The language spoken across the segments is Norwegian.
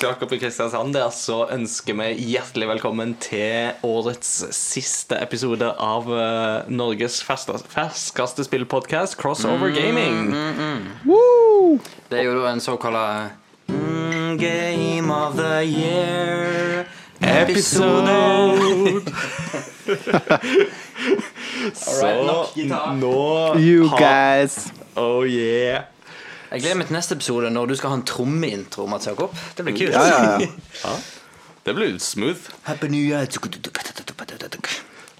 Mats Jakob i Kristiansand der, så ønsker vi hjertelig velkommen til årets siste episode av ø, Norges ferskeste, spillpodkast, Crossover Gaming. Det er jo da en såkalt mm, Game of the Year Episode! så right, nå You har- guys. Oh yeah. Jeg gleder meg til neste episode når du skal ha en trommeintro, Mats Jakob. Det blir kult. Ja, ja, ja. Det blir smooth. Happy New Year.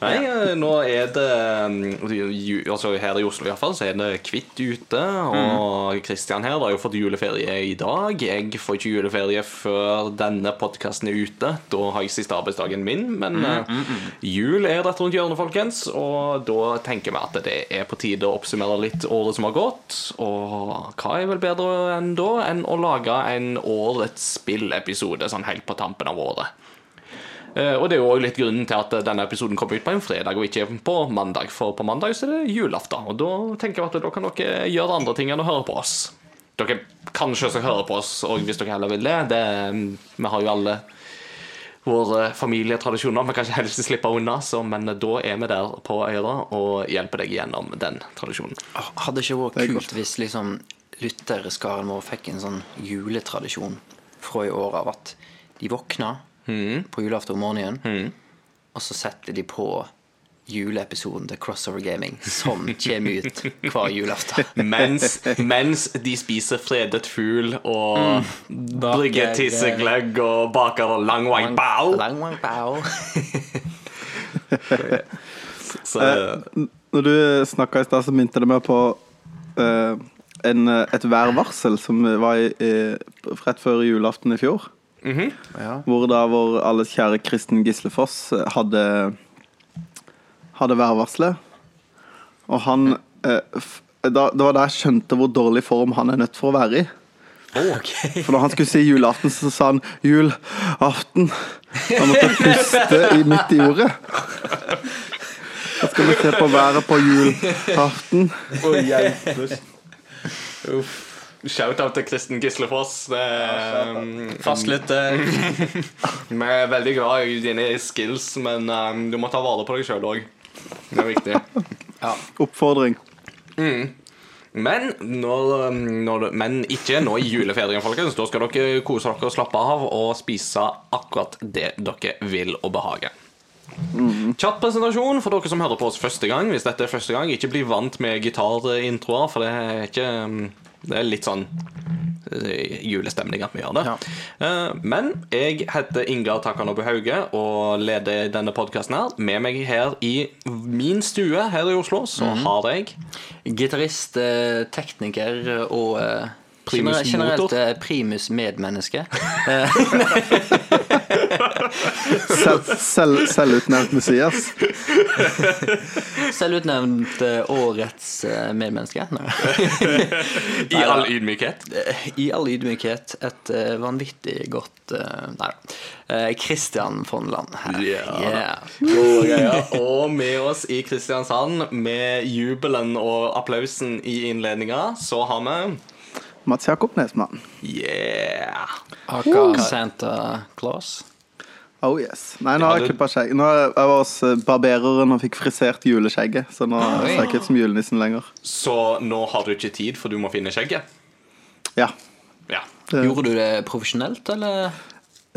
Nei, eh, nå er det mm, altså Her i Oslo i hvert fall, så er det hvitt ute. Og Kristian her har jo fått juleferie i dag. Jeg får ikke juleferie før denne podkasten er ute. Da har jeg siste arbeidsdagen min. Men eh, jul er rett rundt hjørnet, folkens. Og da tenker vi at det er på tide å oppsummere litt året som har gått. Og hva er vel bedre enn da enn å lage en årets spillepisode sånn helt på tampen av året. Eh, Og det er jo litt grunnen til at denne episoden kommer ut på en fredag og ikke på mandag. For på mandag så er det julaften, og da tenker jeg at da kan dere gjøre andre ting enn å høre på oss. Dere kan selvsagt høre på oss, og hvis dere heller vil det, det Vi har jo alle våre familietradisjoner. Vi kan ikke helst slippe unna, så, men da er vi der på øra og hjelper deg gjennom den tradisjonen. Hadde ikke vært kult hvis liksom lytterskaren vår fikk en sånn juletradisjon fra i år av at de våkna på julaften om morgenen, og så setter de på juleepisoden til Crossover Gaming, som kommer ut hver julaften. Mens, mens de spiser fredet fugl og brygger Baker- tissegløgg og baker lang wang bao. Lang, wang bao. Så, Eh, Når du snakka i stad, så minte det meg på eh, en, et værvarsel som var i, i, rett før julaften i fjor. Ja. Hvor da vår alles kjære Kristen Gislefoss eh, hadde Hadde værvarselet. Og han eh, da, Det var da jeg skjønte hvor dårlig form han er nødt for å være i. For når han skulle si julaften, så sa han 'julaften'. Han måtte puste i, midt i ordet. Da skal vi se på været på julaften. Oh. Uff. Shout-out til Kristen Gislefoss. Ja, um, Fastlytter. Vi er veldig glad i dine skills, men um, du må ta vare på deg sjøl òg. Det er viktig. Oppfordring. Men, når, um, når, men ikke nå i juleferien, folkens. Da skal dere kose dere og slappe av og spise akkurat det dere vil og behager. Kjapp presentasjon for dere som hører på oss første gang. Hvis dette er første gang, ikke bli vant med gitarintroer, for det er ikke um, Det er litt sånn eh, julestemning at vi gjør det. Ja. Men jeg heter Ingar Takanobu Hauge og leder denne podkasten her. Med meg her i min stue her i Oslo så har jeg Gitarist, eh, tekniker og eh, Primus gener- generelt eh, primus medmenneske. Selv, selv, selvutnevnt Messias. Selvutnevnt eh, årets eh, medmenneske. I all ydmykhet. I all ydmykhet et eh, vanvittig godt eh, Nei da. Eh, Christian Fonland her. Yeah. Yeah. Og med oss i Kristiansand, med jubelen og applausen i innledninga, så har vi Mats Jakob Nesmann. Yeah! Aka Santa Claus. Oh yes. Nei, nå har jeg klippa skjegg. Nå er jeg var hos eh, barbereren og fikk frisert juleskjegget, så nå Oi. ser jeg ikke ut som julenissen lenger. Så nå har du ikke tid, for du må finne skjegget? Ja. Ja. Gjorde du det profesjonelt, eller?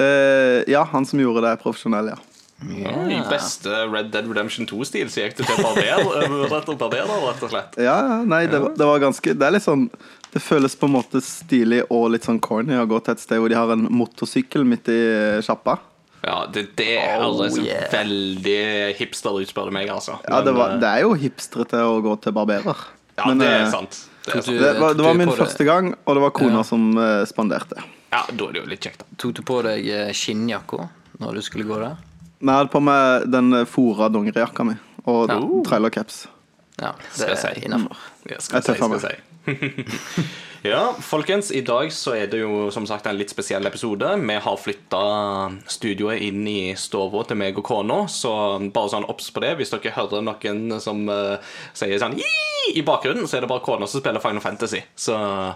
Uh, ja, han som gjorde det, er profesjonell, ja. I beste Red Dead Redemption 2-stil så gikk du til barber, eh, rett og barberer, rett og slett. Ja, ja, nei, det, var- det var ganske Det er litt sånn Det føles på en måte stilig og litt sånn corny å gå til et sted hvor de har en motorsykkel midt i sjappa. Ja, det, det er Oh, altså yeah. veldig hipster ut, spør du meg, altså. Ja, det, var, det er jo hipstrete å gå til barberer. eh, ja, Men, det eh, er sant. Det er sant. du- Det var, det var min første gang, og det var kona Ja. som eh, spanderte. Ja, da er det jo litt kjekt, da. Tok du på deg eh, skinnjakka når du skulle gå der? Nei, jeg hadde på meg den eh, fora dongerijakka mi og Ja. trailercaps. Ja, Skal det jeg er si. innafor. Ja, skal Jeg tar jeg ja, folkens, i dag så er det jo som sagt en litt spesiell episode. Vi har flytta studioet inn i stua til meg og kona, så bare sånn obs på det. Hvis dere hører noen som uh, sier sånn i bakgrunnen, så er det bare kona som spiller Final Fantasy. Så uh,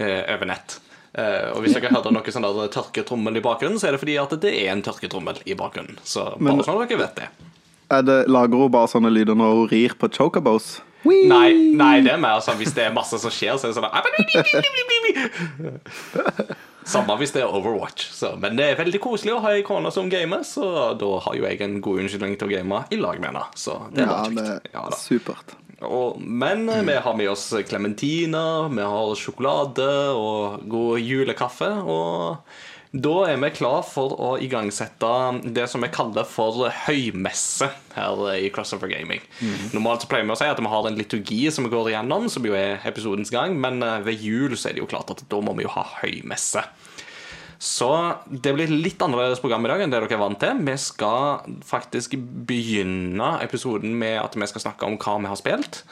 over nett. Uh, og hvis dere hører noe sånn der tørketrommel i bakgrunnen, så er det fordi at det er en tørketrommel i bakgrunnen. Så bare Men- sånn at dere vet det. Er det, lager hun bare sånne lyder når hun rir på chocobos? Nei, nei, det er mer sånn hvis det er masse som skjer, så er det sånn Samme hvis det er Overwatch. Så, men det er veldig koselig å ha ei kone som gamer, så da har jo jeg en god unnskyldning til å game i lag med henne. Så det er Ja, kjekt. Ja, er supert. Og, men mm. vi har med oss klementiner, vi har sjokolade og god julekaffe. Og da er vi klar for å igangsette det som vi kaller for høymesse her i Crossover Gaming. Normalt så pleier vi å si at vi har en liturgi som vi går igjennom, som jo er episodens gang, men eh, ved jul så er det jo klart at da må vi jo ha høymesse. Så det blir litt annerledes program i dag enn det dere er vant til. Vi skal faktisk begynne episoden med at vi skal snakke om hva vi har spilt.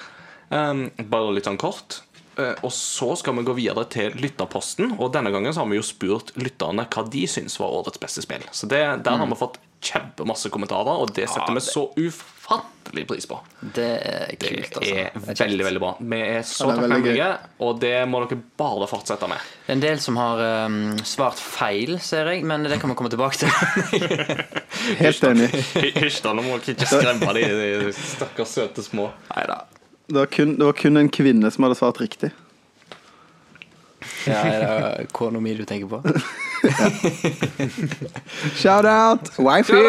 Um, bare litt sånn kort. Eh, og så skal vi gå videre til lytterposten. Og denne gangen så har vi jo spurt lytterne hva de syns var årets beste spill. Så det, der har vi fått kjempemasse kommentarer, og det setter vi så ufattelig pris på. Det er kult, altså. Det er veldig, veldig bra. Vi er så Ja, det takknemlige, og det må dere bare fortsette med. En del som har um, svart feil, ser jeg, men det kan vi komme tilbake til. Helt enig. Hysj, da. Nå må dere ikke skremme de, de stakkars søte små. Neida. Det var, kun, det var kun en kvinne som hadde svart riktig. Ja, er det kona mi du tenker på? Shout out! Wifey!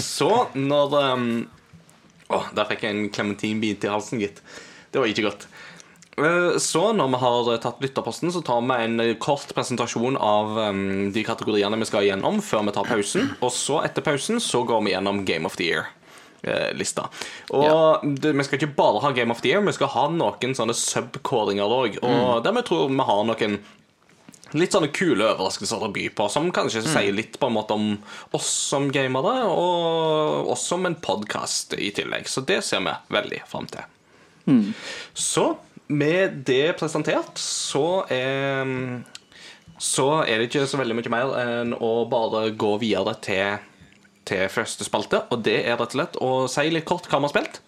Så når um, Å, der fikk jeg en klementinbit i halsen, gitt. Det var ikke godt. Eh, Så når vi har tatt lytterposten, så tar vi en kort presentasjon av um, de kategoriene vi skal gjennom, før vi tar pausen. Og så, etter pausen, så går vi gjennom Game of the Year-lista. Og det, vi skal ikke bare ha Game of the Year, vi skal ha noen sånne sub-kåringer òg. Og der vi tror vi har noen litt sånne kule overraskelser å by på, som kanskje sier litt på en måte om oss som gamere, og oss som en podkast i tillegg. Så det ser vi veldig fram til. Så med det presentert, så er så er det ikke så veldig mye mer enn å bare gå videre til, til første spalte. Og det er rett og slett å si litt kort hva vi har spilt.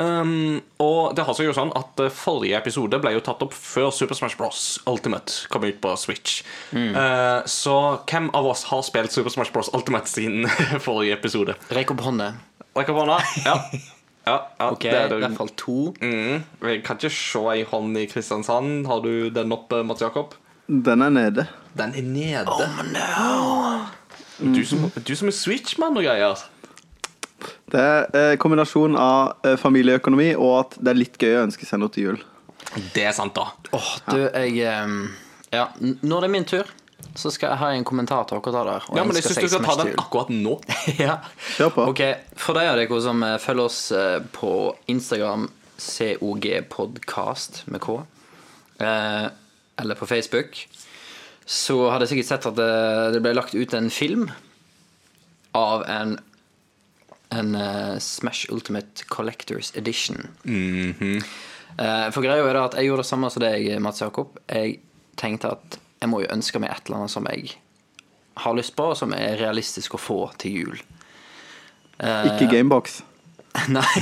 Um, og det har seg jo sånn at eh, Forrige episode ble jo tatt opp før Super Smash Bros. Ultimate kom ut på Switch. Eh, så hvem av oss har spilt Super Smash Bros. Ultimate siden forrige episode? Rekk opp hånda. Rekk opp hånda. Ja. ja, ja Ok, det er i hvert fall to. Mm. Jeg kan ikke se ei hånd i Kristiansand. Har du den oppe, Mats Jakob? Den er nede. Den er nede. Du, som, du som er Switch-mann og greier. Det er eh, kombinasjon av eh, familieøkonomi og at det er litt gøy å ønske seg noe til jul. Det er sant, da. Åh, du, jeg um, Ja, n- når det er min tur, så skal jeg ha en kommentar til dere der. og Ja, men jeg ønske syns du seg skal ta den akkurat nå. ja. Kjør på. Ok, For de av dere som eh, følger oss eh, på Instagram, COG Podcast med K, eh, eller på Facebook, så hadde jeg sikkert sett at det, det ble lagt ut en film av en en uh, Smash Ultimate Collectors Edition. Eh, for greia er det at jeg gjorde det samme som deg, Mats Jakob. Jeg tenkte at jeg må jo ønske meg et eller annet som jeg har lyst på, og som er realistisk å få til jul. Ikke Gamebox. Nei.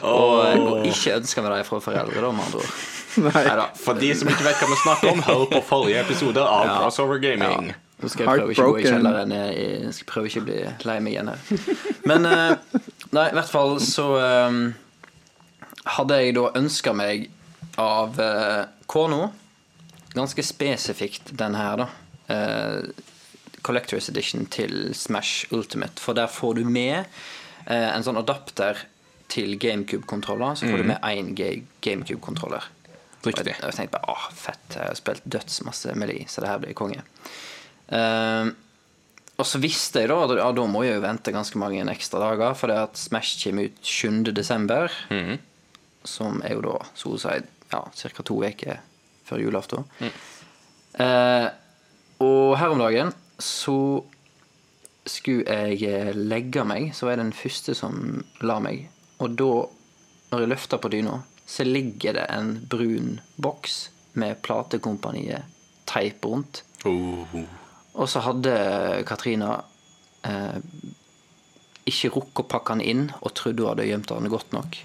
og, og ikke ønske meg det fra foreldre, da, med andre ord. Nei. Neida. For de som ikke vet hva vi snakker om, hør på forrige episode av Crossover Gaming. Nå skal jeg prøve ikke å gå i kjelleren. Jeg skal prøve ikke å bli lei meg igjen her. Men eh, Nei, i hvert fall så um, hadde jeg da ønska meg av uh, Kono ganske spesifikt den her, da. Uh, Collectors Edition til Smash Ultimate. For der får du med uh, en sånn adapter til GameCube-kontroller. Så får du med én GameCube-kontroller. Riktig. Og jeg tenkte bare åh, fett, jeg har spilt dødsmasse meli så det her blir konge. Uh, og så visste jeg da at ja, da må jeg jo vente ganske mange ekstra dager, for det at Smash kommer ut 7. desember. Som er jo da så å si ja, ca. to uker før julaften. Eh, og her om dagen så skulle jeg eh, legge meg, så var jeg den første som la meg. Og da, når jeg løfter på dyna, så ligger det en brun boks med platekompaniet teip rundt. Oh. Og så hadde Katrina eh, ikke rukket å pakke den inn og trodde hun hadde gjemt den godt nok.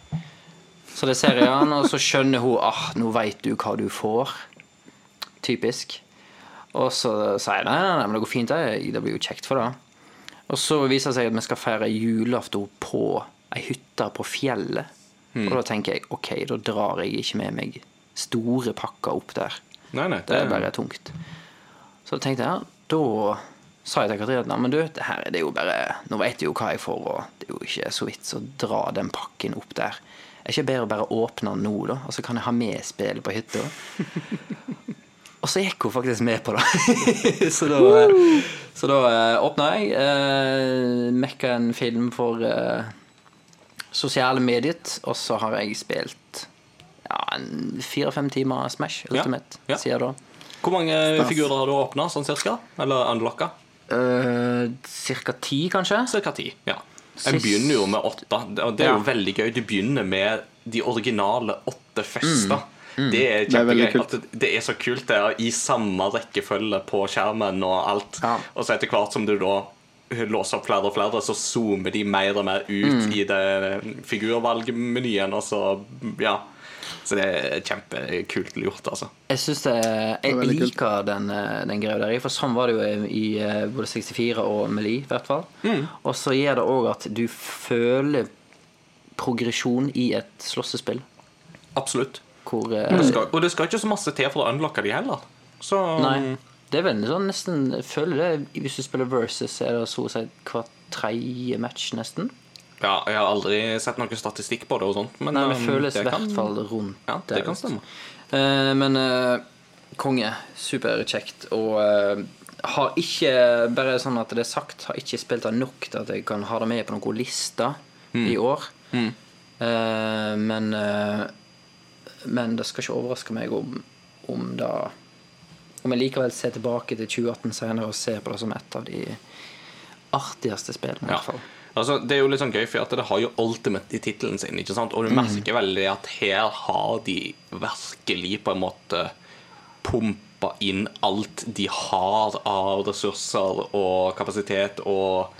Så det ser jeg an, og så skjønner hun ah, nå veit du hva du får. Typisk. Og så sier jeg nei, nei, nei, men det går fint, det, det blir jo kjekt for det. Og så viser det seg at vi skal feire julaften på ei hytte på fjellet. Og da tenker jeg ok, da drar jeg ikke med meg store pakker opp der. Nei, nei, Det er bare tungt. Så da tenkte jeg, da sa jeg til Katrine at men du, det her det er jo bare Nå vet jeg jo hva jeg får, og det er jo ikke så vits å dra den pakken opp der. Er ikke bedre å bare åpne den nå, da? Og så kan jeg ha med spillet på hytta? og så gikk hun faktisk med på det. så da, så da eh, åpna jeg. Eh, Mekka en film for eh, sosiale mediet, og så har jeg spilt ja, fire-fem timer Smash Ultimate ja. siden da. Hvor mange figurer har du åpna, sånn cirka? Eller unlocka? Uh, Cirka ti, kanskje? Cirka ti. Ja. En begynner jo med åtte. Og det er jo Ja. veldig gøy. Du begynner med de originale åtte fester. Det er Det er kjempegøy. Det det er så kult det er i samme rekkefølge på skjermen og alt. Ja. Og så etter hvert som du da låser opp flere og flere, så zoomer de mer og mer ut i det figurvalgmenyen, og så ja. Så det er kjempekult gjort, altså. Jeg syns det, jeg det liker den, eh, den greia der. For sånn var det jo i eh, både 64 og Meli i hvert fall. Mm. Og så gjør det òg at du føler progresjon i et slåssespill. Absolutt. Hvor mm. Og det, skal, og det skal ikke så masse til for å unlocke de heller. Så Nei. Det er vel sånn nesten Jeg føler det Hvis du spiller versus, er det så å si hver tredje match, nesten. Ja, jeg har aldri sett noen statistikk på det og sånt, men Nei, det um, føles i hvert fall rundt Ja, det kan stemme. Uh, men uh, konge. Superkjekt. Og uh, har ikke, bare sånn at det er sagt, har ikke spilt det nok til at jeg kan ha det med på noen lister Mm. i år. Eh, men Men det skal ikke overraske meg om, om det Om jeg likevel ser tilbake til 2018 senere og ser på det som et av de artigste spillene. i Ja. hvert fall. Altså, det er jo litt sånn gøy, for at det har jo Ultimate i tittelen sin. ikke sant? Og du merker veldig at her har de virkelig på en måte pumpa inn alt de har av ressurser og kapasitet, og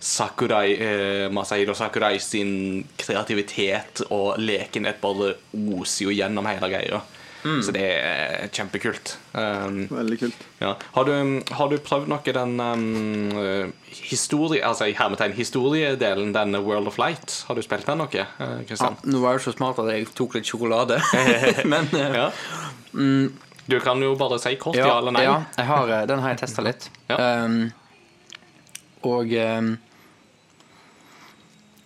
Sakurai, eh, Masahiro Sakurai sin kreativitet og lekenhet bare oser jo gjennom hele greia. Så det er kjempekult. Um, Veldig kult. ja. har, du, har du prøvd noe den um, eh, historie, altså i hermetegn historiedelen, den World of Light? Har du spilt den noe, eh, Ja, nå var det så smart at jeg tok litt sjokolade. men eh, Ja. Du kan jo bare si kort ja, eller nei. Ja, jeg har, eh, den har jeg testa litt. Ja. Um, og um,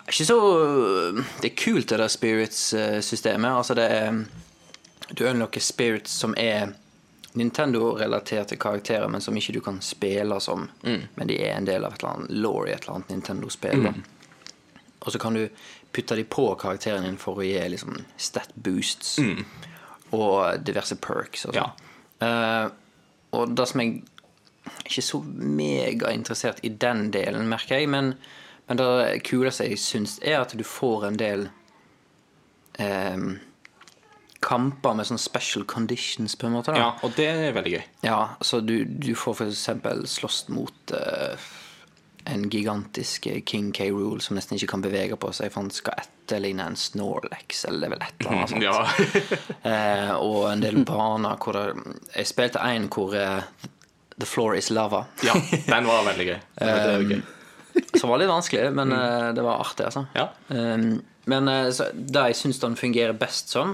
Ikke så Det er kult, det der spirits-systemet. Altså, det er Du unlocker spirits som er Nintendo-relaterte karakterer, men som ikke du kan spille som. Men de er en del av et eller annet law i et eller annet Nintendo-spill. Mm. Og så kan du putte de på karakteren din for å gi liksom stat boosts og diverse perks og sånn. uh, og det som jeg er ikke så megainteressert i den delen, merker jeg, men, men det kuleste jeg syns, er at du får en del eh, kamper med sånn special conditions, på en måte. da. Ja, og det er veldig gøy. Ja, så du, du får eksempel slåss mot uh, en gigantisk eh, King K. Rule som nesten ikke kan bevege på seg, for han skal etterligne en Snorlax, eller er vel et eller annet sånt. Ja. uh, og en del baner hvor det Jeg spilte en hvor uh, The floor is lava. ja, den var veldig gøy. Var gøy. Som var litt vanskelig, men eh, det var artig, altså. Ja. Men så, det jeg syns den fungerer best som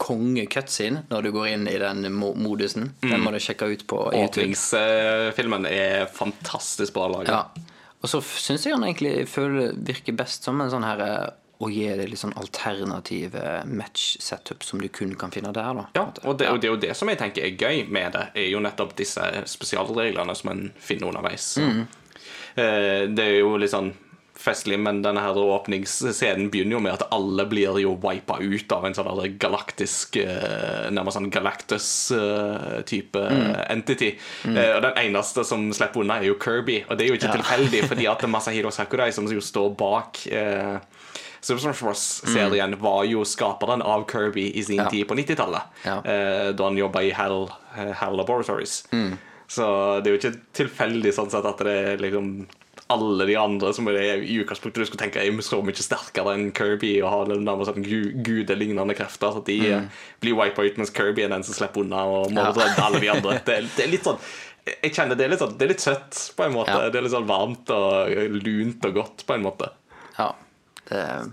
Konge-cutscene når du går inn i den modusen. Den må du sjekke ut på YouTube. Åpningsfilmen er fantastisk bra laget. Ja. Og så syns jeg han egentlig føler, virker best som en sånn her eh, å gi deg litt sånn alternativ eh, match-setup som du kun kan finne der. da Ja, og det, og det er jo det som jeg tenker er gøy med det, er jo nettopp disse spesialreglene som en finner underveis. Mm. Det er jo litt sånn festlig, men denne her åpningsscenen begynner jo med at alle blir jo wipa ut av en sånn galaktisk eh, Nærmest sånn Galactus-type entity. Mm. Og den eneste som slipper unna, er jo Kirby, og det er jo ikke Ja. tilfeldig, fordi at Masahiro Sakurai, som jo står bak eh, Super Smash Bros.-serien var jo skaperen av Kirby i sin Ja. tid på 90-tallet. Ja. eh, Da han jobba i Hell, Hell Laboratories. Mm. Så det er jo ikke tilfeldig sånn sett at det er liksom alle de andre som er i utgangspunktet du skulle tenke er så mye sterkere enn Kirby og har nærmest sånn gu gudelignende krefter. Så de mm. blir wipa ut, mens Kirby er den som slipper unna og må. Ja. redde alle de andre. Det det er litt sånn jeg kjenner det er litt sånn Det er litt søtt, på en måte. Ja. Det er litt sånn varmt og lunt og godt, på en måte. Ja. Det er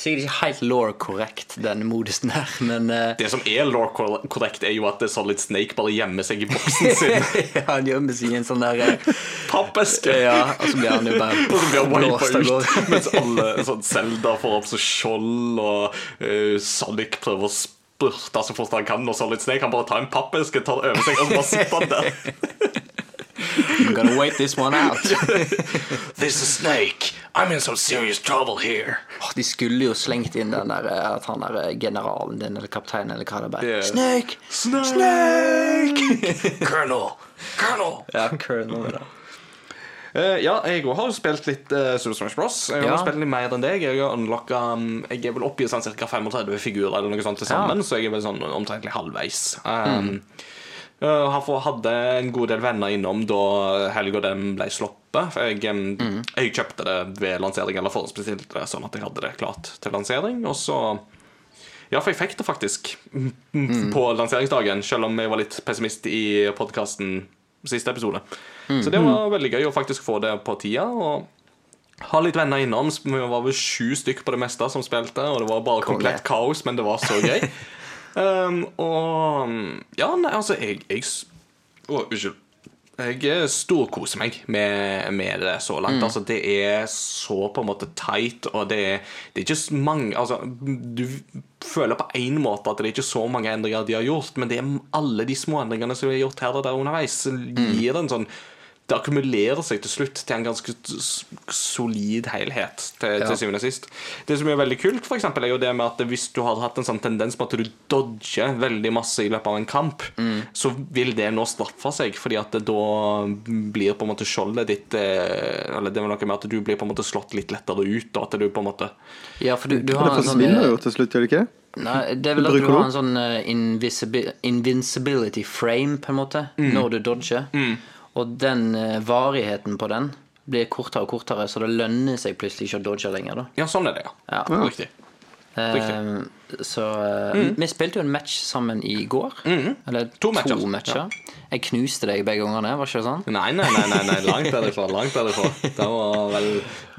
sikkert ikke helt law-korrekt, den modusen her, men uh... Det som er law korrekt, er jo at Solid Snake bare gjemmer seg i boksen sin. ja, Han gjemmer seg i en sånn der eh, Pappeske! Ja, og så blir han jo bare Og så blir han blåst av gårde. ut. Mens alle sånn Zelda får opp så skjold, og uh, Sonic prøver å spurte så fort han kan, og Solid Snake kan bare ta en pappeske, tar det over seg, og så bare sitter han der. I'm gonna wait this one out. This is Snake. I'm in some serious trouble here. Oh, De skulle jo slengt inn den der eh, at han der eh, generalen din, eller kapteinen, eller hva det er. Yeah. Snake! Snake! Snake! Colonel! Colonel! Ja, Colonel. er det. Eh, ja, jeg òg har jo spilt litt uh, Super Smash Bros. Jeg har Ja. spilt litt mer enn deg. Jeg har unlocka um, Jeg er vel oppe i sånn ca. 35 figurer eller noe sånt til sammen, så jeg er vel sånn omtrentlig halvveis. Um, eh, har hadde en god del venner innom da helga den ble sluppet. Jeg, mm. jeg kjøpte det ved lansering, eller forhåndsbestilte det sånn at jeg hadde det klart til lansering. Og så Ja, for jeg fikk det faktisk mm, mm, på lanseringsdagen, selv om jeg var litt pessimist i podkasten siste episode. Så det var veldig gøy å faktisk få det på tida. Og ha litt venner innom. Vi var vel sju stykk på det meste som spilte, og det var bare komplett kaos, men det var så gøy. um, og Ja, nei, altså, jeg, jeg Å, unnskyld. Jeg eh, storkoser meg med, med det så langt. Altså, det er så på en måte tight, og det er, det er ikke så mange Altså, du føler på en måte at det er ikke så mange endringer de har gjort, men det er alle de små endringene som er gjort her og der underveis, gir en sånn det akkumulerer seg til slutt til en ganske solid helhet til, Ja. til syvende og sist. Det som er veldig kult, for eksempel, er jo det med at hvis du har hatt en sånn tendens på at du dodger veldig masse i løpet av en kamp, så vil det nå straffe seg, fordi at det da blir på en måte skjoldet ditt eh, Eller det er noe med at du blir på en måte slått litt lettere ut, og at du på en måte Ja, for du, du har det forsvinner eh, jo til slutt, gjør det ikke? Nei, det er vel at du har en sånn eh, invincibility frame, på en måte, når du dodger. Og den eh, varigheten på den blir kortere og kortere, så det lønner seg plutselig ikke å dodge lenger. da Ja, sånn er det, ja. Ja. Riktig. Riktig. Eh, så mm. Vi spilte jo en match sammen i går. Eller To to, matcher. matcher. Jeg knuste deg begge gangene, var ikke det sånn? Nei, nei, nei, nei, nei langt derifra. Langt derifra. Det var vel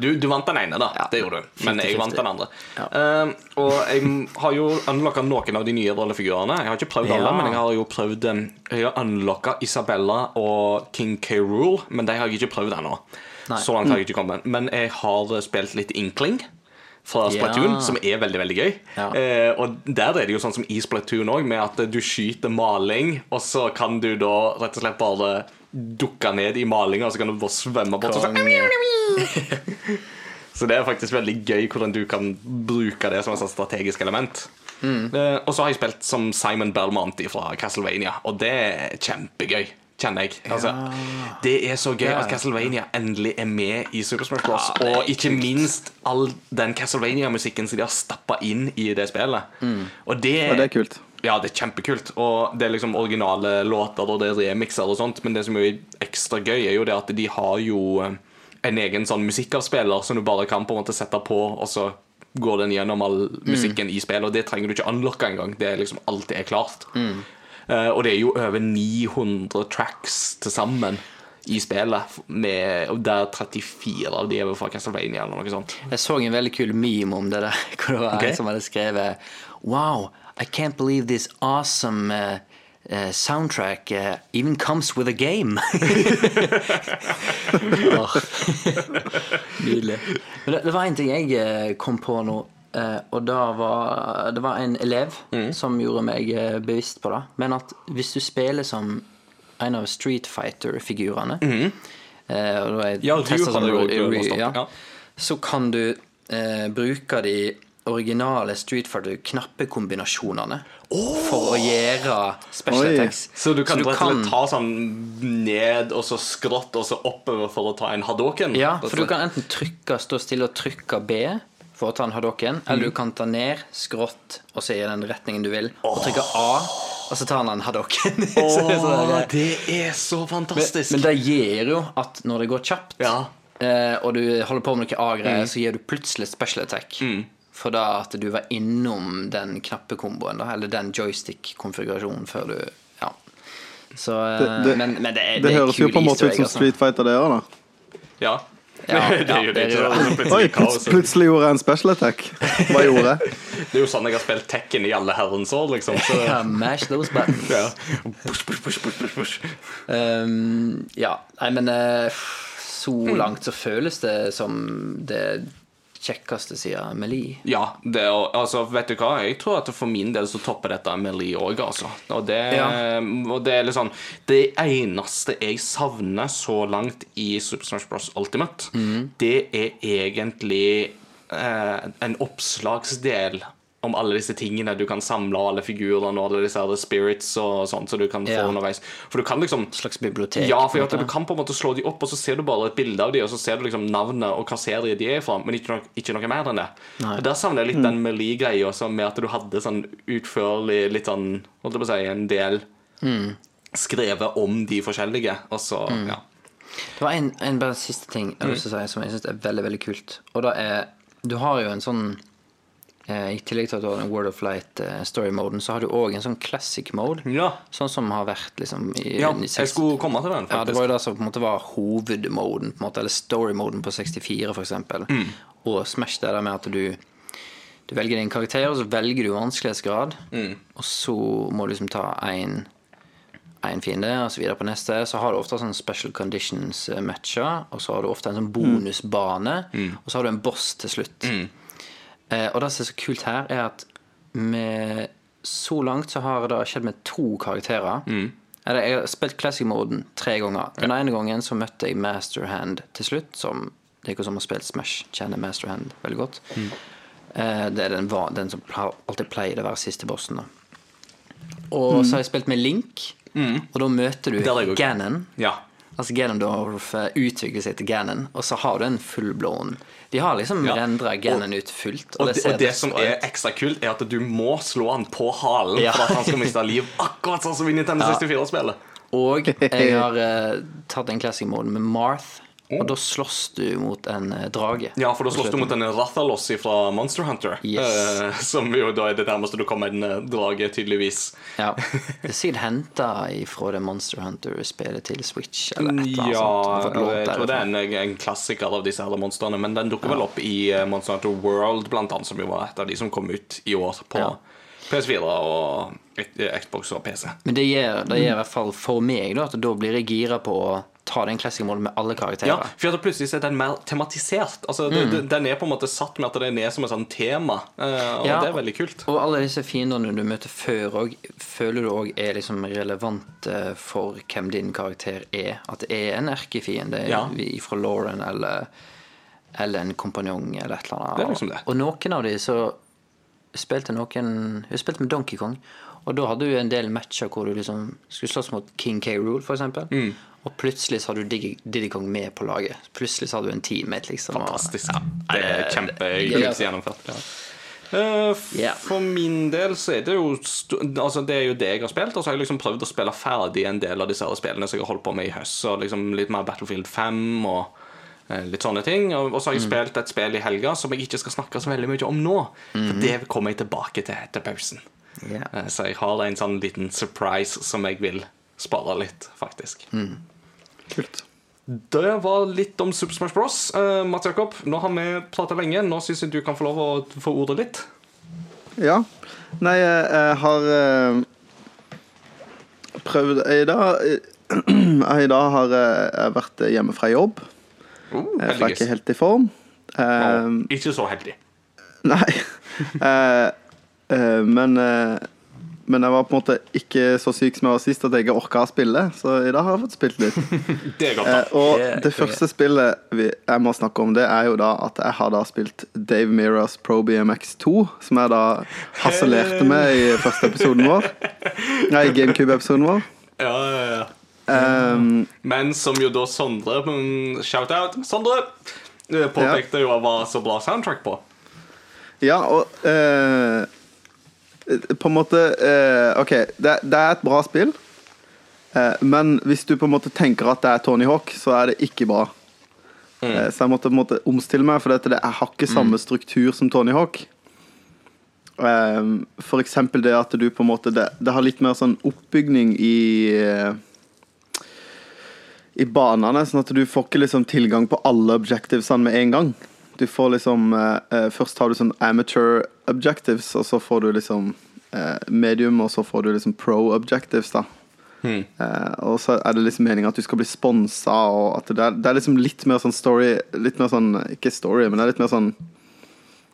du, du vant den ene, da. Ja. Det gjorde du. Men jeg 50-50. vant den andre. Ja. Uh, og jeg har jo unlocka noen av de nye rollefigurene. Jeg har ikke prøvd alle, Ja. men jeg har jo prøvd eh, Jeg har unlocka Isabella og King K. Rule, men de har jeg ikke prøvd ennå. Så langt har jeg ikke kommet. Men jeg har spilt litt Inkling. Fra Ja. Splatoon, som er veldig veldig gøy. Ja. Eh, og der er det jo sånn som i Splatoon òg, med at du skyter maling, og så kan du da rett og slett bare dukke ned i malinga, og så kan du bare svømme bort. Og så, så det er faktisk veldig gøy hvordan du kan bruke det som et strategisk element. Eh, og så har jeg spilt som Simon Belmont fra Castlevania, og det er kjempegøy. Kjenner jeg. Altså, Det er så gøy Ja. at Castlevania endelig er med i Super Smash Bros. Ja, og ikke minst all den Castlevania-musikken som de har stappa inn i det spillet. Og det, ja, det er kult. ja, det er kjempekult. Og det er liksom originale låter, og det er remixer og sånt. Men det som er ekstra gøy, er jo det at de har jo eh, en egen sånn musikkavspiller som du bare kan på en måte sette på, og så går den gjennom all musikken i spillet. Og det trenger du ikke unlocke engang. Det er liksom alltid er klart. Eh, og det er jo over 900 tracks til sammen i spillet, med, der 34 av de er fra Castlevania eller noe sånt. Jeg så en veldig kul meme om det der, hvor det var okay. en som hadde skrevet Wow, I can't believe this awesome uh, uh, soundtrack uh, even comes with a game. Nydelig. Men det, det var en ting jeg eh, kom på nå, eh, og da var det var en elev Mm. som gjorde meg eh, bevisst på det. Men at hvis du spiller som en av Street Fighter-figurene eh, Mm. Ja, du hadde sånn jo re- ja, ja. så kan du eh, bruke de originale Street Fighter-knappekombinasjonene for å gjøre special Oi. attacks. Så du kan rett og slett ta sånn ned, og så skrått, og så oppover for å ta en hadoken? Ja, for du kan enten trykke, stå stille og trykke B for å ta en mm. eller Mm. du kan ta ned, skrått, og så i den retningen du vil, og trykke A, og så tar han en hadoken. Så det er sånn Åh, det er så fantastisk! men det gjør jo at når det går kjapt, Ja. Mm. eh, og du holder på med noe A-greier, så gir du plutselig special attack. For da at du var innom den knappekomboen, da, eller den joystick-konfigurasjonen før du Ja. Så eh, Det- det- men, men det er, Det er høres jo på en måte ut som altså. Street Fighter, det òg, da. Ja. Ja, det det. det. Oi, plutselig kaos. plutselig gjorde jeg en special attack. Hva gjorde jeg? Det er jo sånn jeg har spilt Tekken i alle herrens år, liksom. Så, Ja, mash those buttons. ja. Push, push, push, push, push, push. Um, ja, nei, men uh, så Mm. langt så føles det som det kjekkeste siden Melee. Ja, det altså, vet du hva? Jeg tror at for min del så topper dette Melee òg, altså. Og det, Ja. og det er litt sånn Det eneste jeg savner så langt i Super Smash Bros. Ultimate, det er egentlig eh, en oppslagsdel om alle disse tingene du kan samle, og alle figurene og alle disse her spirits og sånt, så du kan få Ja. underveis. For du kan liksom slags bibliotek. ja, for du kan på en måte slå de opp, og så ser du bare et bilde av de, og så ser du liksom navnet og hva serie de er fra, men ikke noe, ikke noe mer enn det. Og Der savner jeg litt den Melie-greia, med at du hadde sånn utførlig litt sånn Holdt jeg på å si en del skrevet om de forskjellige, og så Ja. Det var en, en siste ting jeg til å si som jeg syns er veldig veldig kult. Og det er Du har jo en sånn I tillegg til at du har den Word of Light-story-moden, så har du òg en sånn classic mode. Ja. Sånn som har vært liksom i, ja, i jeg skulle komme til den, Ja, det var jo det som på en måte var hovedmoden, på en måte, eller story-moden på 64, for eksempel. Mm. Og Smash det der med at du Du velger din karakter, og så velger du vanskelighetsgrad. Mm. Og så må du liksom ta én en fiende, og så videre på neste. Så har du ofte sånn special conditions-matcher, og så har du ofte en sånn bonusbane, Mm. og så har du en boss til slutt. Eh, og det som er så kult her, er at med så langt så har det skjedd med to karakterer. Eller jeg har spilt classic-moden tre ganger. Den ene gangen så møtte jeg Masterhand til slutt, som det er ikke som har spilt Smash, kjenner Masterhand veldig godt. Eh, det er den, den som alltid pleier å være siste bossen. Da. Og så har jeg spilt med Link, og da møter er du. Ganon. Ja. Altså Ganondorf eh, utvikler seg til Ganon, og så har du en fullblåen De har liksom Ja. rendra Ganon ut fullt. Og det, og det som er ekstra kult, er at du må slå han på halen Ja. for at han skal miste liv. Akkurat sånn som i Nintendo 64-spillet. Og jeg har uh, tatt en classic-mode med Marth, og da slåss du mot en eh, drage. Ja, for da slåss du mot en Rathalos fra Monster Hunter. Yes. eh, som jo da er det nærmeste du kommer en eh, drage, tydeligvis. Ja. Det er sikkert henta fra det Monster Hunter-spillet til Switch. Eller et eller annet Ja, sånt. Jeg tror det er en, en klassiker av disse her monstrene. Men den dukker vel opp i Monster Hunter World, blant annet, som jo var et av de som kom ut i år på Ja. PS4 og Xbox og PC. Men det gjør, det gjør i hvert fall for meg da, at da blir jeg gira på å ta den classic-moden med alle karakterer. Ja, for at plutselig er den mer tematisert. Altså, mm. det, den er på en måte satt med at den er som et sånt tema, eh, og Ja, det er veldig kult. Og alle disse fiendene du møter før òg, føler du òg er liksom relevante for hvem din karakter er. At det er en erkefiende Ja. fra Lauren eller, eller en kompanjong eller et eller annet. Det liksom det. Og noen av de så spilte noen Hun spilte med Donkey Kong, og da hadde du en del matcher hvor du liksom skulle slåss mot King K. Rule, eksempel. Mm. Og plutselig så hadde du Diddy, Kong med på laget. Plutselig så hadde du en teammate, liksom. og- Fantastisk. Ja, det er kjempekult gjennomført. Ja. Uh, yeah. For min del så er det jo Altså det er jo det jeg har spilt, og så har jeg liksom prøvd å spille ferdig en del av disse her spillene som jeg har holdt på med i høst. Så liksom litt mer Battlefield 5 og eh, litt sånne ting. Og og så har jeg spilt et spill i helga som jeg ikke skal snakke så veldig mye om nå. For det kommer jeg tilbake til etter pausen. Ja. Eh, Så jeg har en sånn liten surprise som jeg vil spare litt, faktisk. Kult. Det var litt om Super Smash Bros. Uh, Mats Jakob, nå har vi prata lenge. Nå syns jeg du kan få lov å få ordet litt. Ja. Nei, jeg, jeg har eh, prøvd I dag I dag har jeg, jeg vært hjemme fra jobb. Oh, Jeg er ikke helt i form. No, Ikke så heldig. Nei. Eh, eh, men eh, Men jeg var på en måte ikke så syk som jeg var sist at jeg ikke orka å spille, så i dag har jeg fått spilt litt. Det er godt, Eh, da. og Det første spillet vi, jeg må snakke om, det er jo da at jeg har da spilt Dave Miras Pro BMX 2, som jeg da harselerte med i første episoden vår. Nei, GameCube-episoden vår. Ja, ja, ja. Um, Men som jo da Sondre Shout-out, Sondre! påpekte Påpekte jo var så bra soundtrack på. ja, og eh, På en måte uh, OK, det, det er et bra spill, Uh, men hvis du på en måte tenker at det er Tony Hawk, så er det ikke bra. Eh, Så jeg måtte på en måte omstille meg, for dette, det, har ikke samme struktur som Tony Hawk. For eksempel det at du på en måte Det, det har litt mer sånn oppbygning i I banene, sånn at du får ikke liksom tilgang på alle objectivesene med en gang. Du får liksom eh, eh, Først har du sånn amateur objectives, og så får du liksom eh, medium, og så får du liksom pro objectives, da. Hmm. Eh, og så er det liksom meningen at du skal bli sponsa, og at det er, det er liksom litt mer sånn story Litt mer sånn Ikke story, men det er litt mer sånn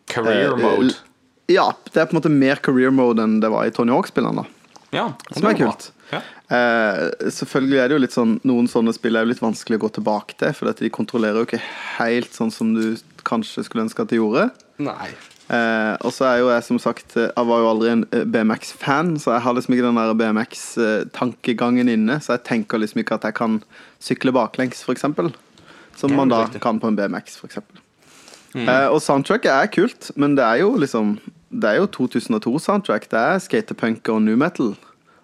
Career eh, mode. Ja, det er på en måte mer career mode enn det var i Tony Hawk-spillene. da Ja, Som er kult. Ja. Eh, selvfølgelig er det jo litt sånn Noen sånne spill er jo litt vanskelig å gå tilbake til, for de kontrollerer jo ikke helt sånn som du kanskje skulle ønske at de gjorde. Nei. Eh, og så er jo jeg som sagt Jeg var jo aldri en eh, BMX-fan, så jeg har liksom ikke den der BMX-tankegangen inne. Så jeg tenker liksom ikke at jeg kan sykle baklengs, eksempel. Som man da kan på en BMX, for eksempel. Eh, og soundtracket er kult, men det er jo liksom Det er jo 2002-soundtrack. Det er skatepunk og new metal.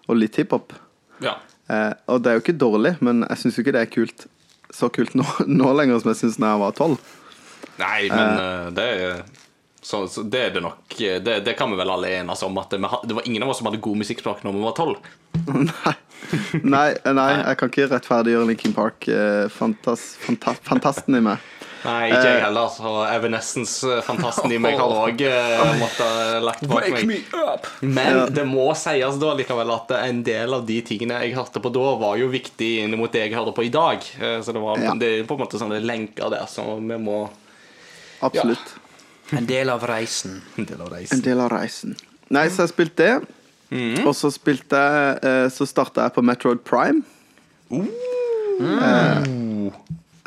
Og litt hiphop. Ja. Eh, og det er jo ikke dårlig, men jeg syns jo ikke det er kult så kult nå, nå lenger som jeg syns da jeg var tolv. Nei, men uh, det så, så det er det nok eh, det, det kan vi vel alle enes om. At det, vi det var ingen av oss som hadde god musikksmak når vi var tolv. nei, nei, nei, jeg kan ikke rettferdiggjøre Linkin Park. eh, Fantas, fanta, fantasten i meg. Nei, ikke jeg heller. Så Evanescence-fantasten i meg har òg måttet lagt bak meg. Men det må sies da likevel at en del av de tingene jeg hørte på da, var jo viktig inn mot det jeg hører på i dag. Så det, var, det er på en måte sånne lenker der som vi må Absolutt. En del av reisen. En del av En reisen. del av reisen. Nei, så jeg spilte det. Mm. Og så spilte jeg eh, Så starta jeg på Metroid Prime. Eh,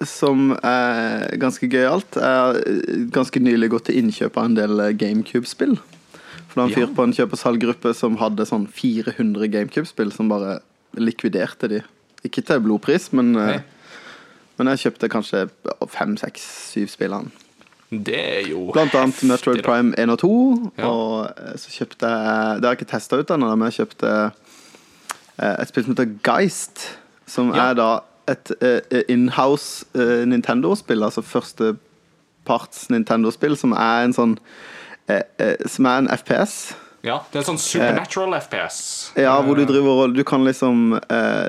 som er ganske gøyalt. Jeg har eh, ganske nylig gått til innkjøp av en del eh, GameCube-spill. For det var en fyr på en kjøp- og salggruppe som hadde sånn 400 GameCube-spill, som bare likviderte de. Ikke til blodpris, men, men jeg kjøpte kanskje fem, seks, syv spill av den. Det er jo Blant annet heftig, Metroid da. Prime 1 og 2. Ja. Og eh, så kjøpte jeg Det har jeg ikke testa ut ennå, men jeg kjøpte eh, et spill som heter Geist. Som Ja. er da et eh, inhouse Nintendo-spill, altså førsteparts Nintendo-spill, som er en sånn Som er en FPS. Ja, det er en sånn supernatural FPS. Ja, hvor du driver og Du kan liksom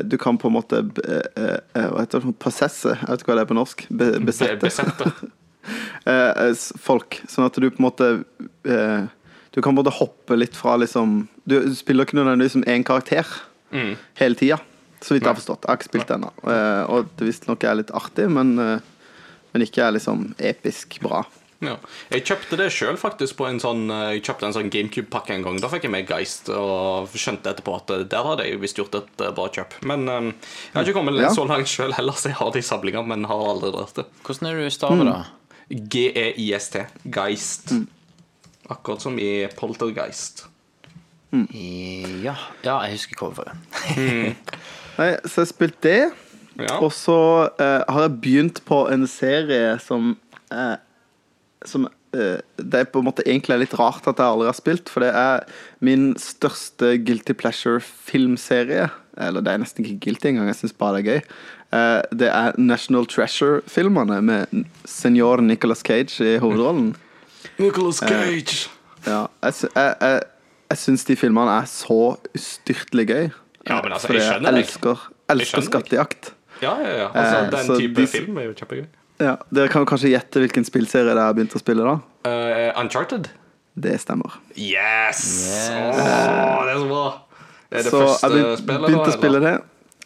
Du kan på en måte Hva heter det? Possesse? Jeg vet ikke hva det er på norsk. Be, Be- besette. Eh, s- folk. Sånn at du på en måte eh, Du kan både hoppe litt fra liksom Du, spiller ikke nødvendigvis som én karakter Mm. hele tida. Så vidt jeg har forstått. Jeg har ikke spilt det ennå. Eh, og det visstnok er litt artig, men, eh, men ikke er liksom episk bra. Ja. Jeg kjøpte det sjøl faktisk på en sånn eh, Jeg kjøpte en sånn GameCube-pakke en gang. Da fikk jeg med Geist og skjønte etterpå at eh, der hadde jeg visst gjort et eh, bra kjøp. Men eh, jeg har ikke kommet Ja. så langt sjøl heller, så jeg har det i samlinga, men har aldri rørt det. Hvordan er det du mm. da? G-e-i-s-t. Geist. Akkurat som i Poltergeist. Ja, ja jeg husker coveret. Nei, så jeg har spilt det. Ja. Og så eh, har jeg begynt på en serie som eh, Som eh, Det er på en måte egentlig litt rart at jeg aldri har spilt, for det er min største Guilty Pleasure-filmserie. Eller det er nesten ikke guilty engang, jeg syns bare det er gøy. Eh, det er National Treasure-filmene med senior Nicolas Cage i hovedrollen. Nicholas Cage. Ja, jeg, jeg, jeg, jeg syns de filmene er så ustyrtelig gøy. Ja, men altså, jeg skjønner det. elsker, Jeg elsker skattejakt. Ja, ja, ja. Altså, Eh, den så type de- film er jo kjempegøy. Ja, Dere kan kanskje gjette hvilken spillserie det har begynt å spille, da? Uh, Uncharted. Det stemmer. Yes! Yes. Oh, det er så bra. Det er det så første jeg begynte, jeg begynte å spille det.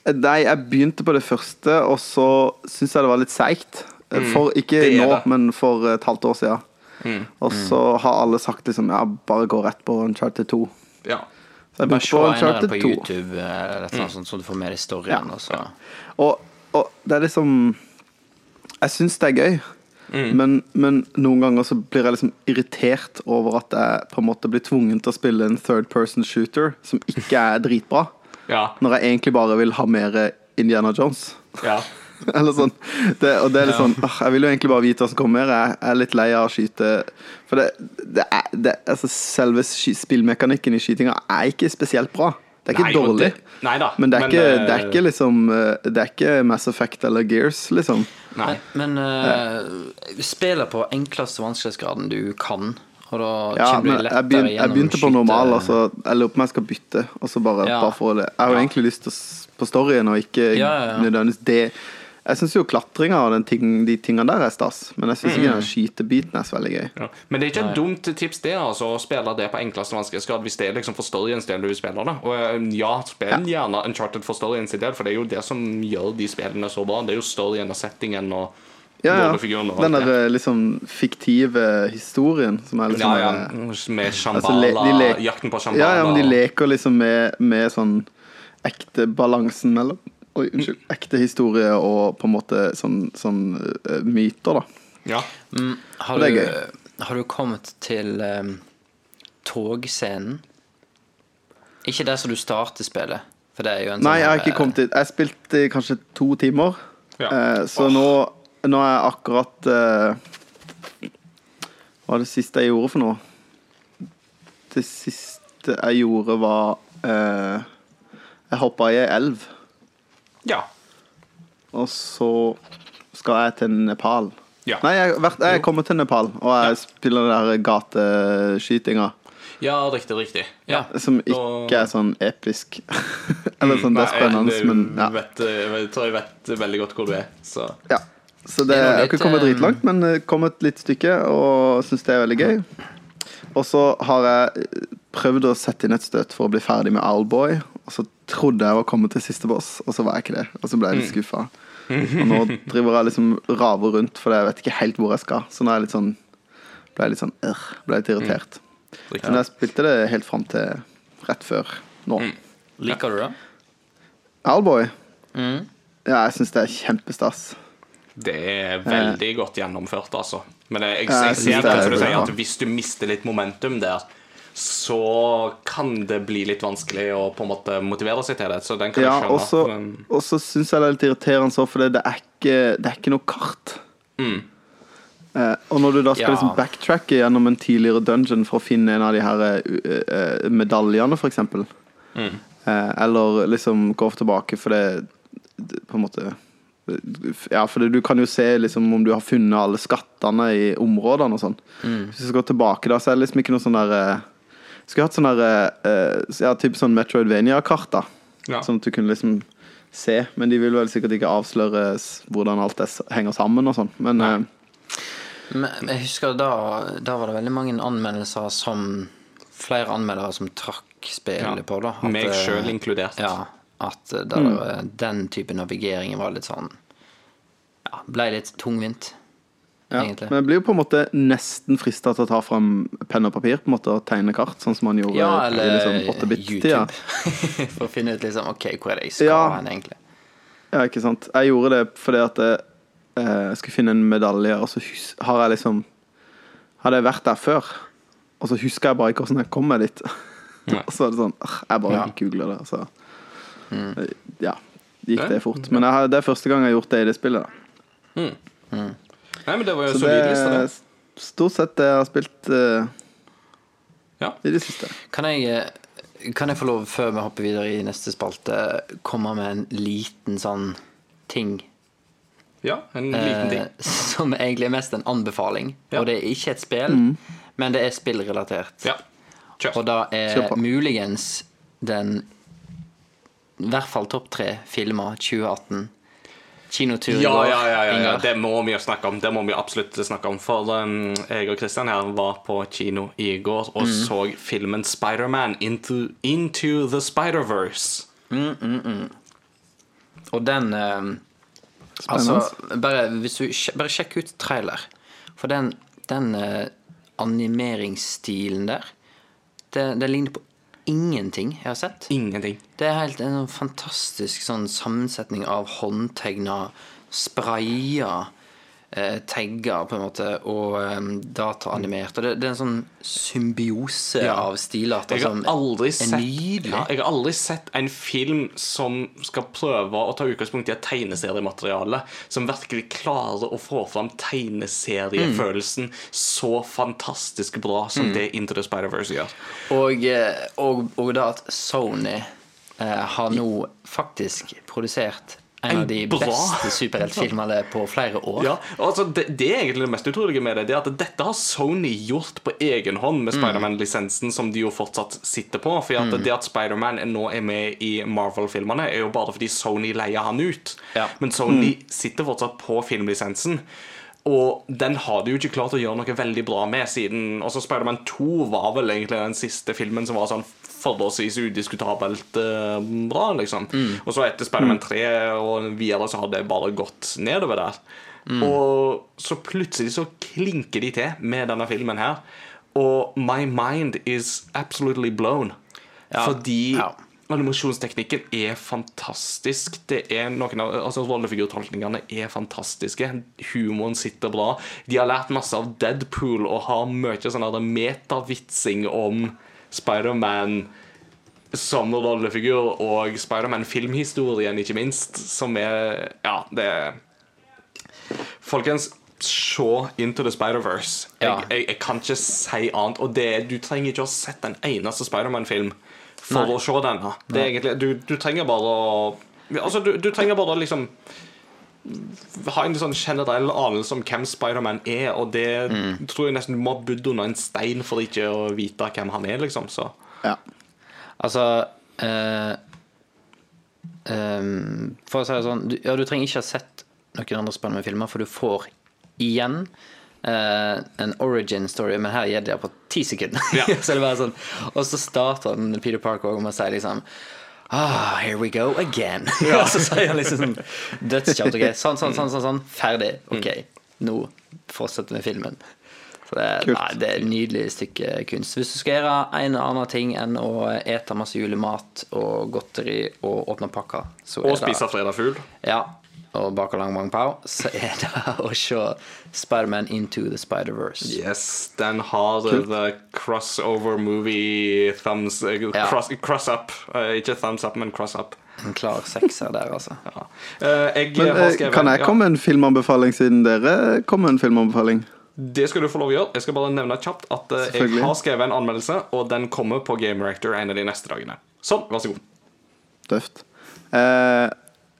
Nei, jeg begynte på det første, og så syns jeg det var litt seigt. For ikke Mm. nå, det. Mm. men for et halvt år siden. Og så har alle sagt liksom ja, bare gå rett på Uncharted 2. Ja. Så jeg Bare begynte på Uncharted 2. på YouTube, eller noe sånt, så du får mer historien. Ja. Og. Og, og det er liksom Jeg syns det er gøy, men, men noen ganger så blir jeg liksom irritert over at jeg på en måte blir tvungen til å spille en third person shooter som ikke er dritbra, Ja. når jeg egentlig bare vil ha mer Indiana Jones. ja. Eller sånn. Det, og det er litt sånn «Åh, Jeg vil jo egentlig bare vite hva som kommer. Jeg er litt lei av å skyte For det, det er det, altså Selve sky- spillmekanikken i skytinga er ikke spesielt bra. Det er ikke Nei, dårlig. det- nei da, Men det er, men, ikke, eh, det er ikke liksom eh, Det er ikke Mass Effect eller Gears, liksom. Nei. Men, men uh, spiller på enkleste vanskelighetsgraden du kan. Og da Ja, kommer men du jeg, begyn, jeg begynte på normal. Altså, jeg lurer på om jeg skal bytte. Og så bare, Ja. bare for det. Jeg har jo Ja. egentlig lyst til på storyen, og ikke Ja, ja, ja. nødvendigvis det. Jeg syns jo klatringa og den ting, de tingene der er stas, men jeg syns ikke den skytebiten er så veldig gøy. Ja. Men det er ikke et dumt tips det altså å spille det på enkleste vanskelighetsgrad hvis det er liksom for storyens del du spiller det. Og eh, ja, spill gjerne Uncharted for storyens del, for det er jo det som gjør de spillene så bra. Det er jo storyen og settingen og Ja, ja. Den der liksom fiktive historien som er liksom Ja, ja. Med Altså, Shambhala, le- jakten på Shambhala. Ja, ja, men de leker liksom med, med sånn ekte balansen mellom Oi, unnskyld. Ekte historie og på en måte sånn, sånn eh, myter, da. Ja. Mm, har, det er du, har du kommet til um, togscenen? Ikke der som du starter spillet, for det er jo en Nei, jeg har sånn ikke kommet dit. Jeg spilte i kanskje to timer. Ja. Eh, så nå, nå er jeg akkurat eh, Hva var det siste jeg gjorde for noe? Det siste jeg gjorde, var eh, Jeg hoppa i ei elv, ja. og så skal jeg til Nepal. Ja. Nei, jeg, jeg kommer til Nepal, og jeg Ja. spiller den der gateskytinga. Ja, riktig, riktig. Ja. Som ikke er sånn episk. Eller sånn, det er spennende, men ja. vet, jeg tror jeg vet veldig godt hvor du er. Så Ja. Så det, jeg har ikke kommet eh, dritlangt, men eh, kommet et lite stykke og syns det er veldig gøy. Og så har jeg eh, prøvd å sette inn et støt for å bli ferdig med Owlboy. Og så trodde jeg var kommet til siste boss, og så var jeg ikke det. Og så ble jeg litt Mm. skuffa. Og nå driver jeg liksom raver rundt, for jeg vet ikke helt hvor jeg skal. Så nå er jeg litt sånn ble jeg litt sånn øh, ble litt irritert. Mm. Men jeg spilte det helt fram til rett før nå. Mm. Liker du det? Owlboy? Mm. Ja, jeg syns det er kjempestas. Det er veldig godt gjennomført, altså. Men jeg, jeg, jeg ser det for du sier at hvis du mister litt momentum der, så kan det bli litt vanskelig å på en måte motivere seg til det. Så den kan Ja, jeg skjønne. og så syns jeg det er litt irriterende så, for det er ikke, det er ikke noe kart. Mm. Eh, og når du da skal Ja. liksom backtracke gjennom en tidligere dungeon for å finne en av de her uh, eh, medaljene, eksempel, Mm. eh, eller liksom gå tilbake for det, det på en måte Ja, for du kan jo se liksom om du har funnet alle skattene i områdene og sånn. Mm. Hvis du skal gå tilbake da, så er det liksom ikke noe sånn der eh, Skulle hatt sånn der eh, Ja, type sånn Metroidvania-kart, da. Ja. Sånn at du kunne liksom se. Men de vil vel sikkert ikke avsløre hvordan alt det henger sammen og sånn. Men eh, Men jeg husker da, da var det veldig mange anmeldelser som Flere anmeldere som trakk spillet Ja. på, da. At, Meg eh, sjøl inkludert. Ja. At eh, der, Mm. den type navigering var litt sånn Ja, ble litt tungvint, ja. egentlig. Men jeg blir jo på en måte nesten frista til å ta fram penn og papir på en måte og tegne kart, sånn som man gjorde Ja, i liksom 8-bit-tida. YouTube. For å finne ut liksom OK, hvor er det jeg skal Ja. hen, egentlig? Ja, ikke sant. Jeg gjorde det fordi at jeg, eh, jeg skulle finne en medalje, og så har jeg liksom Hadde jeg vært der før, og så husker jeg bare ikke hvordan jeg kom meg dit. Og så er det sånn «Ah, Jeg bare Ja. googler det, så Mm. Ja. Gikk det fort. Men jeg, det er første gang jeg har gjort det i det spillet. Da. Nei, men det var jo Så en solid liste, det. stort sett det jeg har spilt uh, Ja. i det siste. Kan jeg, eh, kan jeg få lov, før vi hopper videre i neste spalte, komme med en liten sånn ting Ja, en liten ting. eh, som egentlig er mest en anbefaling. Ja. Og det er ikke et spill, men det er spillrelatert. Ja. Kjør. Og da er muligens den i hvert fall topp tre filmer 2018. Kinotur i Ja, går, ja, ja, ja, ja. Det må vi jo snakke om. Det må vi absolutt snakke om. For um, jeg og Kristian her var på kino i går og Mm. så filmen Spiderman Into, Into the Spider-Verse. Og den um, Altså, bare, hvis du, bare sjekk ut trailer. For den, den uh, animeringsstilen der, det, det ligner på ingenting jeg har sett. Ingenting. Det er helt en sånn fantastisk sånn sammensetning av håndtegna, spraya eh, tagger, på en måte, og eh, dataanimert. Og det, det er en sånn symbiose Ja. av stilarter som er sett, nydelig. ja, jeg har aldri sett en film som skal prøve å ta utgangspunkt i et tegneseriemateriale, som virkelig klarer å få fram tegneseriefølelsen så fantastisk bra som det Into the Spider-Verse gjør. Og, eh, og, og da at Sony eh, har nå faktisk produsert en, En av de bra- beste superheltfilmene på flere år. Ja, altså det, det er egentlig det mest utrolige med det. Det er at Dette har Sony gjort på egen hånd med Spiderman-lisensen, som de jo fortsatt sitter på. For at det at Spiderman nå er med i Marvel-filmene, er jo bare fordi Sony leier han ut. Ja. Men Sony sitter fortsatt på filmlisensen. Og den har de jo ikke klart å gjøre noe veldig bra med siden altså Spiderman 2 var vel egentlig den siste filmen som var sånn forholdsvis udiskutabelt uh, bra, liksom. Og så etter Spiderman 3 og videre så har det bare gått nedover der. Og så plutselig så klinker de til med denne filmen her. Og my mind is absolutely blown. Ja. Fordi Ja. Animasjonsteknikken er fantastisk. Det er noen av, altså Rollefigurtolkningene er fantastiske. Humoren sitter bra. De har lært masse av Deadpool og har mye sånn metavitsing om Spiderman som rollefigur, og Spiderman-filmhistorien, ikke minst, som er Ja, det er Folkens, se Into the Spider-Verse. Ja. jeg, jeg kan ikke si annet. Og det, du trenger ikke å ha sett en eneste Spiderman-film for Nei. å se denne. Du, du trenger bare å Altså, du, du trenger bare å liksom ha en sånn generell anelse om hvem Spiderman er, og det Mm. tror jeg nesten du må ha bodd under en stein for ikke å vite hvem han er, liksom. Så Ja. Altså eh, ehm, For å si det sånn du, Ja, du trenger ikke ha sett noen andre spennende filmer, for du får igjen eh, en origin story, men her gjelder det på ti sekunder. Ja. så det bare sånn Og så starter Peter Parker også med å si liksom Ah, here we go again. Ja. så sier han liksom sånn dødskjapt. Ok, sånn, sånn, sånn, sånn, sånn. Ferdig. Ok, nå fortsetter vi filmen. Så det, nei, det er et nydelig stykke kunst. Hvis du skal gjøre en annen ting enn å ete masse julemat og godteri og åpne pakker, så Og spise fredagfugl. Ja, og bake lang mang pao, så er det å se Spiderman Into the Spider-Verse. Yes, den har the crossover movie thumbs eh, Ja. cross, cross up. Uh, ikke thumbs up, men cross up. En klar sekser der, altså. Ja. Uh, jeg Men skrevet kan jeg komme med en filmanbefaling siden dere kom med en filmanbefaling? Det skal du få lov å gjøre. Jeg skal bare nevne kjapt at jeg har skrevet en anmeldelse, og den kommer på Game Reactor en av de neste dagene. Sånn, vær så god. Døft. Eh,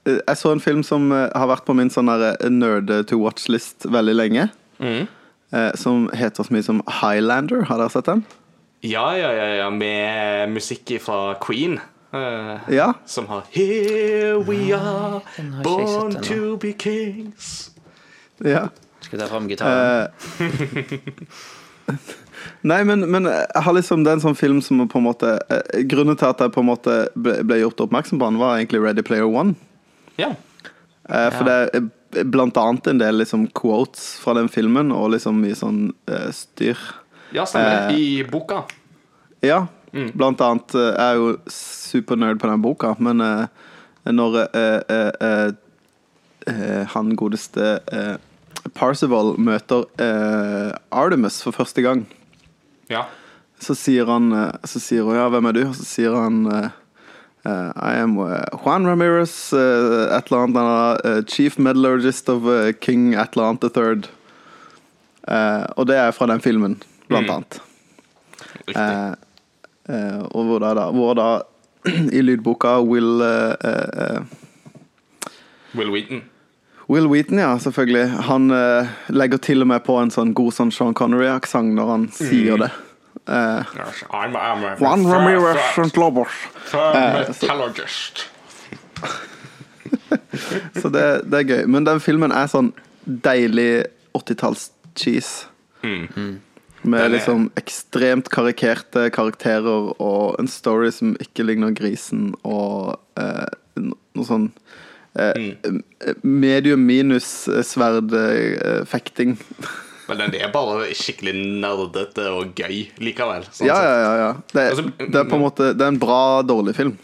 jeg så en film som eh, har vært på min sånn eh, nerd to watch-list veldig lenge. Mm. Eh, som heter så mye som Highlander. Har dere sett den? Ja, ja, ja, ja, med musikk fra Queen. Uh, Ja. Som har Here we are, born to be kings. ja. Skal ta fram gitaren? Eh, Nei, men, men jeg har liksom Det er en sånn film som på en måte eh, Grunnen til at jeg på en måte ble, ble gjort oppmerksom på den, var egentlig Ready Player One. Ja. Eh, For det er blant annet en del liksom quotes fra den filmen, og liksom mye sånn eh, styr. ja, stemmer det. Eh, I boka. Ja, blant annet eh, Jeg er jo supernerd på den boka, men eh, når han godeste Parzival møter Artemis for første gang, Ja. så sier han Så sier hun ja, hvem er du? Og så sier han I am eh, Juan Ramirez, eh, et eller annet, eh, Chief Metallurgist of eh, King Atlant eller the Third. Eh, og det er fra den filmen, blant Mm. annet. Riktig. Eh, eh, og hvor da, hvor da i lydboka Will eh, eh, eh, Will Wheaton. Will Wheaton, ja, selvfølgelig. Han uh, legger til og med på en sånn god sånn Sean Connery-aksent når han sier det. Eh, I'm, I'm a Juan Ramirez St. Lobos. metallurgist. Så det, det er gøy. Men den filmen er sånn deilig 80-talls-cheese. Den Med er- liksom ekstremt karikerte karakterer og en story som ikke ligner grisen, og eh, noe sånn eh, medium minus eh, sverdfekting. Men den er bare skikkelig nerdete og gøy likevel. sånn ja, ja, ja, ja. Det, Altså, det er på en måte Det er en bra, dårlig film.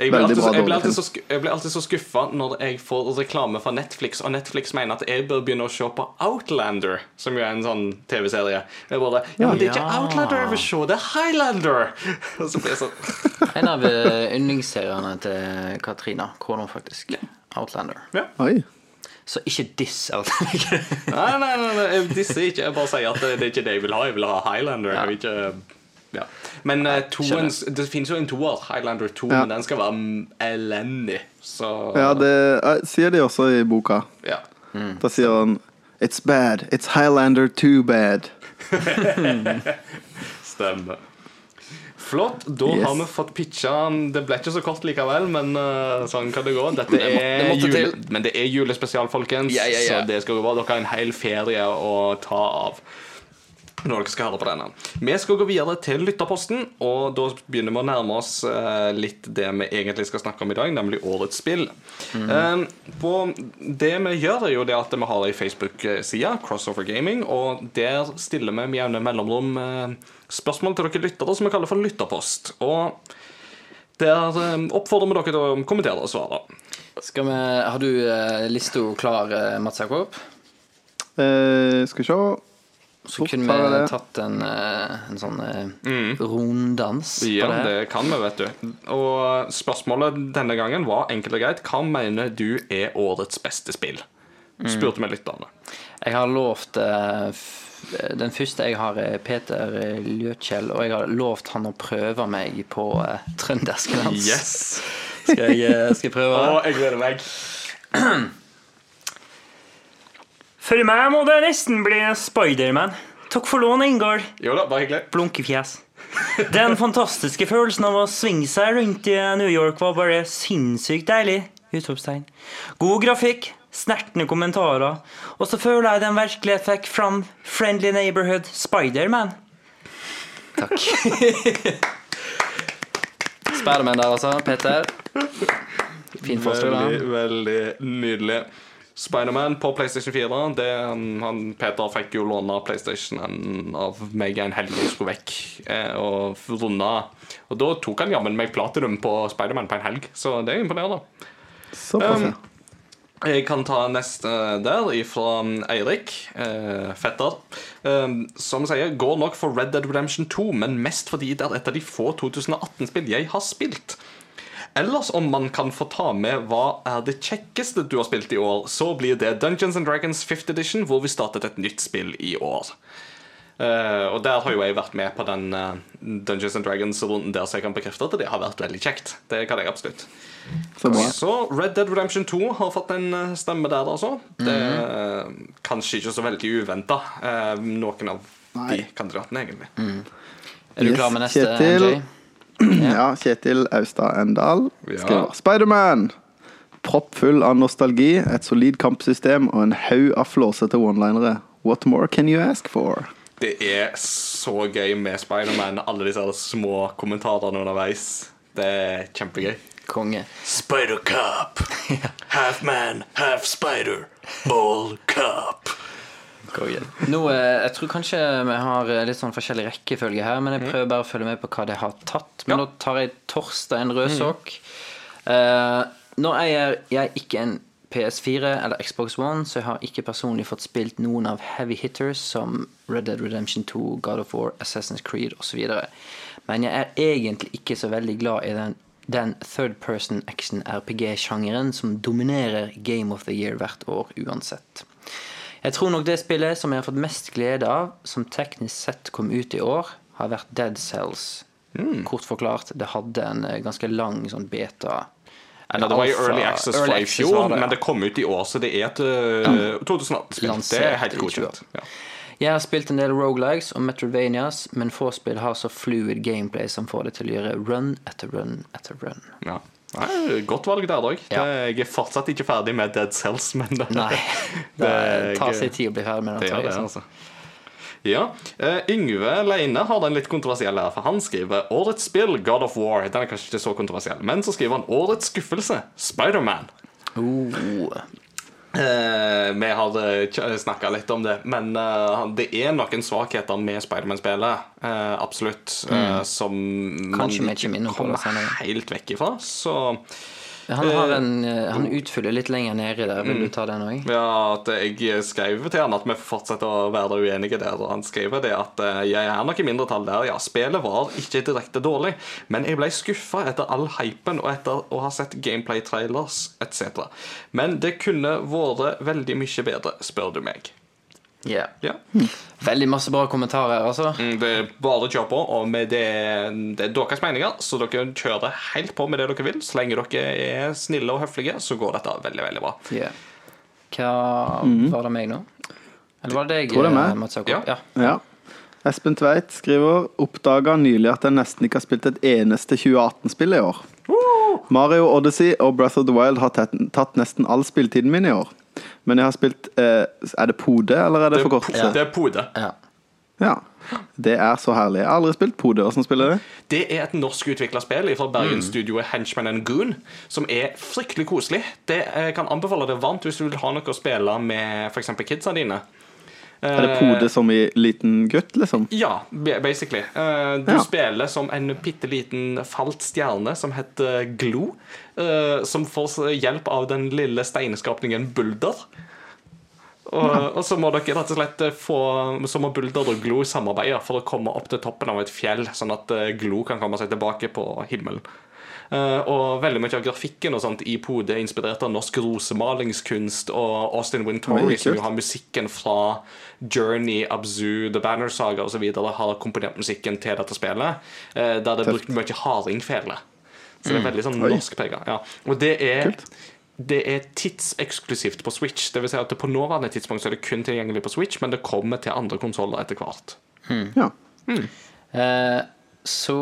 Jeg blir, alltid, bra så- jeg, blir alltid så, jeg blir alltid så skuffa når jeg får reklame fra Netflix, og Netflix mener at jeg bør begynne å se på Outlander, som jo er en sånn TV-serie. Jeg bare Ja, men det er ikke Outlander jeg vil se, det er Highlander! Og så blir jeg sånn En av eh, yndlingsseriene til Katrina, kona faktisk. Outlander. Oi. Så ikke diss Outlander. Nei, nei, nei, nei jeg disser ikke. Jeg bare sier at det det er ikke det jeg vil ha. Jeg vil ha Highlander. Jeg vil ikke ja. Men uh, toen, det finnes jo en toer, Highlander 2, Ja. men den skal være mm, elendig. Så Ja, det eh, sier de også i boka. ja. Da sier han It's bad. It's Highlander too bad. Stemmer. Flott. Da Yes. har vi fått pitcha Det ble ikke så kort likevel, men uh, sånn kan det gå. Dette Det må- det jule, men det er julespesial, folkens. Ja, ja, ja. Så det skal gå bra. Dere har en hel ferie å ta av. Når dere skal høre på denne. Vi skal gå videre til lytterposten, og da begynner vi å nærme oss eh, litt det vi egentlig skal snakke om i dag, nemlig årets spill. Eh, på det vi gjør, er jo det at vi har ei Facebook-side, Crossover Gaming, og der stiller vi med jevne mellomrom eh, spørsmål til dere lyttere som vi kaller for lytterpost. Og der eh, oppfordrer vi dere til å kommentere og svare. Skal vi, har du uh, lista klar, eh, Mats Jakob? Eh, skal vi se. Så Fort kunne vi tatt en, eh, en sånn mm. runddans på Ja, det. det kan vi, vet du. Og spørsmålet denne gangen var enkelt og greit. Hva mener du er årets beste spill? Spurte vi lytterne. Jeg har lovt eh, Den første jeg har, er Peter eh, Ljøtkjell, og jeg har lovt han å prøve meg på trøndersk dans. Yes! Skal jeg, eh, skal jeg prøve? Å, jeg gleder meg. For meg må det nesten bli Spiderman. Takk for lånet, Ingar. Jo da, bare hyggelig. Blunkefjes. Den fantastiske følelsen av å svinge seg rundt i New York var bare sinnssykt deilig. Utropstegn. God grafikk, snertne kommentarer, og så føler jeg den virkelig fikk fram Friendly Neighborhood Spiderman. Takk. Spiderman der, altså. Peter. Fin forslag. Veldig, veldig nydelig. Spiderman på PlayStation 4. Det, han, Peter fikk jo låne PlayStationen av meg en helg jeg skulle vekk eh, og runde. Og da tok han jammen meg platinum på Spiderman på en helg, så det er imponerende. Såpass, Um. Jeg kan ta neste der, fra Eirik, eh, fetter, eh, som sier går nok for Red Dead Redemption 2, men mest fordi det er et av de få 2018-spill jeg har spilt. Ellers om man kan få ta med hva er det kjekkeste du har spilt i år, så blir det Dungeons and Dragons 5th Edition, hvor vi startet et nytt spill i år. Uh, og der har jo jeg vært med på den uh, Dungeons and Dragons-runden der, så jeg kan bekrefte at det har vært veldig kjekt. Det kan jeg absolutt. Så Red Dead Redemption 2 har fått en eh, stemme der, altså. Det er kanskje ikke så veldig uventa, noen av de kandidatene, egentlig. Er du Yes, klar med neste, Kjetil. MJ? Ja, Kjetil Austad Endal Ja. Spiderman. Proppfull av nostalgi, et solid kampsystem og en haug av flåsete one-linere. What more can you ask for? Det er så gøy med Spiderman, alle disse små kommentarene underveis. Det er kjempegøy. Konge. Spider-Cop. Half man, half spider. All cop. Konge. Nå, eh, jeg tror kanskje vi har eh, litt sånn forskjellig rekkefølge her, men jeg prøver bare å følge med på hva det har tatt. Men Ja. nå tar jeg Torstein Røsåk. Uh, nå eier jeg ikke en PS4 eller Xbox One, så jeg har ikke personlig fått spilt noen av heavy hitters som Red Dead Redemption 2, God of War, Assassin's Creed osv. Men jeg er egentlig ikke så veldig glad i den, den third person action RPG-sjangeren som dominerer Game of the Year hvert år uansett. Jeg tror nok det spillet som jeg har fått mest glede av, som teknisk sett kom ut i år, har vært Dead Cells. Kort forklart, det hadde en eh, ganske lang sånn beta Ja, det var i Early Access fra i fjor, ja. men det kom ut i år, så det er et uh, 2018-spill. Det er helt godkjent. Ja. Jeg har spilt en del Rogalikes og Metrovanias, men få spill har så fluid gameplay som får det til å gjøre run etter run etter run. Ja. Nei, godt valg der òg. Ja. Jeg er fortsatt ikke ferdig med Dead Cells, men det, Nei, det Det- tar sin tid å bli ferdig med den. det jeg, det, altså. Ja. eh, Yngve Leine har den litt kontroversielle her, for han skriver Årets spill, God of War. Den er kanskje ikke så kontroversiell, men så skriver han Årets skuffelse, Spiderman. Oh, Eh, vi har snakka litt om det, men eh, det er noen svakheter med Spiderman-spillet. Eh, absolutt. Mm. som. Kanskje man ikke kommer helt vekk ifra. Så han, har en, eh, han utfyller litt lenger nede der. Vil du ta den òg? ja, at jeg skrev til han at vi fortsetter å være uenige der. Og han skriver det at eh, jeg er nok i mindretall der. Ja, spillet var ikke direkte dårlig, men jeg ble skuffa etter all hypen og etter å ha sett gameplay-trailers etc. Men det kunne vært veldig mye bedre, spør du meg. Ja. Ja. Veldig masse bra kommentarer, altså. Mm, Det er bare å kjøre på, og med det, det er deres meninger, så dere kjører helt på med det dere vil. Så lenge dere er snille og høflige, så går dette veldig, veldig bra. Yeah. Hva var det meg nå? Eller var det deg, Tror det er meg. eh? Ja. Ja. Ja. Espen Tveit skriver Oppdaga nylig at jeg nesten ikke har spilt et eneste 2018-spill i år. Mario Odyssey og Breath of the Wild har tatt nesten all spilletiden min i år. Men jeg har spilt eh, Er det Pode, eller er det Det for kort? det er Pode. Ja. Ja. Det er så herlig. Jeg har aldri spilt Pode. Hvordan spiller det? Det er et norsk utvikla spill fra Bergensstudioet Henchman and Goon, som er fryktelig koselig. Det jeg kan anbefale det varmt hvis du vil ha noe å spille med f.eks. kidsa dine. Er det Pode som i liten gutt, liksom? Ja, basically. Eh, du Ja. spiller som en bitte liten falt stjerne som heter Glo. eh, som får hjelp av den lille steinskapningen Bulder. Og, og så må dere rett og slett eh, få Så må Bulder og Glo samarbeide for å komme opp til toppen av et fjell, sånn at eh, Glo kan komme seg tilbake på himmelen. Eh, og veldig mye av grafikken og sånt i Pode er inspirert av norsk rosemalingskunst og Austin Wintory, som jo har musikken fra Journey, Abzu, The Banner Saga osv. har komponert musikken til dette spillet, eh, der det er brukt mye hardingfele. Så det er veldig sånn norsk prega. Ja. Og det er Kult. det er tidseksklusivt på Switch. Det vil si at det på nåværende tidspunkt så er det kun tilgjengelig på Switch, men det kommer til andre konsoller etter hvert. Ja. Eh, så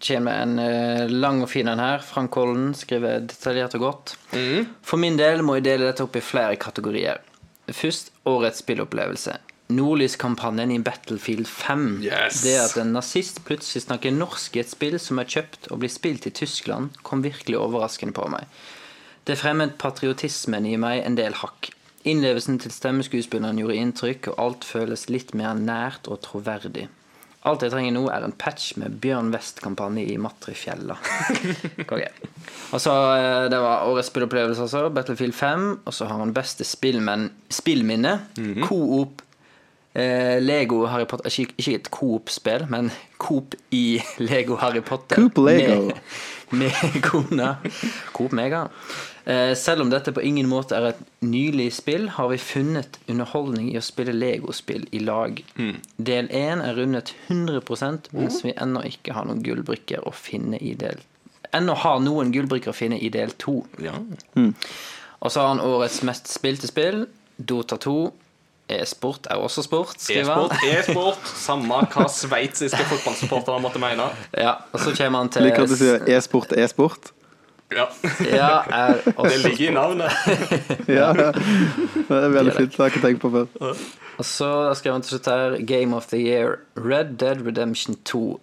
kommer en eh, lang og fin en her. Frank Holden skriver detaljert og godt. For min del må jeg dele dette opp i flere kategorier. Først årets spillopplevelse. Nordlyskampanjen i Battlefield 5. Yes. Det at en nazist plutselig snakker norsk i et spill som er kjøpt og blir spilt i Tyskland, kom virkelig overraskende på meg. Det fremmet patriotismen i meg en del hakk. Innlevelsen til stemmeskuespilleren gjorde inntrykk, og alt føles litt mer nært og troverdig. Alt jeg trenger nå, er en patch med Bjørn West-kampanje i Matrifjella. Konge. Og så, eh, Det var årets spillopplevelse, altså. Battlefield 5. Og så har han beste spillmenn, spillminne. Coop eh, Lego Harry Potter Ikke, ikke et Coop-spill, men Coop i Lego Harry Potter. Coop Lego. Med, med kona. Coop Mega. Eh, selv om dette på ingen måte er et nylig spill, har vi funnet underholdning i å spille Lego-spill i lag. Del 1 er rundet 100% mens vi ennå ikke har noen gullbrikker å finne i del Ennå har noen gullbrikker å finne i del 2. Ja. Og så har han årets mest spilte spill, Dota 2. E-sport er også sport, skriver E-sport, e-sport, samme hva sveitsiske fotballsupportere måtte mene. Ja, og så kommer han til Liker du sier e-sport, e-sport. Ja, Ja, er Det ligger i navnet. Ja. Det er veldig fint. Det har jeg ikke tenkt på før. Og så skrev han til slutt her Game of the Year Red Dead Redemption 2.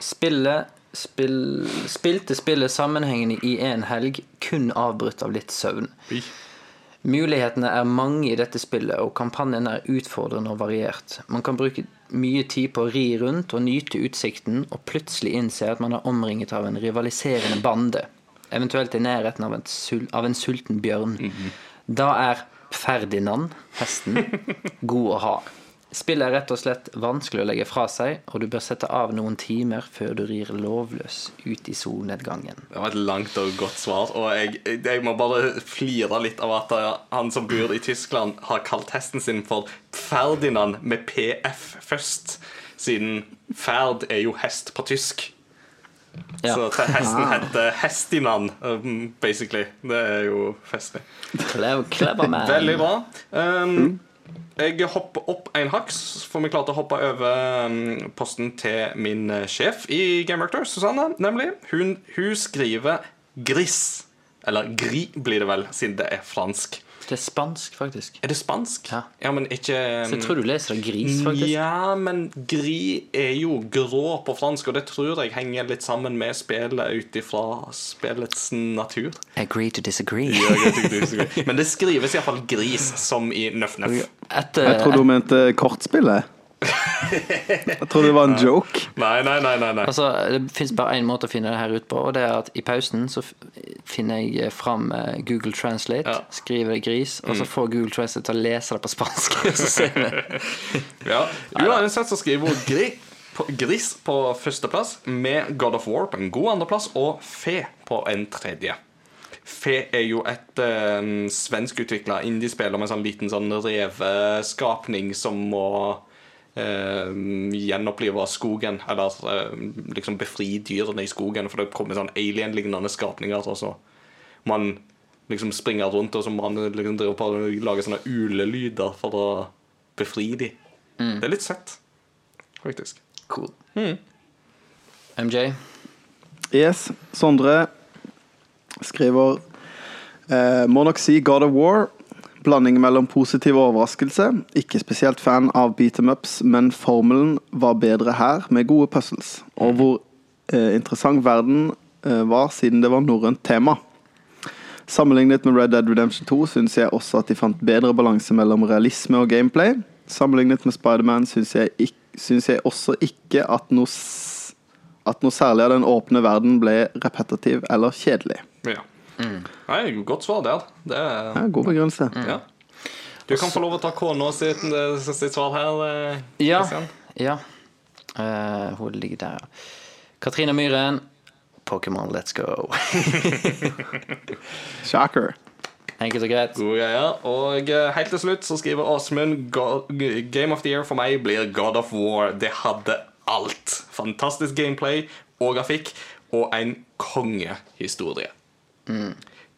Spille spill, Spilte spillet sammenhengende i én helg, kun avbrutt av litt søvn. Mulighetene er mange i dette spillet, og kampanjen er utfordrende og variert. Man kan bruke mye tid på å ri rundt og nyte utsikten, og plutselig innse at man er omringet av en rivaliserende bande. Eventuelt i nærheten av en, av en sulten bjørn. Da er Ferdinand, hesten, god å ha. Spillet er rett og slett vanskelig å legge fra seg, og du bør sette av noen timer før du rir lovløs ut i solnedgangen. Det var et langt og godt svar. Og jeg, jeg må bare flire litt av at eh, han som bor i Tyskland, har kalt hesten sin for Ferdinand med PF først. Siden Ferd er jo hest på tysk. Ja. Så til hesten heter Hestinan, um, basically. Det er jo festlig. Clever, clever man. Veldig bra. Um, jeg hopper opp en haks, for vi klarte å hoppe over um, posten til min eh, sjef i Game Rector, Susanne, nemlig. Hun, hun skriver 'gris'. Eller 'gri' blir det vel, siden det er fransk. Det er spansk, faktisk. Er det spansk? Ja. men ikke um, Så jeg tror du leser det gris, faktisk. Ja, men gri er jo grå på fransk, og det tror jeg henger litt sammen med spillet ut ifra spillets natur. Agree to disagree. Men det skrives iallfall gris, som i nøff-nøff. Jeg tror du mente kortspillet. Jeg trodde det var en joke. Nei, nei, nei. nei, nei. Altså, Det fins bare én måte å finne det her ut på, og det er at i pausen så finner jeg fram eh, Google Translate, Ja. skriver 'gris', og så får Google Translate til å lese det på spansk. så ser vi. Ja. Uansett så skriver hun gri, på, Gris på førsteplass, med God of War på en god andreplass og Fe på en tredje. Fe er jo et eh, svenskutvikla indiespill om en sånn liten sånn reveskapning som må eh, gjenopplive skogen. Eller eh, liksom befri dyrene i skogen, for det kommer sånn alien-lignende skapninger. Og så man liksom springer rundt, og så man liksom driver på og lager sånne ulelyder for å befri de. Det er litt søtt, faktisk. Cool. MJ? Yes. Sondre skriver eh, Må nok si God of War. Blanding mellom positiv overraskelse. Ikke spesielt fan av beat em ups, men formelen var bedre her, med gode puzzles. Og hvor eh, interessant verden eh, var, siden det var norrønt tema. Sammenlignet med Red Dead Redemption 2 syns jeg også at de fant bedre balanse mellom realisme og gameplay. Sammenlignet med Spiderman syns jeg, ikk- syns jeg også ikke at noe, at noe særlig av den åpne verden ble repetitiv eller kjedelig. Ja. Nei, godt svar der. Det er, Ja, god begrunnelse. ja. Du kan få lov å ta kona sitt, sitt svar her. eh, Ja. Ja. Uh, hun ligger der, ja. Katrine Myhren. Pokémon, let's go. Shocker. Enkelt og greit. God greie. Og eh, helt til slutt så skriver Åsmund Game of the Year for meg blir God of War. Det hadde alt. Fantastisk gameplay og grafikk og en kongehistorie.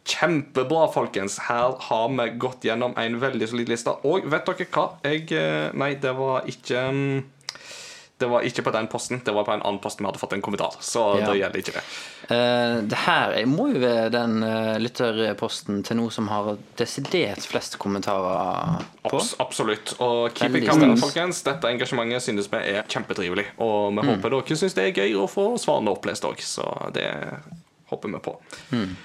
Kjempebra, folkens. Her har vi gått gjennom en veldig solid liste. Og vet dere hva? Jeg eh, Nei, det var ikke mm, Det var ikke på den posten. Det var på en annen post vi hadde fått en kommentar. Så Ja. da gjelder ikke det. Uh, det her er- må jo være den uh, lytterposten til noe som har desidert flest kommentarer på. Abs absolutt. Og keep it coming, folkens. Dette engasjementet synes vi er kjempetrivelig. Og Mm. vi håper dere syns det er gøy å få svarene opplest òg, så det håper vi på. Mm.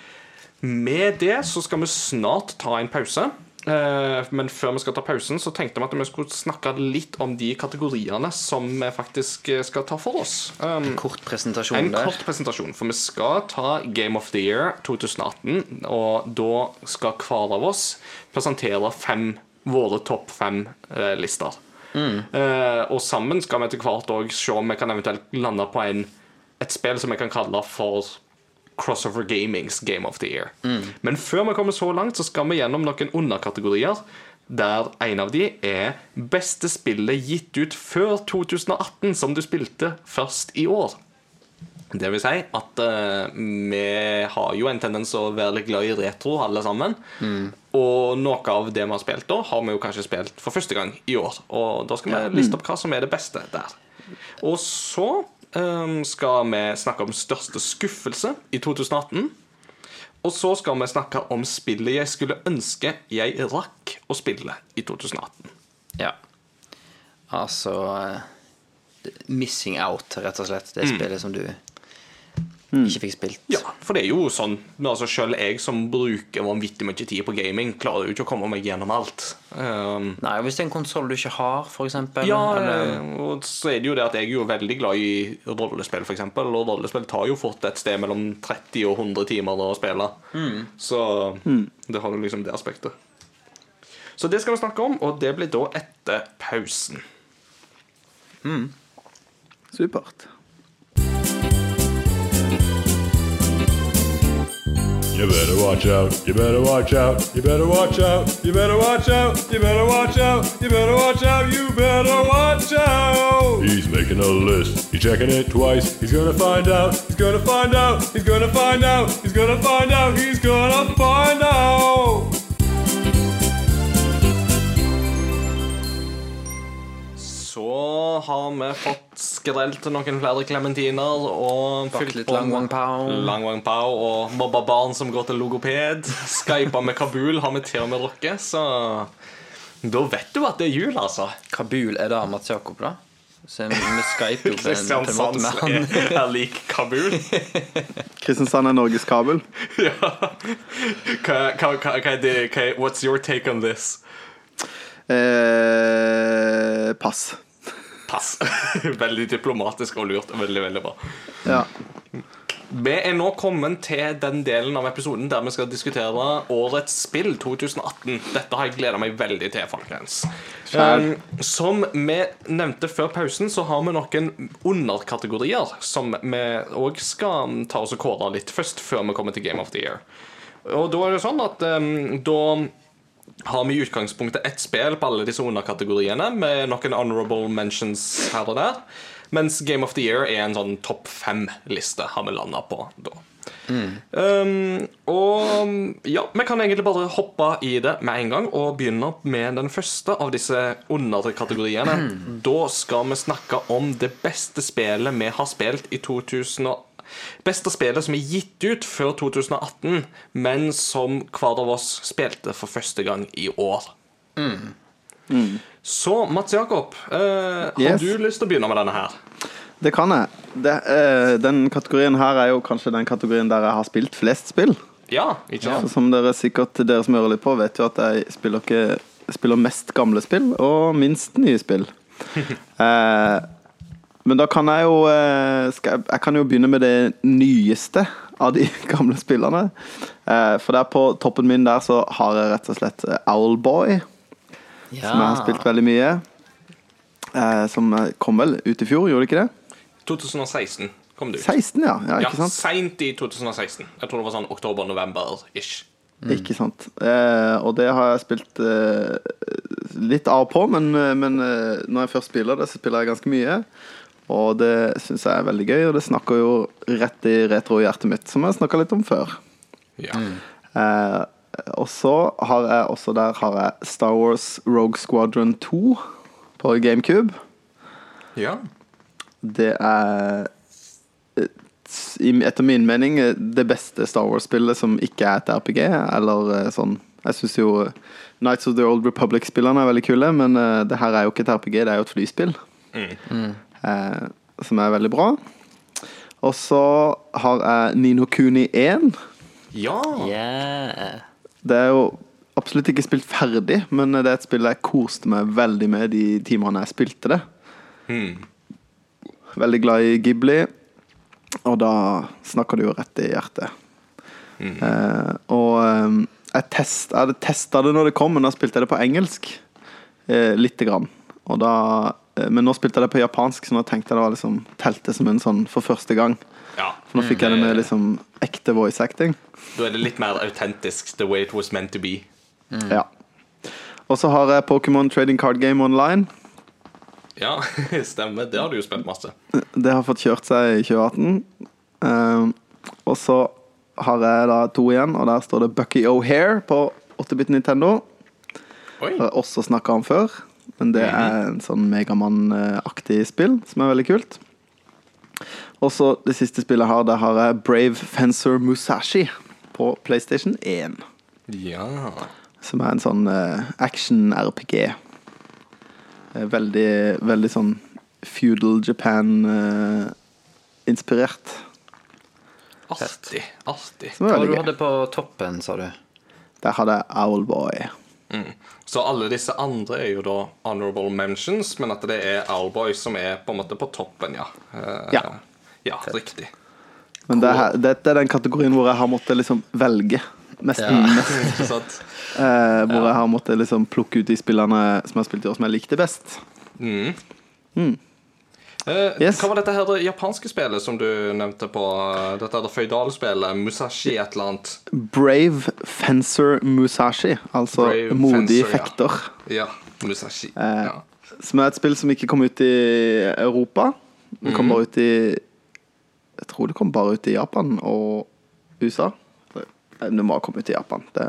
Med det så skal vi snart ta en pause. Eh, Men før vi skal ta pausen, så tenkte vi at vi skulle snakke litt om de kategoriene som vi faktisk eh, skal ta for oss. Um, Kort presentasjon en der. kort presentasjon, for vi skal ta Game of the Year 2018. Og da skal hver av oss presentere fem, våre topp fem-lister. Eh, og sammen skal vi etter hvert òg se om vi kan eventuelt lande på en, et spill som vi kan kalle for Crossover Gamings Game of the Year. Men før vi kommer så langt, så skal vi gjennom noen underkategorier. Der en av de er beste spillet gitt ut før 2018, som du spilte først i år. Det vil si at uh, vi har jo en tendens å være litt glad i retro, alle sammen. Og noe av det vi har spilt da, har vi jo kanskje spilt for første gang i år. Og da skal vi liste opp hva som er det beste der. Og så skal vi snakke om største skuffelse i 2018. Og så skal vi snakke om spillet jeg skulle ønske jeg rakk å spille i 2018. Ja. Altså eh, Missing out, rett og slett. Det spillet som du ikke fikk spilt. Ja, for det er jo sånn men altså Selv jeg som bruker vanvittig mye tid på gaming, klarer jo ikke å komme meg gjennom alt. Um, Nei, Hvis det er en konsoll du ikke har, for eksempel ja, eller, og så er det jo det at jeg er jo veldig glad i rollespill, for eksempel, Og rollespill tar jo fort et sted mellom 30 og 100 timer å spille. Så det har jo liksom det aspektet. Så det skal vi snakke om, og det blir da etter pausen. Supert. You better watch out, you better watch out, you better watch out, you better watch out, you better watch out, you better watch out, you better watch out. He's making a list, he's checking it twice. He's gonna find out, he's gonna find out, he's gonna find out, he's gonna find out, he's gonna find out. Så har vi fått skrelt noen flere klementiner og fylt litt lang wang pao. Lang Wang Pao og mobba barn som går til logoped. Skypa med Kabul har vi til og med drukket, så da vet du at det er jul, altså. Kabul er da Mats Jakob, da? Så vi skyper jo på en, på en måte Kristiansand med han. er, lik Kabul. Kristiansand er Norges Kabul. ja. Hva, hva, hva, hva er det hva, What's your take on this? Eh, pass. Pass. veldig diplomatisk og lurt. Veldig, veldig bra. Ja. Vi er nå kommet til den delen av episoden der vi skal diskutere årets spill 2018. Dette har jeg gleda meg veldig til, folkens. Um, som vi nevnte før pausen, så har vi noen underkategorier som vi òg skal ta oss og kåre litt først, før vi kommer til Game of the Year. Og da er det sånn at um, da har vi i utgangspunktet ett spill på alle disse underkategoriene, med noen honorable mentions her og der. Mens Game of the Year er en sånn topp fem-liste har vi landa på da. Um, og ja, vi kan egentlig bare hoppe i det med en gang og begynne med den første av disse underkategoriene. Da skal vi snakke om det beste spillet vi har spilt i 2000 og Beste spillet som er gitt ut før 2018, men som hver av oss spilte for første gang i år. Så Mats Jakob, eh, har Yes. du lyst til å begynne med denne her? Det kan jeg. Det, eh, den kategorien her er jo kanskje den kategorien der jeg har spilt flest spill. Ja, ikke sant? Som dere sikkert dere som hører litt på, vet jo at jeg spiller, ikke, spiller mest gamle spill og minst nye spill. eh, men da kan jeg jo eh, skal jeg, jeg kan jo begynne med det nyeste av de gamle spillene. Eh, for der på toppen min der så har jeg rett og slett Owlboy, Owlboy, som jeg har spilt veldig mye. Eh, som kom vel ut i fjor, gjorde det ikke det? 2016 kom det ut. 16, ja. ja Ja, ikke sant? Ja, Seint i 2016. Jeg tror det var sånn oktober-november-ish. Ikke sant. Eh, og det har jeg spilt eh, litt av og på, men, eh, men eh, når jeg først spiller det, så spiller jeg ganske mye. Og det syns jeg er veldig gøy, og det snakker jo rett i retrohjertet mitt, som jeg snakka litt om før. Ja. Eh, og så har jeg også der har jeg Star Wars Rogue Squadron 2 på GameCube. ja. Det er eh, etter min mening eh, det beste Star Wars-spillet som ikke er et RPG, eller eh, sånn Jeg syns jo Nights of the Old Republic-spillene er veldig kule, men det her er jo ikke et RPG, det er jo et flyspill. Eh, som er veldig bra. Og så har jeg Nino Kuni 1. ja. Yeah. Det er jo absolutt ikke spilt ferdig, men det er et spill jeg koste meg veldig med de timene jeg spilte det. Veldig glad i Ghibli, og da snakker du jo rett i hjertet. Eh, og eh, jeg, test, jeg hadde testa det når det kom, men da spilte jeg det på engelsk. Eh, lite grann. Og da, men nå spilte jeg det på japansk, så nå tenkte jeg det var liksom telte som en sånn for første gang. ja. For nå fikk jeg det med liksom ekte voice acting. Da er det litt mer autentisk. The way it was meant to be. Ja. Og så har jeg Pokémon Trading Card Game Online. Ja, stemmer. Det har du jo spilt masse. Det har fått kjørt seg i 2018. Uh, og så har jeg da to igjen, og der står det Bucky O'Hare på 8-bit Nintendo. Oi. Har jeg også snakka om før, men det er en sånn Megamann-aktig spill som er veldig kult. Og så det siste spillet jeg har, der har jeg Brave Fencer Musashi på PlayStation 1. Ja. Som er en sånn eh, action-RPG. Eh, Veldig, veldig sånn feudal Japan-inspirert. Artig. Artig. Hva du hadde på toppen, sa du? Der hadde jeg Owlboy. Så alle disse andre er jo da honorable mentions, men at det er Owlboy som er på en måte på toppen, ja. Eh, Ja. ja riktig. Men det er, dette er den kategorien hvor jeg har måttet liksom velge Mest, Ja. mest eh, hvor jeg har måttet liksom plukke ut de spillerne som jeg har spilt i år, som jeg likte best. Eh, Yes. Hva var dette her det japanske spillet som du nevnte på? eh, Dette er det føydalspillet? Musashi et eller annet? Brave Fencer Musashi, altså Brave modig Fencer, ja. fekter. Ja, Musashi. Eh, ja. Som er et spill som ikke kom ut i Europa. Det kom kom bare ut i Jeg tror det kom bare ut i Japan og USA. Det, det må ha kommet ut i Japan. Det,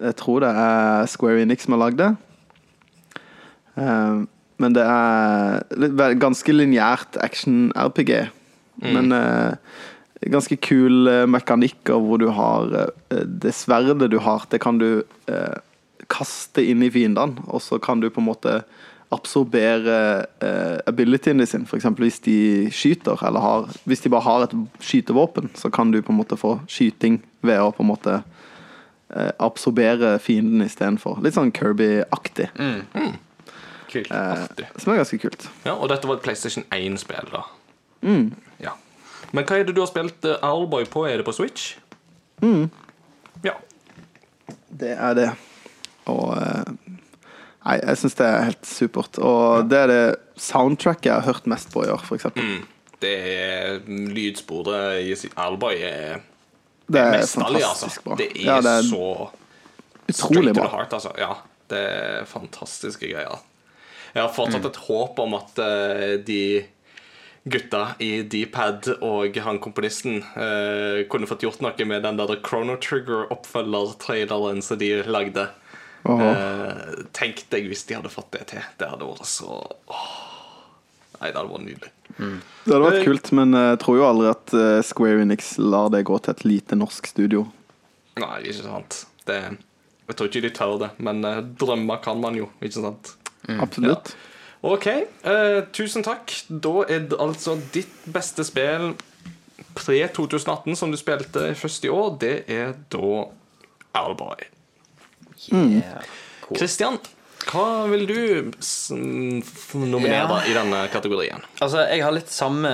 jeg tror det er Square Enix som har lagd det. Eh, men det er ganske lineært action-RPG. Men uh, ganske kul eh, mekanikker hvor du har uh, Det sverdet du har, det kan du uh, kaste inn i fiendene, og så kan du på en måte absorbere uh, abilityen din sin. F.eks. hvis de skyter, eller har, hvis de bare har et skytevåpen, så kan du på en måte få skyting ved å på en måte uh, absorbere fienden istedenfor. Litt sånn Kirby-aktig, Kult. eh, som er ganske kult. Ja, og dette var et PlayStation 1-spill, da. Mm. Ja. Men hva er det du har spilt uh, Owlboy på? Er det på Switch? Mm. Ja. Det er det. Og eh, Nei, jeg syns det er helt supert. Og det er det soundtracket jeg har hørt mest på i år, f.eks. Mm. Det er lydsporet i Owlboy er Det er mesterlig, altså. fantastisk bra. Det er, Ja, det er så utrolig bra. heart, altså. Ja, det er fantastiske greier. Jeg har fortsatt et håp om at eh, de gutta i D-pad og han komponisten eh, kunne fått gjort noe med den der Chrono Trigger-oppfølger-traileren som de lagde. Åh. Eh, tenk deg hvis de hadde fått det til. Det hadde vært så åh. Nei, det hadde vært nydelig. Det hadde vært kult, men jeg tror jo aldri at eh, Square Enix lar det gå til et lite norsk studio. Nei, ikke sant. Det, jeg tror ikke de tør det, men eh, drømmer kan man jo, ikke sant? Absolutt. Ok, eh, tusen takk. Da er det altså ditt beste spill pre-2018 som du spilte først i år, det er da Owlboy. Yeah. Cool. Christian, hva vil du nominere Ja. i denne kategorien? Altså, jeg har litt samme,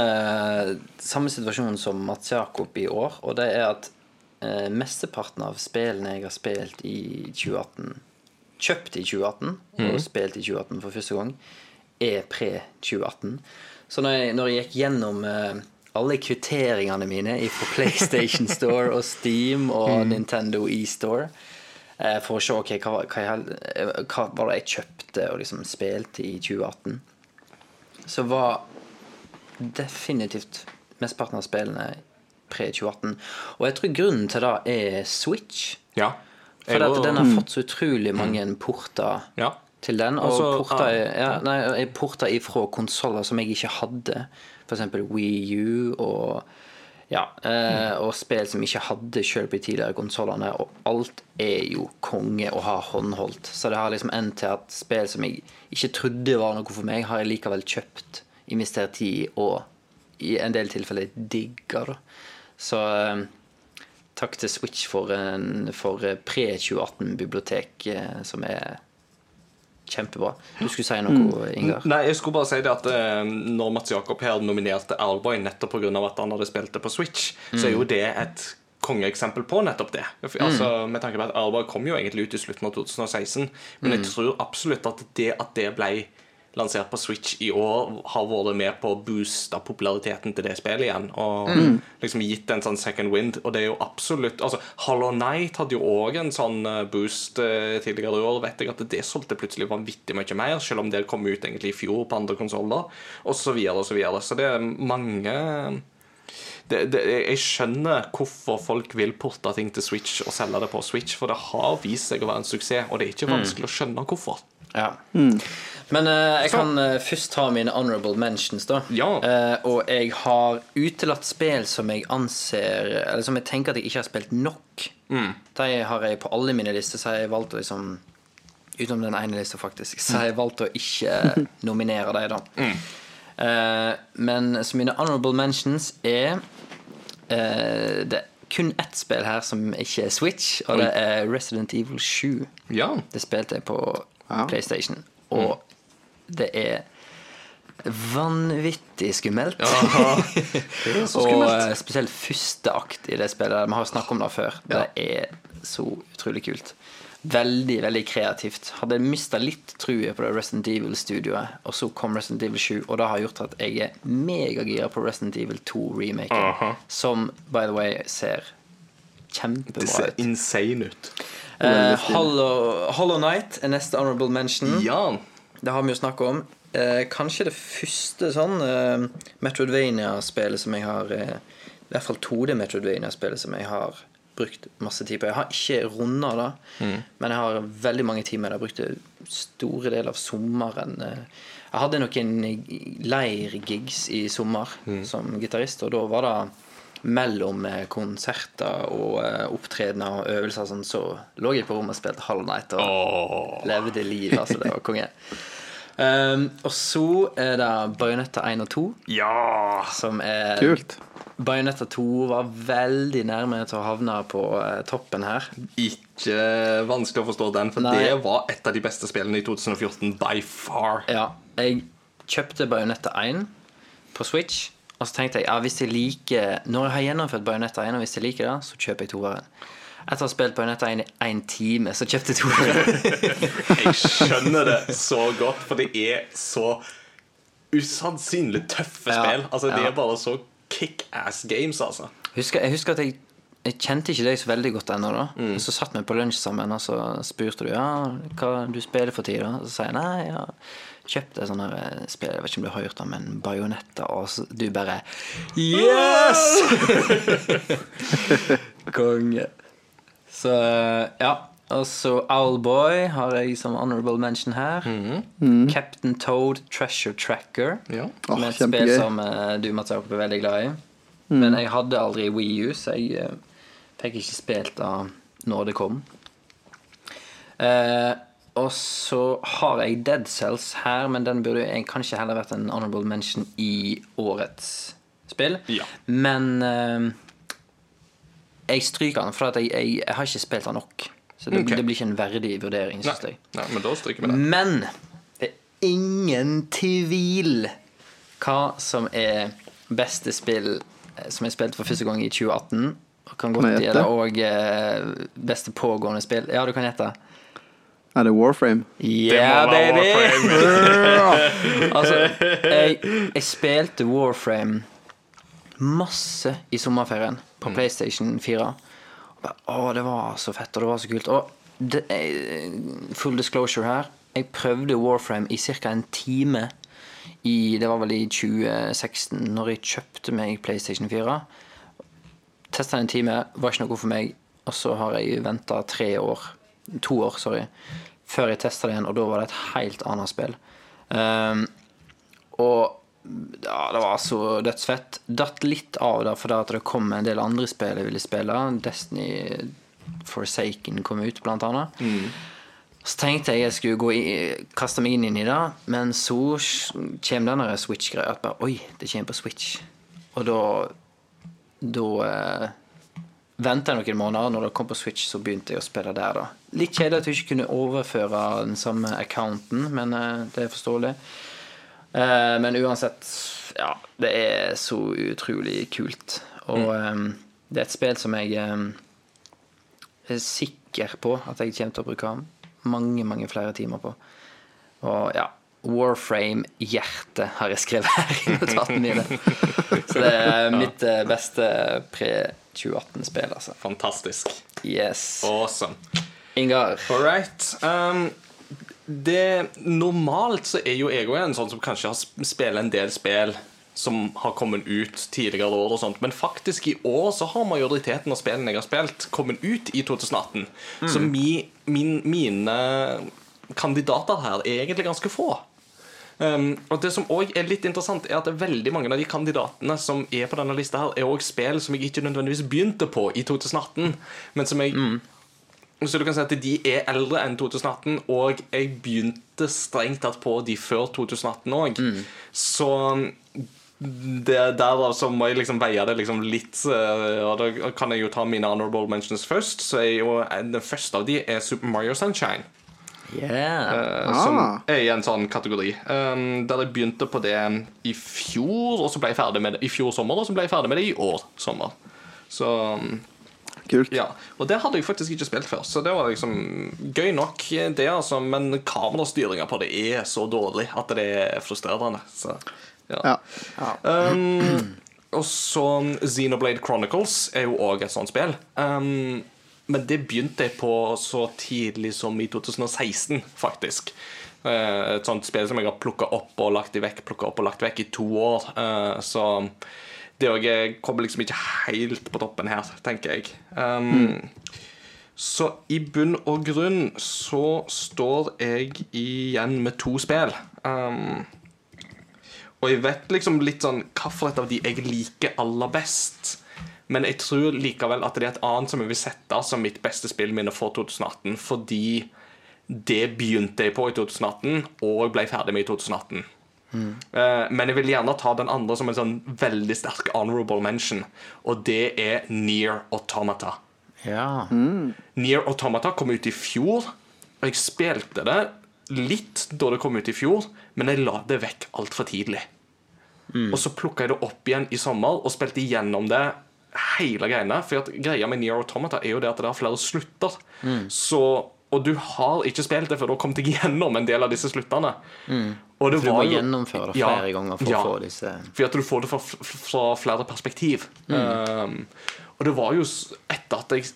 samme situasjon som Mats Jakob i år, og det er at eh, mesteparten av spillene jeg har spilt i 2018, kjøpt i 2018 og spilt i 2018 for første gang, er pre-2018. Så når jeg, når jeg gikk gjennom uh, alle kvitteringene mine fra PlayStation Store og Steam og Nintendo eStore uh, for å se okay, hva, hva, jeg, eh, hva var det jeg kjøpte og liksom spilte i 2018, så var definitivt mesteparten av spillene pre-2018. Og jeg tror grunnen til det er Switch. Ja. For at den har fått så utrolig mange porter Ja. til den. Og Også, porter, ja, nei, porter ifra konsoller som jeg ikke hadde. F.eks. Wii U og ja, eh, og spill som ikke hadde sjøl på de tidligere konsollene. Og alt er jo konge å ha håndholdt. Så det har liksom endt til at spill som jeg ikke trodde var noe for meg, har jeg likevel kjøpt, investert tid i og i en del tilfeller digger. Så eh, takk til Switch for, for eh, pre-2018-bibliotek eh, som er kjempebra. Du skulle si noe, Ingar? Nei, jeg skulle bare si det at eh, Når Mats Jakob her nominerte Alboy nettopp pga. at han hadde spilt det på Switch, så er jo det et kongeeksempel på nettopp det. Altså, altså, med tanke på at Alboy kom jo egentlig ut i slutten av 2016, men jeg tror absolutt at det at det ble lansert på Switch i år, har vært med på å booste populariteten til det spillet igjen. Og liksom gitt en sånn second wind. Og det er jo absolutt altså, Hollow Night hadde jo òg en sånn eh, boost eh, tidligere i år. Vet jeg at det solgte plutselig vanvittig mye mer, selv om det kom ut egentlig i fjor på andre konsoller, Og Så, videre, og så, videre. så det er mange det, det, jeg skjønner hvorfor folk vil porte ting til Switch og selge det på Switch, for det har vist seg å være en suksess, og det er ikke vanskelig å skjønne hvorfor. Ja. Men uh, jeg kan uh, først ta mine honorable mentions, da. Ja. Uh, og jeg har utelatt spill som jeg anser Eller som jeg tenker at jeg ikke har spilt nok. De har jeg på alle mine lister, så har jeg valgt å liksom Utenom den ene lista, faktisk. Så har jeg valgt å ikke nominere dem, da. Eh, men så mine honorable mentions er Det er kun ett spill her som ikke er Switch, og det er Resident Evil 7. Ja. Det spilte jeg på Ja. PlayStation, og det er vanvittig skummelt. Det er så skummelt. og spesielt første akt i det spillet. Vi har jo snakket om det før. Det er så utrolig kult. Veldig, veldig kreativt. Hadde mista litt truet på det Resident Evil-studioet, og så kom Resident Evil 7, og det har gjort at jeg er megagira på Resident Evil 2-remaken, som by the way ser kjempebra ut. Det ser insane ut. Uh, Hollow, Hollow Knight er neste honorable mention. Ja. Det har vi jo snakket om. Eh, kanskje det første sånn eh, Metroidvania-spillet som jeg har eh, I hvert fall 2D Metroidvania-spillet som jeg har brukt masse tid på. Jeg har ikke runda det, men jeg har veldig mange timer. Jeg brukte store deler av sommeren. eh. Jeg hadde noen leirgigs i sommer som gitarist, og da var det mellom eh, konserter og eh, opptredener og øvelser sånn, så lå jeg på rommet og spilte Hollow Night og levde livet. Altså, det var konge. Um, og så er det Bajonetta 1 og 2, Ja! som er Kult. Bajonetta 2 var veldig nærme til å havne på eh, toppen her. Ikke vanskelig å forstå den, for Nei. det var et av de beste spillene i 2014 by far. Ja, jeg kjøpte Bajonetta 1 på Switch. Og så tenkte jeg ja, hvis jeg liker Når jeg har gjennomført Bajonetta 1, og hvis jeg liker det, så kjøper jeg toeren. Etter å ha spilt Bajonetta 1 i én time, så kjøpte jeg toeren. Jeg skjønner det så godt, for det er så usannsynlig tøffe Ja, spill. Altså, Det ja. er bare så kickass games, altså. Husker, jeg husker at jeg, jeg kjente ikke deg så veldig godt ennå. Mm. Så satt vi på lunsj sammen, og så spurte du ja, hva du spiller for tida. Så sa jeg nei, ja kjøpte her eh, spill, jeg vet ikke om du har hørt om men Bajonetta. Og så, du bare Yes! Konge. Så ja. Og så Owlboy har jeg som honorable mention her. Captain Toad Treasure Tracker. Ja. Som med et spill som eh, du, Mats Jakob, er veldig glad i. Men jeg hadde aldri Wii U, så jeg eh, fikk ikke spilt da når det kom. Eh, og så har jeg Dead Cells her, men den burde jeg kanskje heller vært en honorable mention i årets spill. Ja. Men jeg stryker den, for at jeg, jeg, jeg har ikke spilt den nok. Så det, okay. det blir ikke en verdig vurdering, Nei, syns jeg. nei, men da stryker vi det. Men det er ingen tvil hva som er beste spill eh, som er spilt for første gang i 2018. Og kan godt jeg gjelde òg eh, beste pågående spill. Ja, du kan gjette. Er det Warframe? Yeah, det baby! Warframe. altså, jeg, jeg spilte Warframe masse i sommerferien på PlayStation 4. Og bare, Å, det var så fett, og det var så kult. Og det, eh, full disclosure her. Jeg prøvde Warframe i ca. en time i Det var vel i 2016, når jeg kjøpte meg PlayStation 4. Testa en time, var ikke noe for meg. Og så har jeg venta tre år, to år, sorry, før jeg testa det igjen, og da var det et helt annet spill. Um, og ja, det var så dødsfett. Datt litt av det fordi det kom en del andre spill jeg ville spille. Destiny Forsaken kom ut, blant annet. Så tenkte jeg jeg skulle gå i, kaste meg inn i det, men så kommer denne Switch-greia. At bare, Oi, det kommer på Switch. Og da Da eh, venta jeg noen måneder. Når det kom på Switch, så begynte jeg å spille der. da Litt kjedelig at du ikke kunne overføre den samme accounten, men eh, det er forståelig. Eh, men uansett, ja, det er så utrolig kult. Og eh, det er et spill som jeg eh, er sikker på at jeg kommer til å bruke mange, mange flere timer på. Og ja, Warframe-hjerte har jeg skrevet her i notatene mine. Så det er mitt beste pre-2018-spill, altså. Fantastisk. Yes. Awesome. Ingar. All right. Um, det, normalt så er jo jeg òg en sånn som kanskje har spiller en del spill som har kommet ut tidligere år, og sånt men faktisk i år så har majoriteten av spillene jeg har spilt, kommet ut i 2018. Så mi, min, mine kandidater her er egentlig ganske få. Um, og det som også er litt interessant Er at veldig mange av de kandidatene som er på denne lista, her er også spill som jeg ikke nødvendigvis begynte på i 2018, men som jeg Så du kan si at de er eldre enn 2018, og jeg begynte strengt tatt på de før 2018 òg. Så det, der så må jeg liksom veie det liksom litt eh, Og da kan jeg jo ta mine honorable mentions først. Så jo eh, Den første av de er Super Mario Sunshine. Yeah. eh, som Ah. er i en sånn kategori. Um, der jeg begynte på det i fjor, og så ble jeg ferdig med det i fjor sommer, og så ble jeg ferdig med det i år sommer. Så um, Kult. ja, Og det hadde jeg faktisk ikke spilt før, så det var liksom gøy nok, det, altså. Men kamerastyringa på det er så dårlig at det er frustrerende. Så, ja. Ja. Um, og så Xenoblade Chronicles er jo òg et sånt spill. Um, men det begynte jeg på så tidlig som i 2016, faktisk. Eh, et sånt spill som jeg har plukka opp og lagt i vekk plukket opp og lagt vekk i to år. Eh, så det òg kommer liksom ikke helt på toppen her, tenker jeg. Um, Så i bunn og grunn så står jeg igjen med to spill. Um, og jeg vet liksom litt sånn hvilket av de jeg liker aller best. Men jeg tror likevel at det er et annet som jeg vil sette som mitt beste spillminne for 2018. Fordi det begynte jeg på i 2018, og ble ferdig med i 2018. Eh, men jeg vil gjerne ta den andre som en sånn veldig sterk honorable mention, og det er Near Automata. Ja. Near Automata kom ut i fjor, og jeg spilte det litt da det kom ut i fjor, men jeg la det vekk altfor tidlig. Og så plukka jeg det opp igjen i sommer og spilte igjennom det hele greiene. For at greia med Near Automata er jo det at det er flere slutter. Så, og du har ikke spilt det før du har kommet deg gjennom en del av disse sluttene. Og det Så du må jo- gjennomføre det Ja, flere ganger for ja. å få disse for at du får det fra, fra flere perspektiv. Um, og det var jo Etter at jeg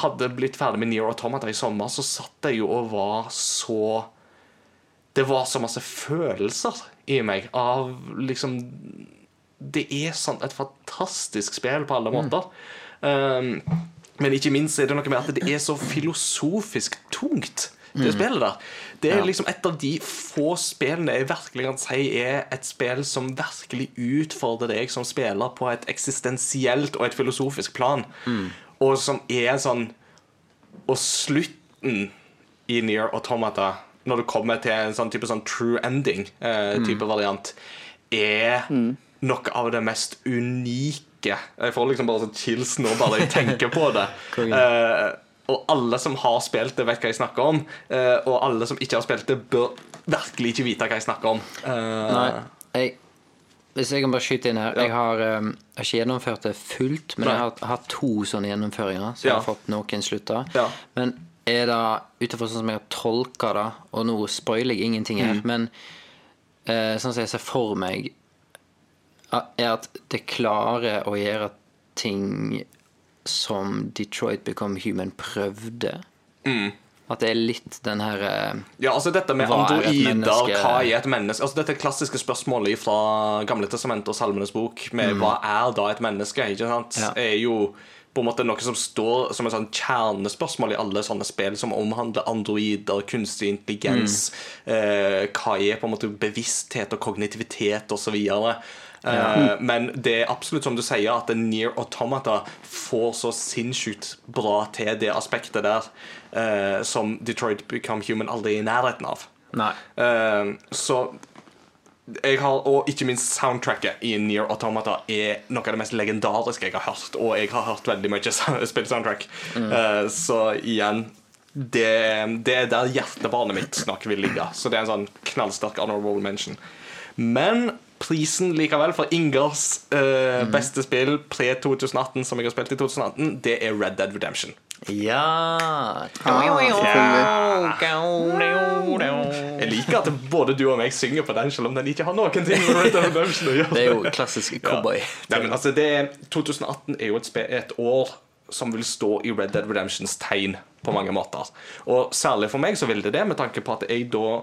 hadde blitt ferdig med Near Automata i sommer, så satt jeg jo og var så Det var så masse følelser i meg av liksom Det er sånn et fantastisk spill på alle måter. Um, men ikke minst er det noe med at det er så filosofisk tungt, det spillet der. Det er liksom et av de få spillene jeg virkelig kan si er et spill som virkelig utfordrer deg som spiller på et eksistensielt og et filosofisk plan. Og som er sånn Og slutten i Near Automata, når du kommer til en sånn type sånn true ending-type variant, er noe av det mest unike. Jeg får liksom bare sånn chills nå bare jeg tenker på det. Eh, og alle som har spilt det, vet hva jeg snakker om. eh, og alle som ikke har spilt det, bør virkelig ikke vite hva jeg snakker om. Eh, Nei, jeg, hvis jeg kan bare skyte inn her Jeg har, um, ikke gjennomført det fullt, men Nei. jeg har hatt to sånne gjennomføringer. Så Ja. jeg har fått noen slutter. Ja. Men er det ut ifra sånn som jeg har tolka det, og nå spoiler jeg ingenting her, Mm. men uh, sånn som jeg ser for meg, er at det klarer å gjøre ting som Detroit Become Human prøvde. Mm. At det er litt den her eh, Ja, altså dette med er androider, hva er et menneske? Altså Dette klassiske spørsmålet fra Gamle testamentet og Salmenes bok med hva er da et menneske, ikke sant? Ja. er jo på en måte noe som står som et sånn kjernespørsmål i alle sånne spill som omhandler androider, kunstig intelligens, eh, hva er på en måte bevissthet og kognitivitet osv. Eh, men det er absolutt som du sier, at Near Automata får så sinnssykt bra til det aspektet der uh, som Detroit Become Human aldri er i nærheten av. Eh, så jeg har, Og ikke minst soundtracket i Near Automata er noe av det mest legendariske jeg har hørt. Og jeg har hørt veldig mye spilt soundtrack Uh, så igjen det, det er der hjertebarnet mitt snakk vil ligge. Så det er en sånn knallsterk honorable mention. Men prisen likevel for Ingers eh, beste spill pre-2018 som jeg har spilt i 2018, det er Red Dead Redemption. Ja Ah, Jeg liker at både du og meg synger på den, selv om den ikke har noen ting med Red Dead Redemption å gjøre. Det er jo klassisk cowboy. Nei, men altså, det, 2018 er jo et, et år som vil stå i Red Dead Redemptions tegn på mange måter. Og særlig for meg så vil det det, med tanke på at jeg da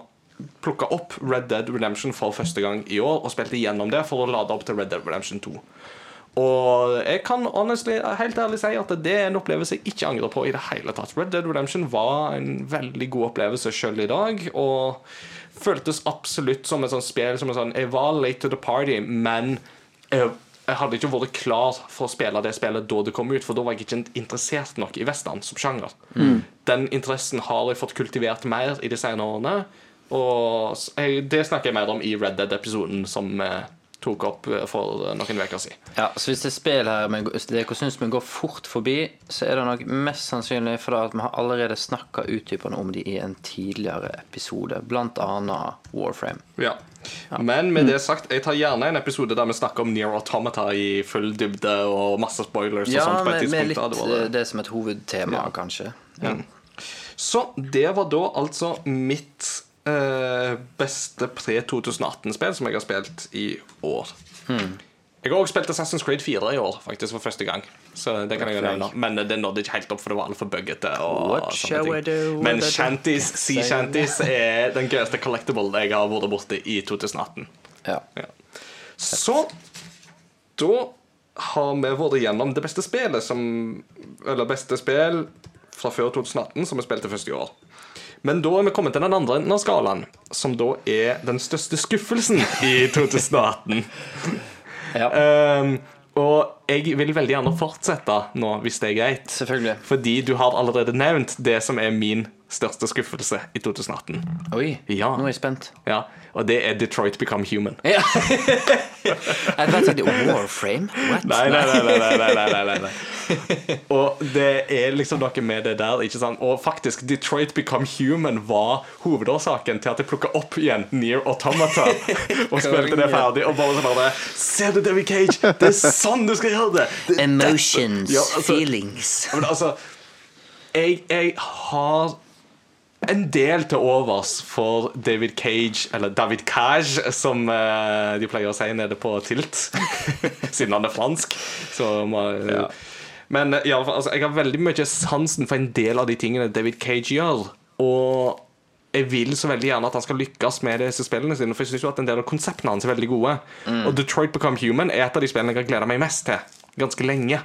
plukka opp Red Dead Redemption for første gang i år og spilte gjennom det for å lade opp til Red Dead Redemption 2. Og jeg kan honestly, helt ærlig si at det er en opplevelse jeg ikke angrer på i det hele tatt. Red Dead Redemption var en veldig god opplevelse sjøl i dag, og føltes absolutt som et sånt spill som en sånn Jeg var late to the party, men jeg, jeg hadde ikke vært klar for å spille det spillet da det kom ut, for da var jeg ikke interessert nok i western som sjanger. Den interessen har jeg fått kultivert mer i de senere årene, og jeg, det snakker jeg mer om i Red Dead-episoden som, vi tok opp eh, for eh, noen uker siden. Ja, så hvis det er spill her men dere syns vi går fort forbi, så er det nok mest sannsynlig for at vi har allerede snakka utdypende om de i en tidligere episode, annet Warframe. Ja. Men med det sagt, jeg tar gjerne en episode der vi snakker om Near Automata i full dybde og masse spoilers. og Ja, sånt på et med, med litt det det. eh, som et hovedtema, kanskje. Ja. Så det var da altså mitt eh, beste pre-2018-spill som jeg har spilt i år. Jeg har også spilt Assassin's Creed 4 i år, faktisk for første gang. Så det kan jeg nevne Men det nådde ikke helt opp, for det var altfor buggete. Men Shanties, Sea Shanties er den gøyeste collectible jeg har vært borti i 2018. Ja. Ja. Så da har vi vært igjennom det beste spillet som Eller beste spill fra før 2018 som vi spilte først i år. Men da er vi kommet til den andre enden av skalaen, som da er den største skuffelsen i 2018. Ja. um, og jeg vil veldig gjerne fortsette nå, hvis det er greit. Selvfølgelig. Fordi du har allerede nevnt det som er min største skuffelse i 2018. Oi, ja. nå er jeg spent. Ja, Og det er Detroit Become Human. Ja. jeg vet ikke, oh, Warframe? What? Nei, nei, nei. nei, nei, nei, nei, Og det er liksom noe med det der. ikke sant? Og faktisk, Detroit Become Human var hovedårsaken til at jeg plukka opp igjen Near Automata og spilte det ferdig. Og bare så bare Se du, David Cage! Det er sånn du skal gjøre! Det! det er Emotions. Ja, altså, feelings. Men altså jeg, jeg har en del til overs for David Cage, eller David Cage, som eh, de pleier å si nede på Tilt. Siden han er fransk. Så må, Men ja, i alle fall, altså, jeg har veldig mye sansen for en del av de tingene David Cage gjør. Og jeg vil så veldig gjerne at han skal lykkes med disse spillene sine. For jeg synes jo at en del av konseptene hans er veldig gode. Og Detroit Become Human er et av de spillene jeg har gleda meg mest til ganske lenge.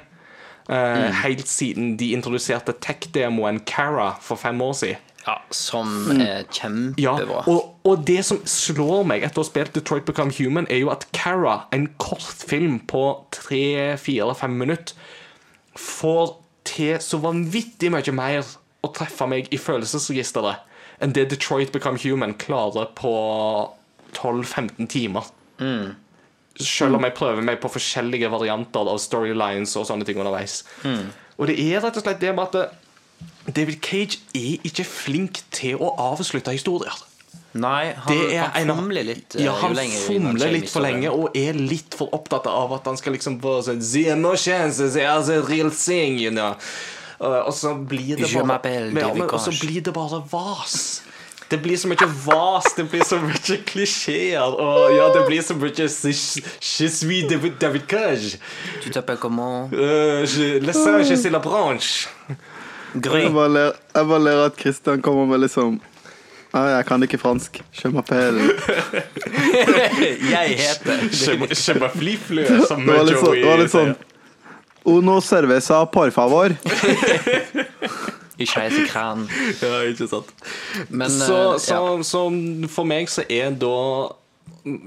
Eh, Helt siden de introduserte tech-demoen Cara for fem år siden. Ja, som er Ja, kjempebra. og, og det som slår meg etter å ha spilt Detroit Become Human, er jo at Cara, en kortfilm på tre, fire eller fem minutter, får til så vanvittig mye mer å treffe meg i følelsesregisteret enn det Detroit Become Human klarer på 12-15 timer. Selv om jeg prøver meg på forskjellige varianter av storylines og sånne ting underveis. Og det er rett og slett det med at David Cage er ikke flink til å avslutte historier. Nei, han, han fomler litt eh, Ja, han fomler litt for lenge og er litt for opptatt av at han skal liksom bare sånn no chances, is a real thing, you know. Uh, og så blir det bare Og så blir det bare vas. Det blir så mye vas, det blir så mye klisjeer, og ja, det blir så mye Je suis David, David Cage. Tu t'appelles comment? Uh, je, le singe c'est la branche. Gry. Jeg bare ler, jeg bare ler at Christian kommer med liksom «Ah, Jeg kan ikke fransk. Je m'appelle. Jeg heter Je, je je, flø, som Det var litt sånn, Uno cerveza por favor. Ikke heis kran. Ja, ikke sant. Men så, eh, så, ja. så for meg så er da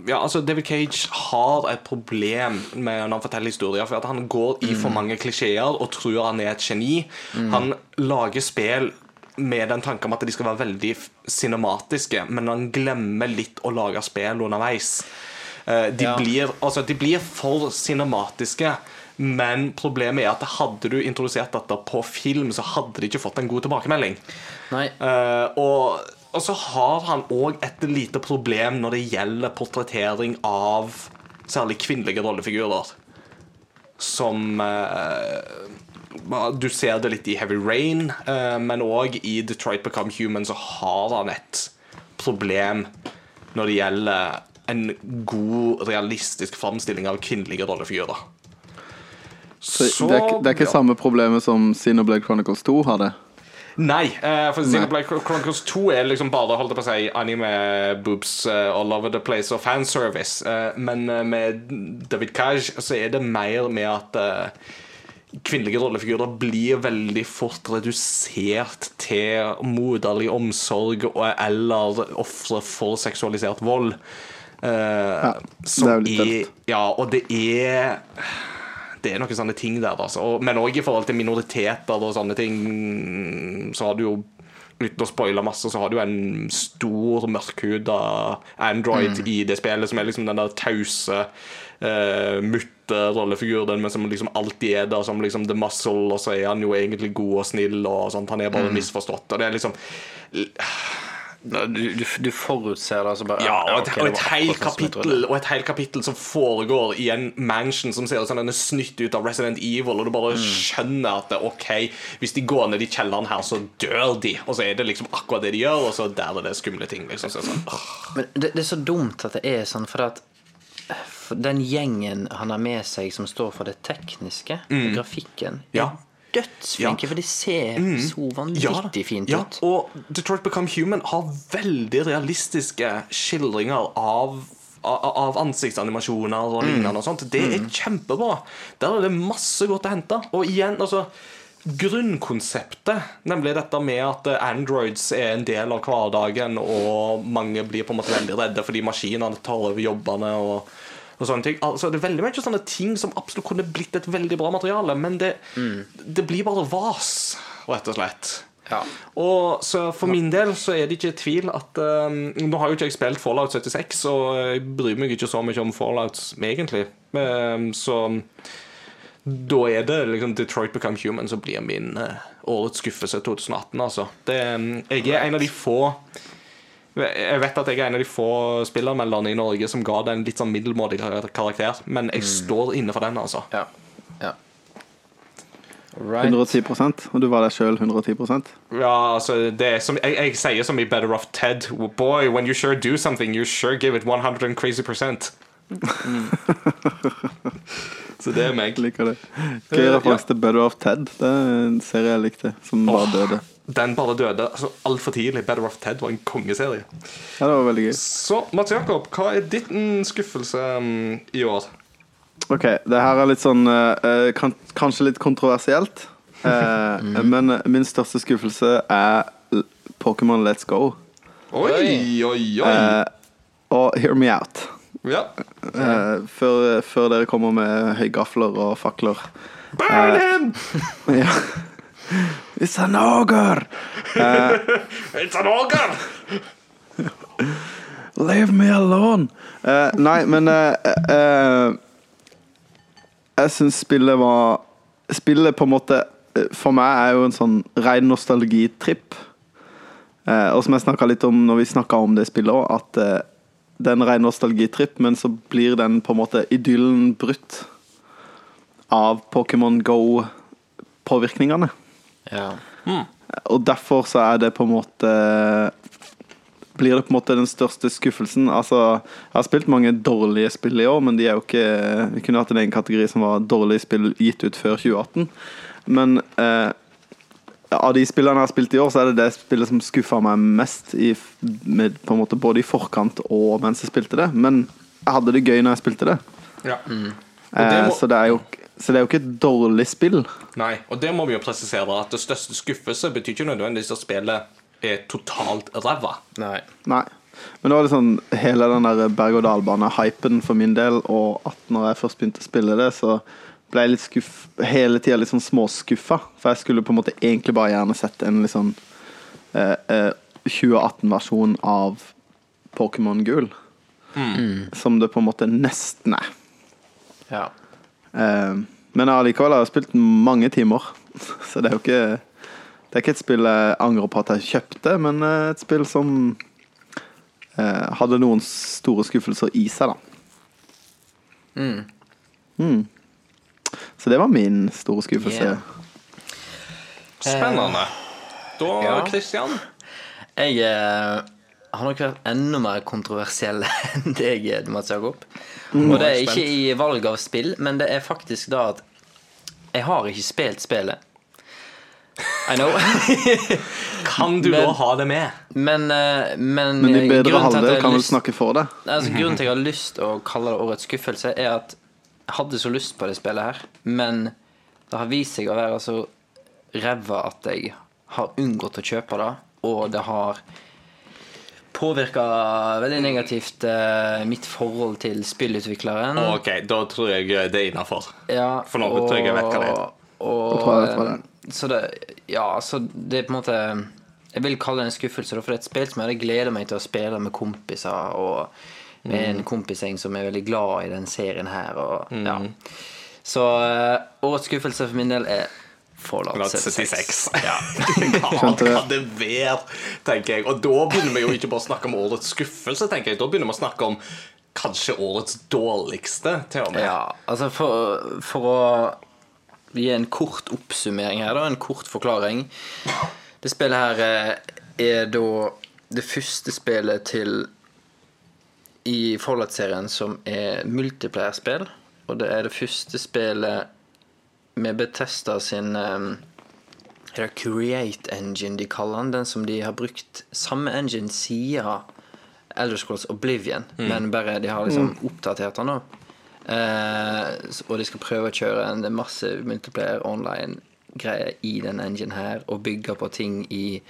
ja, altså David Cage har et problem med når han forteller historier. For at Han går i Mm. for mange klisjeer og tror han er et geni. Han lager spill med den tanken om at de skal være veldig cinematiske, men han glemmer litt å lage spill underveis. Eh, De, Ja. blir, altså, de blir for cinematiske. Men problemet er at hadde du introdusert dette på film, så hadde de ikke fått en god tilbakemelding. Nei. Uh, og, og så har han òg et lite problem når det gjelder portrettering av særlig kvinnelige rollefigurer. Som uh, Du ser det litt i Heavy Rain, uh, men òg i Detroit Become Human så har han et problem når det gjelder en god, realistisk framstilling av kvinnelige rollefigurer. Så det, er, ikke- det er ikke ja. samme problemet som Sinoblade Chronicles 2 hadde. Nei, eh, for Sinoblade Xenoblade Chronicles 2 er liksom bare holdt på å si, anime boobs eh, all over the place og fanservice. Uh, men eh, med David Cage så er det mer med at eh, kvinnelige rollefigurer blir veldig fort redusert til moderlig omsorg eller ofre for seksualisert vold. ja, det er jo litt tøft. Ja, og det er det er noen sånne ting der, altså. Og, men òg i forhold til minoriteter og sånne ting, så har du jo uten å spoile masse, så har du en stor, mørkhuda android i det spillet, som er liksom den der tause uh, mutter-rollefiguren, men som liksom alltid er der som liksom the muscle, og så er han jo egentlig god og snill, og sånt. Han er bare misforstått. Og det er liksom Du, du, du forutser det, altså bare ja, og et, og et helt kapittel. Og et helt kapittel som foregår i en mansion som ser ut som den er snytt ut av Resident Evil, og du bare Mm. skjønner at det, OK, hvis de går ned i kjelleren her, så dør de. Og så er det liksom akkurat det de gjør, og så der er det skumle ting. Liksom. Så, sånn. Men det, det er så dumt at det er sånn, for at for den gjengen han har med seg som står for det tekniske, grafikken, Mm. Ja. Dødsflinke, Ja. for de ser så vanvittig Ja fint ut. ja. Og Detroit Become Human har veldig realistiske skildringer av av ansiktsanimasjoner og lignende. og sånt Det er kjempebra. Der er det masse godt å hente. Og igjen, altså Grunnkonseptet, nemlig dette med at androids er en del av hverdagen, og mange blir på en måte veldig redde fordi maskinene tar over jobbene. og og sånne ting. Altså, det er veldig mye sånne ting som absolutt kunne blitt et veldig bra materiale, men det, det blir bare vas, rett og slett. Ja. Og så For min del så er det ikke tvil at um, Nå har jo ikke jeg spilt Fallout 76, og jeg bryr meg ikke så mye om Fallout egentlig. Um, så da er det liksom Detroit Become Human som blir min uh, årets skuffelse 2018. Altså. Det, um, jeg er en av de få Jeg vet at jeg er en av de få spillermelderne i Norge som ga det en litt sånn middelmådig karakter, men jeg står inne for den, altså. Ja. ja. Right. 110 og du var der sjøl 110% Ja, altså det er som, jeg, jeg sier som i Better Off Ted Boy, when you sure do something, you sure give it 100 and crazy percent. Så det er meg. Liker det. Gøy referanse til Better Off Ted. Det er en serie jeg likte, som var Åh, døde. Den bare døde altså, altfor tidlig. Better Off Ted var en kongeserie. Ja, det var veldig gøy. Så Mats Jakob, hva er ditt skuffelse um, i år? Ok, det her er litt sånn eh, eh, kan, Kanskje litt kontroversielt. Eh, Men min største skuffelse er Pokémon Let's Go. Oi, oi, oi. uh, og Hear Me Out. ja. Eh, før, før dere kommer med høygafler og fakler. Burn him! Ja. It's an ogre! It's an ogre! Leave me alone! Uh, nei, men uh, Jeg syns spillet var Spillet på en måte For meg er jo en sånn ren nostalgitripp. Og som jeg snakka litt om når vi snakka om det spillet òg, at det er en ren nostalgitripp, men så blir den på en måte idyllen brutt av Pokémon Go-påvirkningene. Ja. Og derfor så er det på en måte Blir det på en måte den største skuffelsen. Altså, jeg har spilt mange dårlige spill i år, men de er jo ikke Vi kunne hatt en egen kategori som var dårlige spill gitt ut før 2018. Men eh, av de spillene jeg har spilt i år, så er det det spillet som skuffa meg mest. I, med, på en måte Både i forkant og mens jeg spilte det. Men jeg hadde det gøy når jeg spilte det. Ja. Eh, det må- så, det er jo, så det er jo ikke et dårlig spill. Nei, og det må vi jo presisere at det største skuffelse betyr ikke nødvendigvis at spillet er totalt ræva. Nei. Nei. Men det var liksom hele den der berg-og-dal-bane-hypen for min del, og at når jeg først begynte å spille det, så ble jeg litt skuff hele tida litt sånn småskuffa. For jeg skulle på en måte egentlig bare gjerne sett en litt sånn eh, eh, 2018-versjon av Pokémon Gul. Som det på en måte nesten er. Ja. Eh, men allikevel har jeg spilt mange timer, så det er jo ikke Det er ikke et spill jeg angrer på at jeg kjøpte, men eh, et spill som eh, hadde noen store skuffelser i seg, da. Mm. Så det var min store skuffelse. Yeah. Spennende. Da, Ja. Christian Jeg eh, har nok vært enda mer kontroversiell enn deg, Mats Jakob. Og det er ikke i valg av spill, men det er faktisk da at jeg har ikke spilt spillet. I know. Kan du Men- da ha det med? men, eh, men, Men bedre at halve jeg har kan vel snakke for det. Altså, grunnen til at jeg har lyst å kalle det årets skuffelse, er at jeg hadde så lyst på det spillet her, men det har vist seg å være så ræva at jeg har unngått å kjøpe det, og det har påvirka veldig negativt eh, mitt forhold til spillutvikleren. Ok, da tror jeg det er innafor. Ja, For nå tror jeg jeg vet hva det er. Og, tror jeg jeg vet hva det er. Så det Ja, så det er på en måte Jeg vil kalle det en skuffelse, for det er et spill som jeg hadde gleda meg til å spille med kompiser, og med en kompisgjeng som er veldig glad i den serien her. Og, ja. Så eh, årets skuffelse for min del er Fallout Fallout 76. 76. Ja. Hva Skjønte det. kan det være, tenker jeg. Og da begynner vi jo ikke bare å snakke om årets skuffelse, tenker jeg. Da begynner vi å snakke om kanskje årets dårligste, til og med. Ja, altså for, for å gi en kort oppsummering her, da, en kort forklaring. Det spillet her eh, er da det første spillet til i Fallout-serien som er multiplayer-spill. Og det er det første spillet med Bethesda sin eh, er Create Engine de kaller den? Den som de har brukt samme engine siden Elder Scrolls Oblivion, men bare de har liksom oppdatert den nå. Uh, og de skal prøve å kjøre en masse multiplayer online-greier i den engine her, og bygge på ting i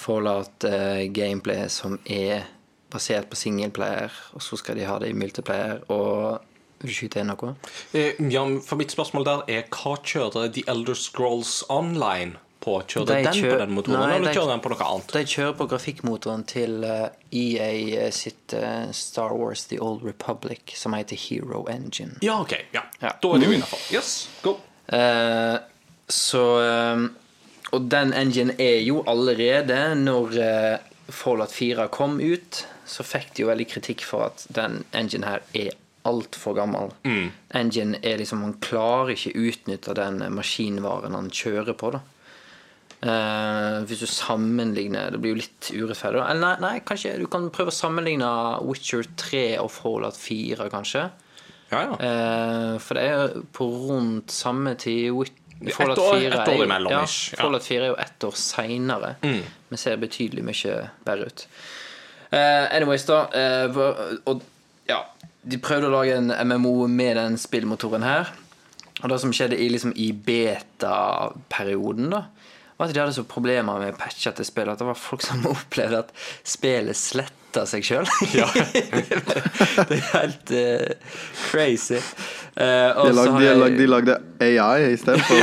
Fallout-gameplay som er basert på singleplayer, og så skal de ha det i multiplayer. Og vil du skyte inn noe? Eh, Ja, for mitt spørsmål der er hva kjører The Elder Scrolls Online på? Kjører De den kjører, på den motoren, Nei, eller de- kjører den på noe annet? De kjører på grafikkmotoren til eh, EA sitt eh, Star Wars The Old Republic, som heter Hero Engine. Ja, ok. Ja. Ja. Da er det jo innafor. Yes, go. Eh, så eh, Og den engine er jo allerede Når eh, Fallout 4 kom ut, så fikk de jo veldig kritikk for at den engine her er altfor gammel. Engine er liksom Han klarer ikke utnytte den maskinvaren han kjører på, da. Eh, hvis du sammenligner Det blir jo litt urettferdig. Eller nei, nei, kanskje du kan prøve å sammenligne Witcher 3 og Fallout 4, kanskje. Ja, ja. Eh, for det er på rundt samme tid Fallout 4 ett er år imellom, ja. Mm. Fallout 4 er jo ett år seinere, men ser betydelig mye bedre ut. Eh, anyways, da. eh, og ja, de prøvde å lage en MMO med den spillmotoren her. Og det som skjedde i, liksom, i beta-perioden, da var at de hadde så problemer med patcher til spillet at det var folk som opplevde at spillet sletta seg sjøl. det er helt uh, crazy. Uh, De lagde, jeg- de lagde AI istedenfor.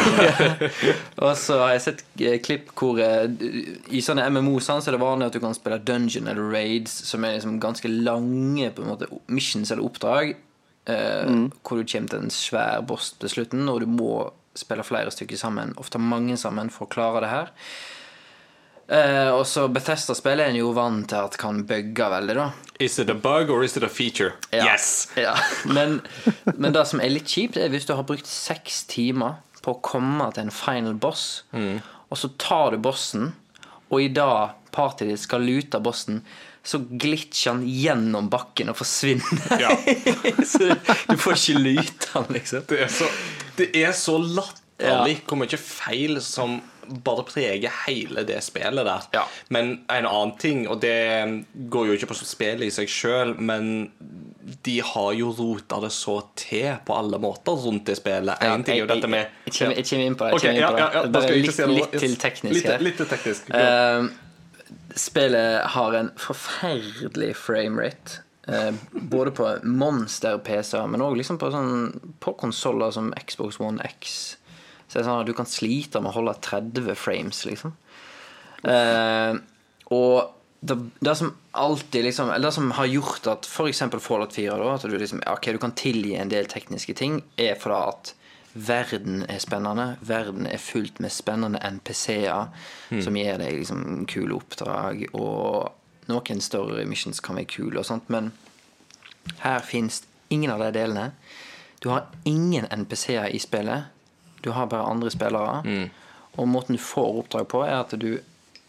og så har jeg sett eh, klipp hvor I sånne MMO sånn, så er det vanlig at du kan spille dungeon eller raids, som er liksom ganske lange på en måte missions eller oppdrag. Eh, Hvor du kommer til en svær boss til slutten, og du må spille flere stykker sammen. Ofte mange sammen for å klare det her. Eh, og så Bethesda-spill er en jo vant til at kan bugge veldig, da. Is it a bug or is it a feature? Ja. Yes! Ja. Men, men det som er litt kjipt, er hvis du har brukt seks timer på å komme til en final boss, og så tar du bossen, og i dag partyet ditt skal lute bossen, så glitcher han gjennom bakken og forsvinner. Ja. så du får ikke lute han, liksom. Det er så, det er så latterlig hvor mye feil som bare preger hele det spillet der. Ja. Men en annen ting, og det går jo ikke på spillet i seg sjøl, men de har jo rota det så til på alle måter rundt det spillet. En ting er jo dette med jeg- kommer- inn på det, Okay, inn ja, på det. ja, ja, Bare litt- litt til teknisk Litt, litt til teknisk. Uh, spillet har en forferdelig framerate. Uh, både på monster-PC-er, men òg liksom på, sånn, på konsoller som Xbox One X. Det er sånn at du kan slite med å holde 30 frames, liksom. Eh, og det, det som alltid liksom Eller det som har gjort at f.eks. Fallout 4 da, At du liksom Ok, du kan tilgi en del tekniske ting, er fordi at verden er spennende. Verden er fullt med spennende NPC-er som gir deg liksom kule oppdrag. Og noen større missions kan være kule, og sånt, men her fins ingen av de delene. Du har ingen NPC-er i spillet. Du har bare andre spillere. Og måten du får oppdrag på, er at du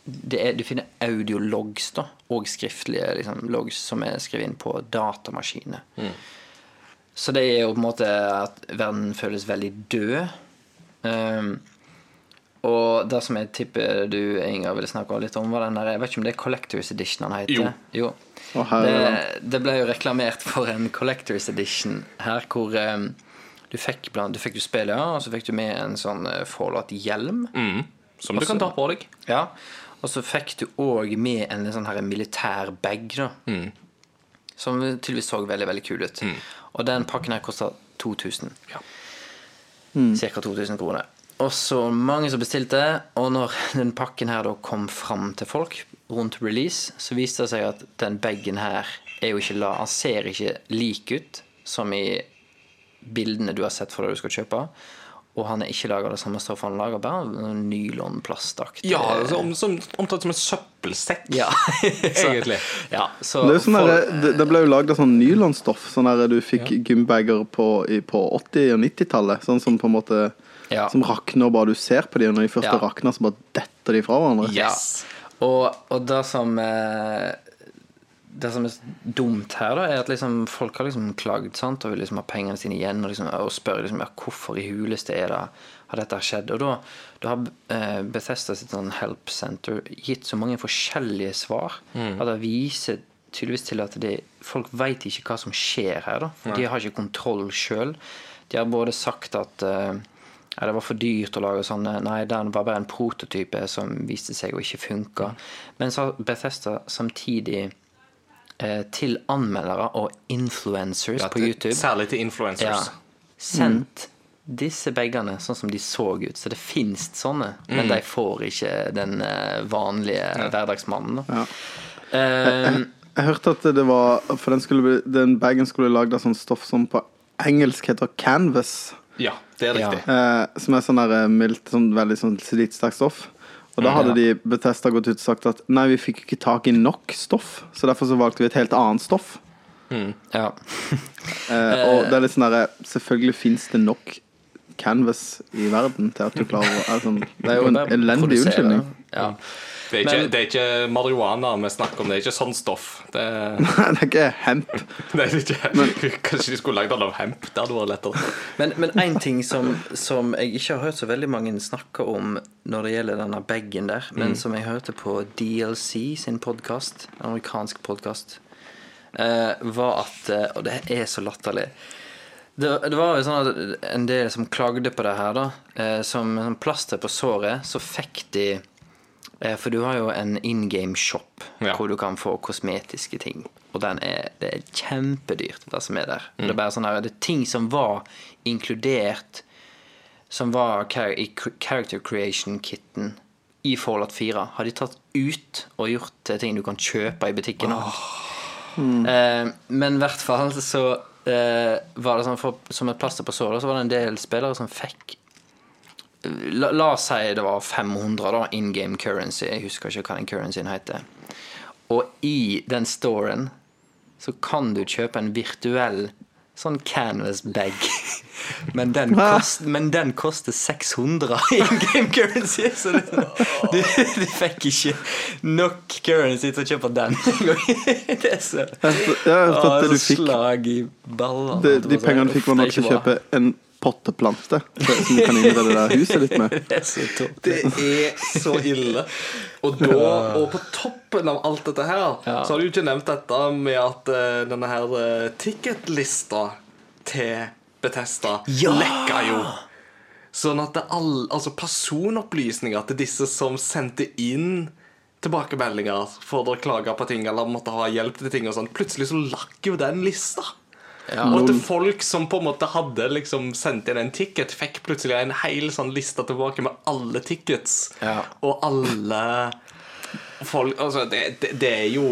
det er, Du finner audiologs da, og skriftlige liksom, logs som er skrevet inn på datamaskiner. Så det er jo på en måte at verden føles veldig død. Um, og det som jeg tipper du Inger ville snakke litt om, var den der Jeg vet ikke om det er Collectors Edition han heter? Jo. jo. det, det ble jo reklamert for en Collectors Edition her, hvor um, du fikk, blant, du fikk jo spillet, ja, og så fikk du med en sånn uh, Fallout-hjelm. Som du kan ta på deg. Ja. Og så fikk du òg med en sånn her militær bag, da. Som tydeligvis så veldig veldig kul ut. Og den pakken her kosta 2000. Ja. Cirka 2000 kroner. og så mange som bestilte, og når den pakken her da kom fram til folk rundt release, så viste det seg at den bagen her er jo ikke la Han ser ikke lik ut som i bildene du har sett for deg du skal kjøpe. Og han er ikke laga av det samme stoffet, han lager bare nylonplastaktig Ja, altså, om, som, omtalt som en søppelsekk, Ja. Egentlig. Ja, så Det, er sånn for- der, det, det ble jo lagd av sånn nylonstoff, sånn der du fikk gymbager på, på 80- og 90-tallet. Sånn som på en måte Ja. Som rakner bare du ser på dem, og når de først Ja. rakner, så bare detter de fra hverandre. Yes. Og, og det som eh, Det som er dumt her, da, er at liksom, folk har liksom klagd sant, og vil liksom ha pengene sine igjen og, liksom, og spør liksom, ja, hvorfor i huleste er det har dette skjedd. Og da, da har eh, Bethesda sitt sånn help center gitt så mange forskjellige svar at det viser tydeligvis til at det, folk veit ikke hva som skjer her. da De har ikke kontroll sjøl. De har både sagt at eh, ja, det var for dyrt å lage sånne. Nei, den var bare en prototype som viste seg å ikke funke. Men så har Bethesda samtidig til anmeldere og influencers Ja, på YouTube Særlig til ja, influencers. sendt disse bagene sånn som de så ut. Så det fins sånne, men de får ikke den vanlige vanlige hverdagsmannen. Da. Uh, Jeg hørte at det var For den, skulle den bagen skulle lagd av sånn stoff som på engelsk heter canvas. Ja, det er Ja. riktig. Eh, som er sånn der eh, mildt, sånn veldig sånn slitsterkt stoff. Og da hadde de Bethesda gått ut og sagt at nei, vi fikk ikke tak i nok stoff, så derfor så valgte vi et helt annet stoff. ja. Eh, og det er litt sånn derre Selvfølgelig fins det nok canvas i verden til at du klarer å sånn, Det er jo en elendig unnskyldning. Ja. Det er, ikke, Men- det er ikke marihuana vi snakker om, det er ikke sånn stoff. Det, det er ikke hemp. det er ikke, kanskje de skulle lagd den av hemp? Det hadde vært lettere. Men, men en ting som, som jeg ikke har hørt så veldig mange snakke om når det gjelder denne bagen der, men som jeg hørte på DLC sin podkast, amerikansk podkast, eh, var at eh, Og det er så latterlig. Det, det var jo sånn at en del som klagde på det her, da. Eh, som, som plaster på såret, så fikk de For du har jo en in game shop Ja. hvor du kan få kosmetiske ting. Og den er, det er kjempedyrt, det som er der. Det er bare sånn her, det er ting som var inkludert Som var i character creation-kitten i Fallout 4. Har de tatt ut og gjort til ting du kan kjøpe i butikken. Eh, men i hvert fall så eh, var det sånn for, Som et plaster på såret, så var det en del spillere som fikk La, la oss si det var 500 da, in game currency. Jeg husker ikke hva den currencyen heter. Og i den storen så kan du kjøpe en virtuell sånn canvas bag. Men den, kost, men den koster 600 in game currency. Så det, du, du fikk ikke nok currency til å kjøpe den. Det er så Jeg jeg, jeg, å, det du fikk slag i ballene. de, de pengene fikk var nok til å kjøpe en potteplante som du kan innrede det der huset ditt med. Det er så. Det er så ille. Og, da, og på toppen av alt dette her, Ja. så har du jo ikke nevnt dette med at uh, denne her uh, ticketlista til Betesta Ja! lekka jo. Sånn at det all, altså personopplysninger til disse som sendte inn tilbakemeldinger for å klage på ting eller måtte ha hjelp til ting og sånn, plutselig så lakk jo den lista. Og at folk som på en måte hadde liksom sendt inn en ticket, fikk plutselig en hel sånn liste tilbake med alle tickets. Ja. Og alle folk Altså, det, det, det er jo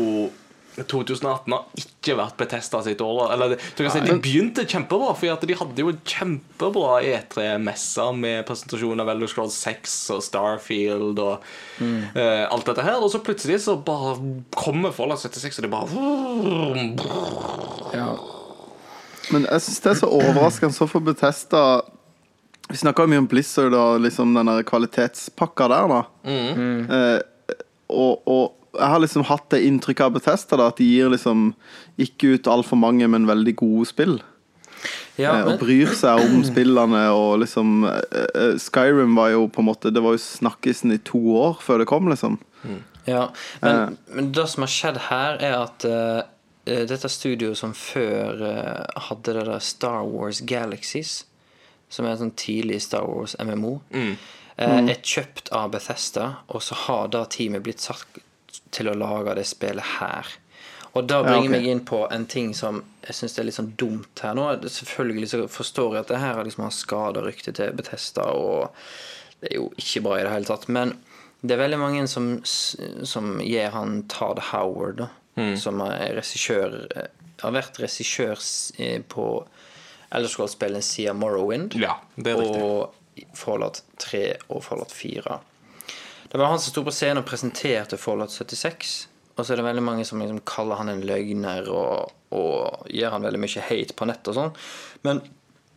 2018 har ikke vært Betesta sitt år. Eller du kan si De begynte kjempebra, for de hadde jo kjempebra E3-messer med presentasjon av Elder Scrolls 6 og Starfield og eh, alt dette her. Og så plutselig så bare kommer Fallout 76, og det bare Ja. Men jeg syns det er så overraskende så for Betesta Vi snakka mye om Blizzard og liksom den kvalitetspakka der, da. Eh, og, og jeg har liksom hatt det inntrykket av Betesta da, at de gir liksom ikke ut altfor mange, men veldig gode spill. Ja, men... og bryr seg om spillene og liksom eh, eh, Skyrim var jo på en måte Det var jo snakkisen i to år før det kom, liksom. ja, men, men det som har skjedd her, er at eh, eh, dette studioet som før eh, hadde det der Star Wars Galaxies, som er en sånn tidlig Star Wars MMO, mm. er kjøpt av Bethesda, og så har da teamet blitt satt til å lage det spillet her. Og da bringer Ja, okay. meg inn på en ting som jeg syns er litt sånn dumt her nå. Selvfølgelig så forstår jeg at det her liksom har skada ryktet til Bethesda, og det er jo ikke bra i det hele tatt. Men det er veldig mange som, som gir han Todd Howard, da, Mm. som er regissør eh, Har vært regissør eh, på Elderscroll-spillene siden Morrowind. Ja, det er riktig. og Fallout 3 og Fallout 4. Det var han som sto på scenen og presenterte Fallout 76. Og så er det veldig mange som liksom kaller han en løgner og, og gir han veldig mye hate på nett og sånn. Men,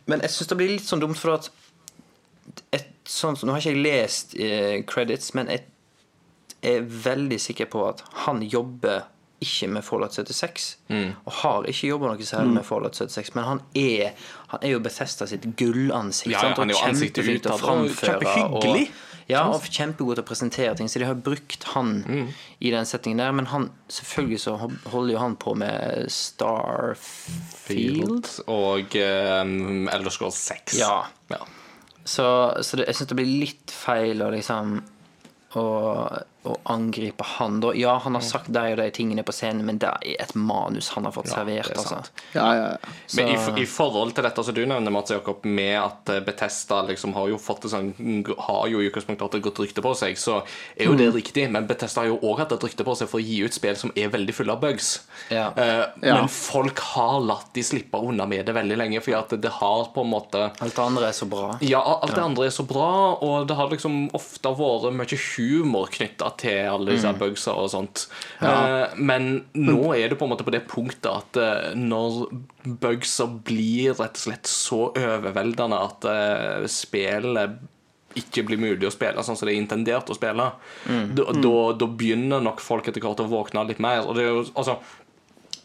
men jeg syns det blir litt sånn dumt, for at et, sånn, Nå har ikke jeg lest eh, credits, men jeg er veldig sikker på at han jobber ikke med Fallout 76. Mm. Og har ikke jobba noe særlig med Fallout 76. Men han er, han er jo Bethesda sitt gullansikt. Ja, sant? han er jo Og ansiktet å utad, og framføre. kjempehyggelig. Og, ja, og kjempegod til å presentere ting. Så de har brukt han Mm. i den settingen der. Men han, selvfølgelig så holder jo han på med Starfield. Og um, Elder Scrolls 6. Ja. ja. Så, så det, jeg syns det blir litt feil å liksom å, å angripe han, da. Ja, han har sagt de og de tingene på scenen, men det er et manus han har fått Ja, servert. er Altså. Ja, ja, ja. Men i, i forhold til dette som du nevner, Mats Jakob, med at Betesta Bethesda liksom har jo fått det sånn Har jo i utgangspunktet hatt et godt rykte på seg, så er jo Mm. det riktig. Men Bethesda har jo òg hatt et rykte på seg for å gi ut spill som er veldig fulle av bugs. Ja. Eh, Ja. Men folk har latt de slippe unna med det veldig lenge, fordi at det har på en måte Alt det andre er så bra. ja, alt det andre er så bra, og det har liksom ofte vært mye humor knytta til alle disse bugsa og sånt. Eh, men nå er det på en måte på det punktet at eh, når bugsa blir rett og slett så overveldende at uh, spillet ikke blir mulig å spille sånn som det er intendert å spille, da, da, da begynner nok folk etter hvert å våkne litt mer. Og det er jo, altså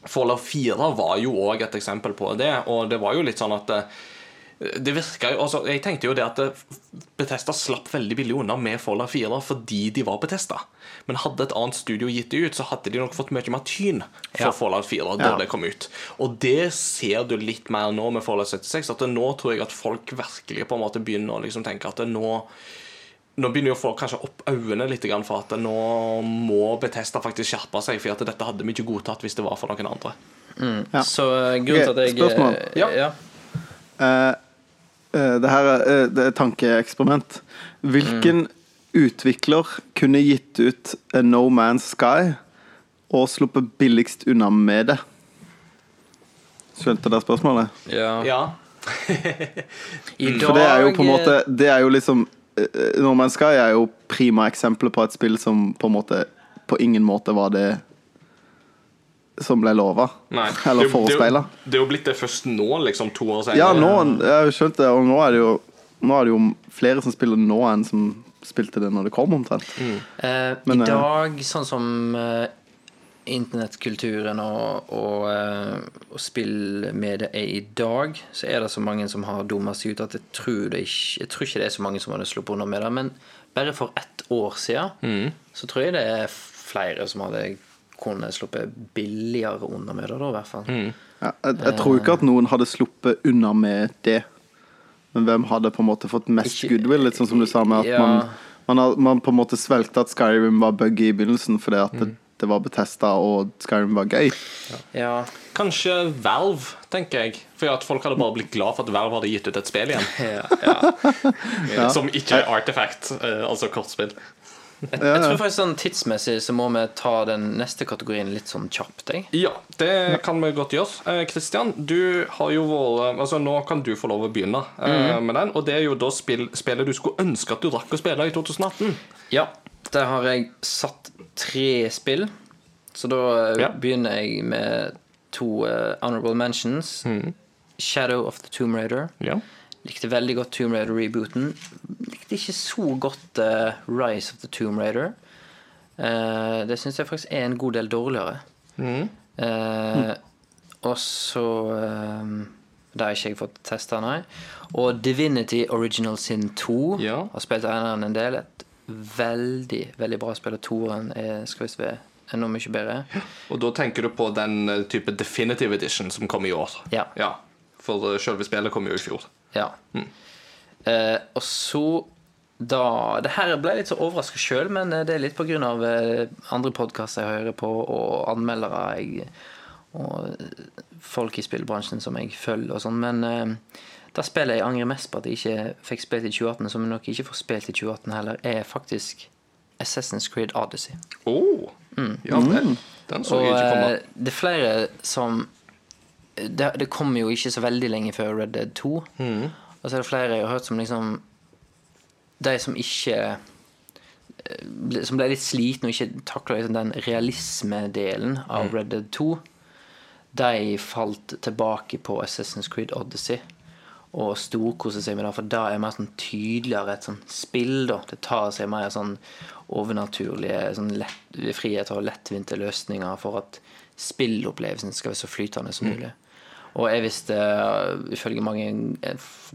Fallout 4 var jo òg et eksempel på det, og det var jo litt sånn at eh, det virka jo altså, Jeg tenkte jo det at Betesta Bethesda slapp veldig billig unna med Fallout 4 fordi de var Bethesda. Men hadde et annet studio gitt det ut, så hadde de nok fått mye mer tyn for Ja. Fallout 4 da Ja. det kom ut. Og det ser du litt mer nå med Fallout 76. At nå tror jeg at folk virkelig på en måte begynner å liksom tenke at nå nå begynner jo folk kanskje opp øynene litt grann for at nå må Bethesda faktisk skjerpe seg, for at dette hadde vi ikke godtatt hvis det var for noen andre. Ja. Så eh, grunnen til at jeg spørsmål. eh, Ja. ja. Eh, eh, det her er, eh, det er et tankeeksperiment. Hvilken utvikler kunne gitt ut A No Man's Sky og sluppet billigst unna med det? Skjønte dere spørsmålet? ja. Ja. I dag For det er jo på en eh, måte Det er jo liksom eh, No Man's Sky er jo prima eksempelet på et spill som på en måte På ingen måte var det som ble lova. Eller forespeila. Det, er jo blitt det først nå, liksom, to år senere. Ja, nå, jeg har skjønt det, og nå er det jo Nå er det jo flere som spiller nå enn som spilte det når det kom, omtrent. Eh, Men, I eh, dag, sånn som eh, internettkulturen og, og, eh, og spillmediet er i dag, så er det så mange som har dumma seg ut at jeg tror, det ikke, jeg tror ikke det er så mange som hadde sluppet unna med det. Men bare for ett år siden så tror jeg det er flere som hadde kunnet sluppet billigere unna med det, da, i hvert fall. Ja, jeg, jeg tror ikke at noen hadde sluppet unna med det. Men hvem hadde på en måte fått mest Ikke- goodwill? Litt sånn som du sa med at Ja. man, man, man på en måte svelgte at Skyrim var buggy i begynnelsen fordi at det, det var Betesta og Skyrim var gøy. Ja, Kanskje Valve, tenker jeg. For at folk hadde bare blitt glad for at Valve hadde gitt ut et spill igjen. ja, ja. Som ikke er Artifact, eh, altså kortspill. Jeg tror faktisk sånn tidsmessig så må vi ta den neste kategorien litt sånn kjapt, jeg. Ja, det kan vi godt gjøre. Kristian, du har jo vært Altså, nå kan du få lov å begynne eh, med den. Og det er jo da spill, spillet du skulle ønske at du rakk å spille i 2018. Ja, der har jeg satt tre spill. Så da eh, Ja. begynner jeg med to eh, honorable mentions. Shadow of the Tomb Raider. Ja. Likte veldig godt Tomb Raider-rebooten. Likte ikke så godt uh, Rise of the Tomb Raider. Uh, det syns jeg faktisk er en god del dårligere. Eh, og så Det har ikke jeg fått testa, nei. Og Divinity Original Sin 2 Ja. har spilt eneren en del. Et veldig, veldig bra spill. Og toeren er skal visst være enda mye bedre. Og da tenker du på den type definitive edition som kom i år. Ja. For uh, selve spillet kom jo i fjor. Ja. Eh, og så da Det her ble jeg litt så overraska sjøl, men eh, det er litt av eh, andre podkaster jeg hører på, og anmeldere jeg, og folk i spillbransjen som jeg følger og sånn. Men eh, det spillet jeg angrer mest på at jeg ikke fikk spilt i 2018, som jeg nok ikke får spilt i 2018 heller, er faktisk Assassin's Creed Odyssey. Oh, ja vel. Den så jeg ikke komme. eh, det er flere som det, det kommer jo ikke så veldig lenge før Red Dead 2. Og så er det flere jeg har hørt som liksom De som ikke eh, Som ble litt slitne og ikke takla liksom den realismedelen av Red Dead 2. De falt tilbake på Assassin's Creed Odyssey og storkose seg med det, for da er mer sånn tydeligere et sånn spill. da Det tar seg mer sånn overnaturlige sånn lett, friheter og lettvinte løsninger for at spillopplevelsen skal være så flytende som mulig. Og jeg visste, uh, ifølge mange,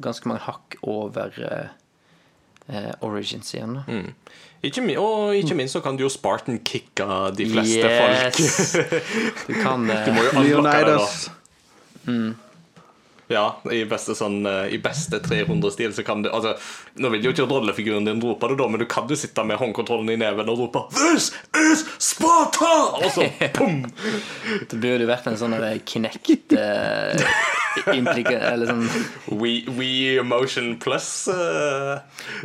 ganske mange hakk over uh, Origins igjen. da. Ikke, og ikke minst så kan du jo Spartan kicke de fleste folk. Yes! Du kan eh, Du må jo unlocke det, da. Leonidas. Ja, i beste, sånn, eh, i beste 300-stil så kan du altså, Nå vil jo ikke rollefiguren din rope det, da, men du kan jo sitte med håndkontrollen i neven og rope 'This is Sparta!' Og så pum! Det burde jo vært en sånn knekt eh, implika... Eller sånn We, we Emotion Plus. Uh...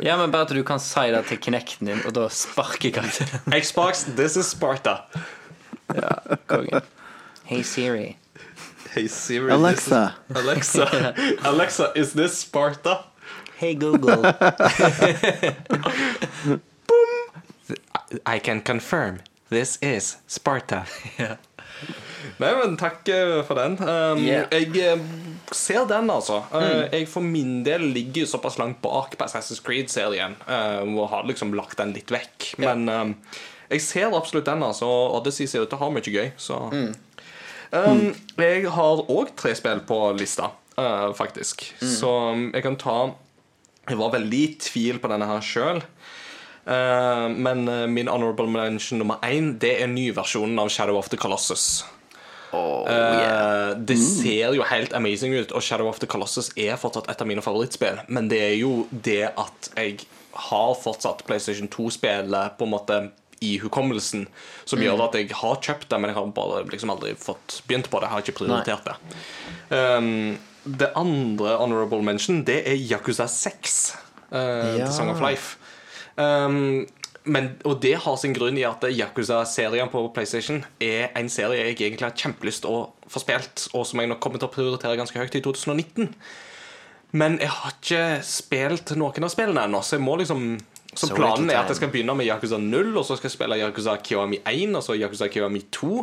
Ja, men bare at du kan si det til Kinecten din, og da sparker karakteren. Xbox, this is Sparta. ja, Kongen. Hey Siri. Hey Siri. Alexa. This is, Alexa. Alexa, is this Sparta? Hey Google. Boom. I can confirm. This is Sparta. Nei, men takk eh, for den. Um, Yeah. Jeg eh, ser den, altså. Mm. Jeg for min del ligger såpass langt bak på Assassin's Creed-serien um, og har liksom lagt den litt vekk. Men um, jeg ser absolutt den, altså. og Odyssey ser ut til å ha mye gøy. Så. Um, jeg har òg tre spill på lista, uh, faktisk. Så um, jeg kan ta Jeg var veldig i tvil på denne her sjøl. Uh, men uh, min honorable mention nummer én Det er nyversjonen av Shadow of the Colossus. Uh, det ser jo helt amazing ut, og Shadow of the Colossus er fortsatt et av mine favorittspill. Men det er jo det at jeg har fortsatt PlayStation 2-spillet på en måte i hukommelsen, som gjør at jeg har kjøpt det, men jeg har bare liksom aldri fått begynt på det. Jeg har ikke prioritert det. Um, det andre honorable mention, det er Yakuza 6. Uh, Ja. The Song of Life. Um, men, og det har sin grunn i at Yakuza-serien på PlayStation er en serie jeg egentlig har kjempelyst å få spilt, og som jeg nok kommer til å prioritere ganske høyt i 2019. Men jeg har ikke spilt noen av spillene ennå, så jeg må liksom så planen er at jeg skal begynne med Yakuza 0, og så skal jeg spille Yakuza Kiwami 1, og så Yakuza Kiwami 2,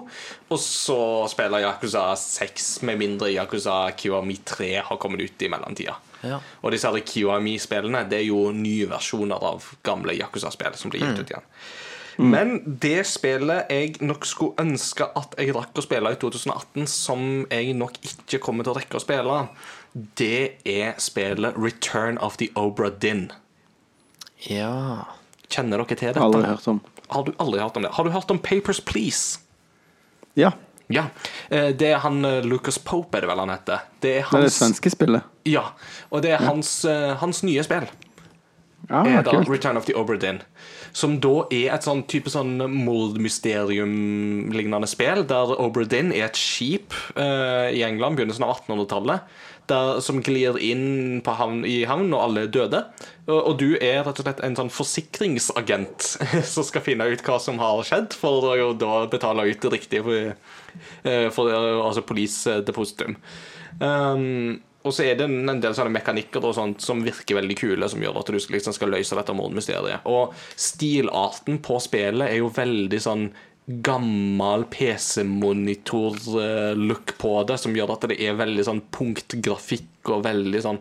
og så spille Yakuza 6, med mindre Yakuza Kiwami 3 har kommet ut i mellomtida. Ja. Og disse Kiwami-spillene Det er jo nye versjoner av gamle Yakuza-spill som blir gitt ut igjen. Men det spillet jeg nok skulle ønske at jeg rakk å spille i 2018, som jeg nok ikke kommer til å rekke å spille, det er spillet Return of the Obra Dinn. Ja. Kjenner dere til dette? Aldri hørt om. Har du aldri hørt om det? Har du hørt om Papers, Please? Ja. Ja. Eh, Det er han eh, Lucas Pope, er det vel han heter. Det er Det er det svenske spillet. ja, og det er hans, eh, hans nye spill. Ja, er da kult. Return of the Obra Dinn. Som da er et sånn type sånn mordmysterium-lignende spill, der Obra Dinn er et skip uh, i England, begynnelsen av 1800-tallet, der- som glir inn havn, i havn, og alle døde. Og, og du er rett og slett en sånn forsikringsagent som skal finne ut hva som har skjedd, for å da betale ut det riktige for, eh, for eh, altså police depositum. Um, og så er det en del sånne mekanikker og sånt som virker veldig kule, som gjør at du liksom skal løse dette mordmysteriet. Og stilarten på spillet er jo veldig sånn gammel PC-monitor-look på det, som gjør at det er veldig sånn punktgrafikk og veldig sånn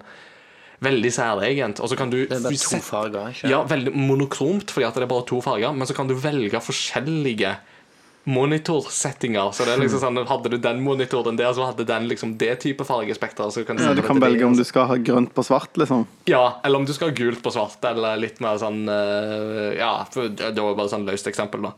Veldig særegent. Og så kan du Det er bare to farger, ikke Ja, veldig monokromt, fordi at det er bare to farger. Men så kan du velge forskjellige monitorsettinger. Så det er liksom sånn Hadde du den monitoren der, så hadde den liksom det type fargespekter. Så kan du, Ja, du kan velge om du skal ha grønt på svart, liksom. Ja, eller om du skal ha gult på svart, eller litt mer sånn eh, Ja, det var bare sånn løst eksempel, da.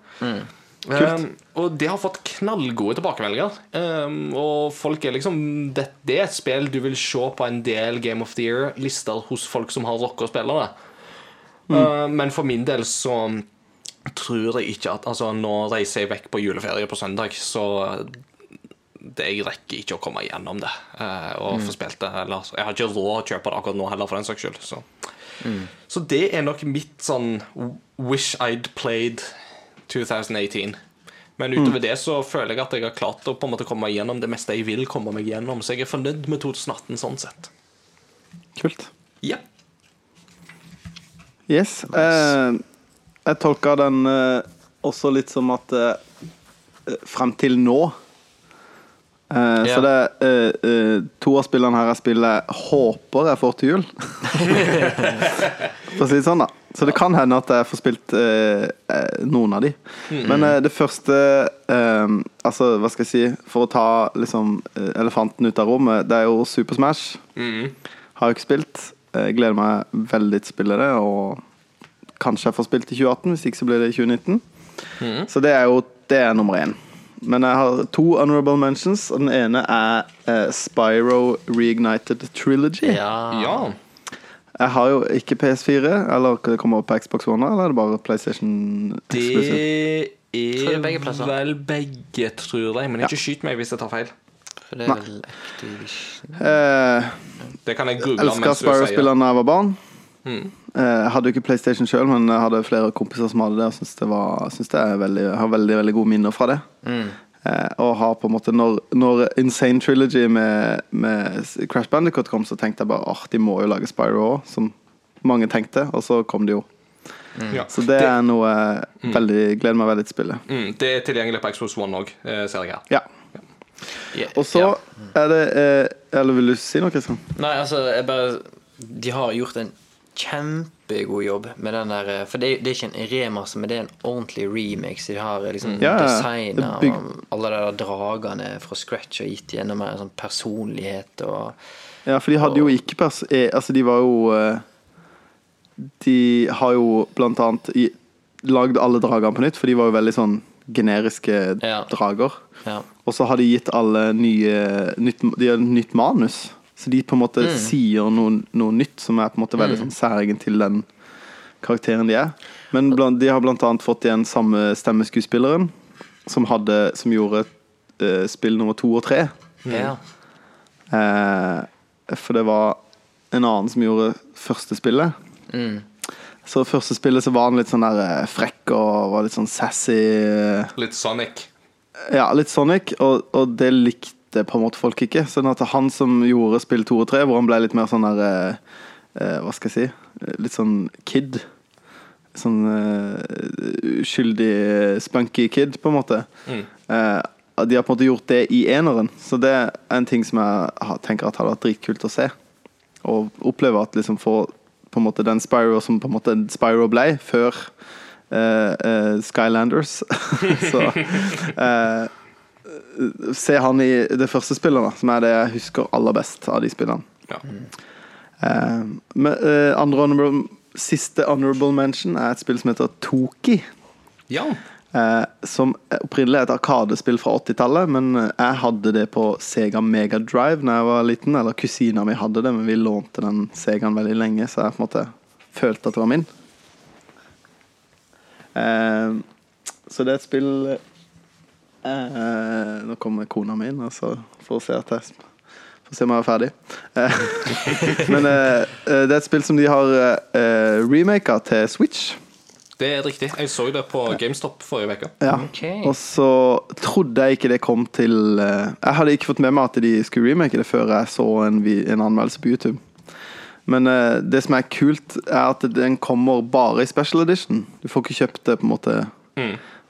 Um, og det har fått knallgode tilbakemeldinger. Um, og folk er liksom det, det er et spill du vil se på en del Game of the Year-lister hos folk som har rocka og Mm. det. Eh, men for min del så tror jeg ikke at Altså, nå reiser jeg vekk på juleferie på søndag, så det, jeg rekker ikke å komme igjennom det eh, og få spilt det. Eller, jeg har ikke råd å kjøpe det akkurat nå heller, for den saks skyld. Så. så det er nok mitt sånn wish I'd played 2018. Men utover det så føler jeg at jeg har klart å på en måte komme meg igjennom det meste jeg vil komme meg gjennom. Så jeg er fornøyd med 2018 sånn sett. Kult. Ja. Yes. Eh, jeg tolka den eh, også litt som at eh, frem til nå eh, Så det eh, eh, to av spillene her jeg spiller, håper jeg får til jul. For å si det sånn, da. Så det kan hende at jeg får spilt eh, eh, noen av de. Men eh, det første eh, Altså, hva skal jeg si For å ta liksom eh, elefanten ut av rommet, det er jo Super Smash. Har jeg ikke spilt. Jeg gleder meg veldig til å spille det, og kanskje jeg får spilt i 2018, hvis ikke så blir det i 2019. Så det er jo det er nummer én. Men jeg har to honorable mentions, og den ene er eh, Spyro Reignited Trilogy. Ja, ja. Jeg har jo ikke PS4, eller det kommer opp på Xbox One, eller er det bare PlayStation Exclusive? Det er begge plasser. vel begge, tror jeg. Men ikke skyt meg hvis jeg tar feil. For det er Nei. vel Activision Eh, Det kan jeg google mens du sier det. Spyro-spillerne da jeg var barn. Mm. Eh, Jeg hadde jo ikke PlayStation sjøl, men jeg hadde flere kompiser som hadde det. Og syns det, var, synes det er veldig, har veldig veldig gode minner fra det. Mm. Eh, og har på en måte Når, når Insane Trilogy med, med Crash Bandicoot kom, så tenkte jeg bare at de må jo lage Spyro òg, som mange tenkte. Og så kom det jo. Ja. Så det er noe jeg veldig, gleder meg veldig til spillet. Mm, det er tilgjengelig på Xbox One òg, ser jeg her. Ja. Ja, Og så ja. er det eh, Eller vil du si noe, Kristian? Nei, altså, jeg bare De har gjort en kjempegod jobb med den der eh, For det, det er ikke en remaster, men det er en ordentlig remix. De har liksom Ja, designa alle de der dragene fra scratch og gitt gjennom mer sånn personlighet og Ja, for de hadde jo ikke pers... eh, Altså, de var jo eh, De har jo blant annet lagd alle dragene på nytt, for de var jo veldig sånn generiske Ja. drager. Ja. Og så har de gitt alle nye nytt, De har nytt manus. Så de på en måte sier noe, noe nytt som er på en måte veldig sånn særegen til den karakteren de er. Men blant, de har blant annet fått igjen samme stemmeskuespilleren som, hadde, som gjorde uh, spill nummer to og tre. ja. Uh, for det var en annen som gjorde første spillet. Mm. Så første spillet så var han litt sånn der eh, frekk og var litt sånn sassy. Litt Sonic. Ja, litt Sonic, og, og det likte på en måte folk ikke. Sånn at han som gjorde spill to og tre, hvor han ble litt mer sånn der eh, eh, Hva skal jeg si? Eh, Litt sånn kid. Sånn eh, uskyldig, spunky kid, på en måte. Mm. Eh, de har på en måte gjort det i eneren, så det er en ting som jeg har- tenker at hadde vært dritkult å se. Og oppleve at liksom få på en måte den Spyro som på en måte Spyro ble før eh, Skylanders. så eh, Se han i det første spillet, da, som er det jeg husker aller best av de spillene. Ja. Eh, men, eh, andre honorable, siste honorable mention er et spill som heter Toki. ja. Eh, som opprinnelig er et arkadespill fra 80-tallet, men jeg hadde det på Sega Mega Drive da jeg var liten. Eller kusina mi hadde det, men vi lånte den Segaen veldig lenge, så jeg på en måte følte at det var min. Eh, så det er et spill Nå kommer kona mi inn, altså, for å se at jeg Får se om jeg er ferdig. Eh, men eh, eh, det er et spill som de har eh, remaka til Switch. Det er riktig. Jeg så det på GameStop forrige uke. Ja. Okay. Og så trodde jeg ikke det kom til eh, Jeg hadde ikke fått med meg at de skulle remake det før jeg så en, en anmeldelse på YouTube. Men eh, det som er kult, er at den kommer bare i special edition. Du får ikke kjøpt det på en måte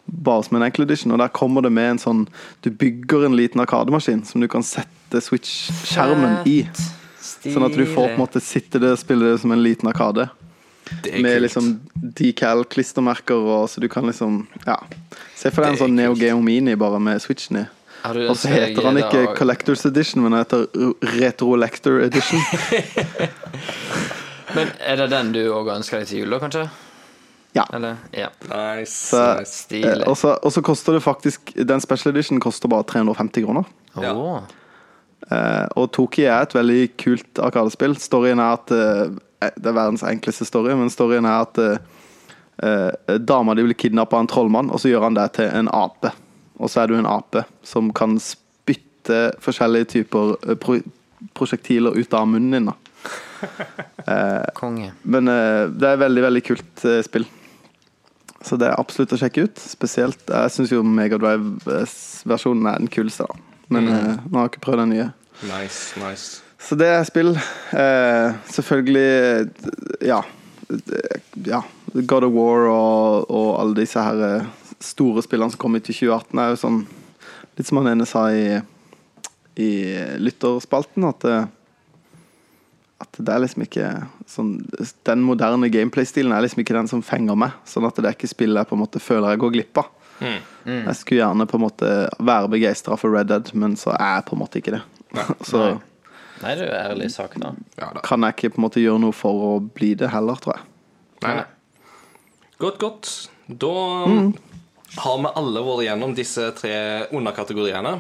bare som en enkel edition. Og der kommer det med en sånn Du bygger en liten arkademaskin som du kan sette Switch-skjermen i. Sånn at du får på en måte sitte der og spille det som en liten arkade. Med kult. liksom decal-klistremerker, og så du kan liksom Ja. Se for deg en Det sånn Neo. Geo Mini bare med switchen i. Og så heter han da- ikke Collectors Edition, men han heter Retro-Lector Edition. Men er det den du òg ønsker deg til jul, da, kanskje? Ja. Eller? Ja. Nice. Nice. Stilig. eh, og så og så koster det faktisk Den special edition koster bare 350 kroner. Ja. Eh, og Toki er et veldig kult arkadespill. Storyen er at uh, det er verdens enkleste story, men storyen er at uh, eh, dama di blir kidnappa av en trollmann, og så gjør han det til en ape. Og så er du en ape som kan spytte forskjellige typer pro prosjektiler ut av munnen din. da Konge. Men det er veldig, veldig kult spill. Så det er absolutt å sjekke ut. Spesielt Jeg syns jo Megadrive-versjonen er den kuleste, da. Men eh, nå har jeg ikke prøvd den nye. Nice, nice. Så det er spill. Eh, selvfølgelig eh, Ja. ja. God of War og, og alle disse her eh, store spillene som kom ut i 2018, er jo sånn Litt som han ene sa i, i lytterspalten, at eh, at det er liksom ikke sånn Den moderne gameplay-stilen er liksom ikke den som fenger meg. Sånn at det er ikke spillet jeg på en måte føler jeg går glipp av. Jeg skulle gjerne på en måte være begeistra for Red Dead, men så er jeg på en måte ikke det. så Nei, det er jo ærlig sak, da. Ja da. kan jeg ikke på en måte gjøre noe for å bli det heller, tror jeg. Nei, nei. Godt, godt. Da har vi alle vært gjennom disse tre underkategoriene.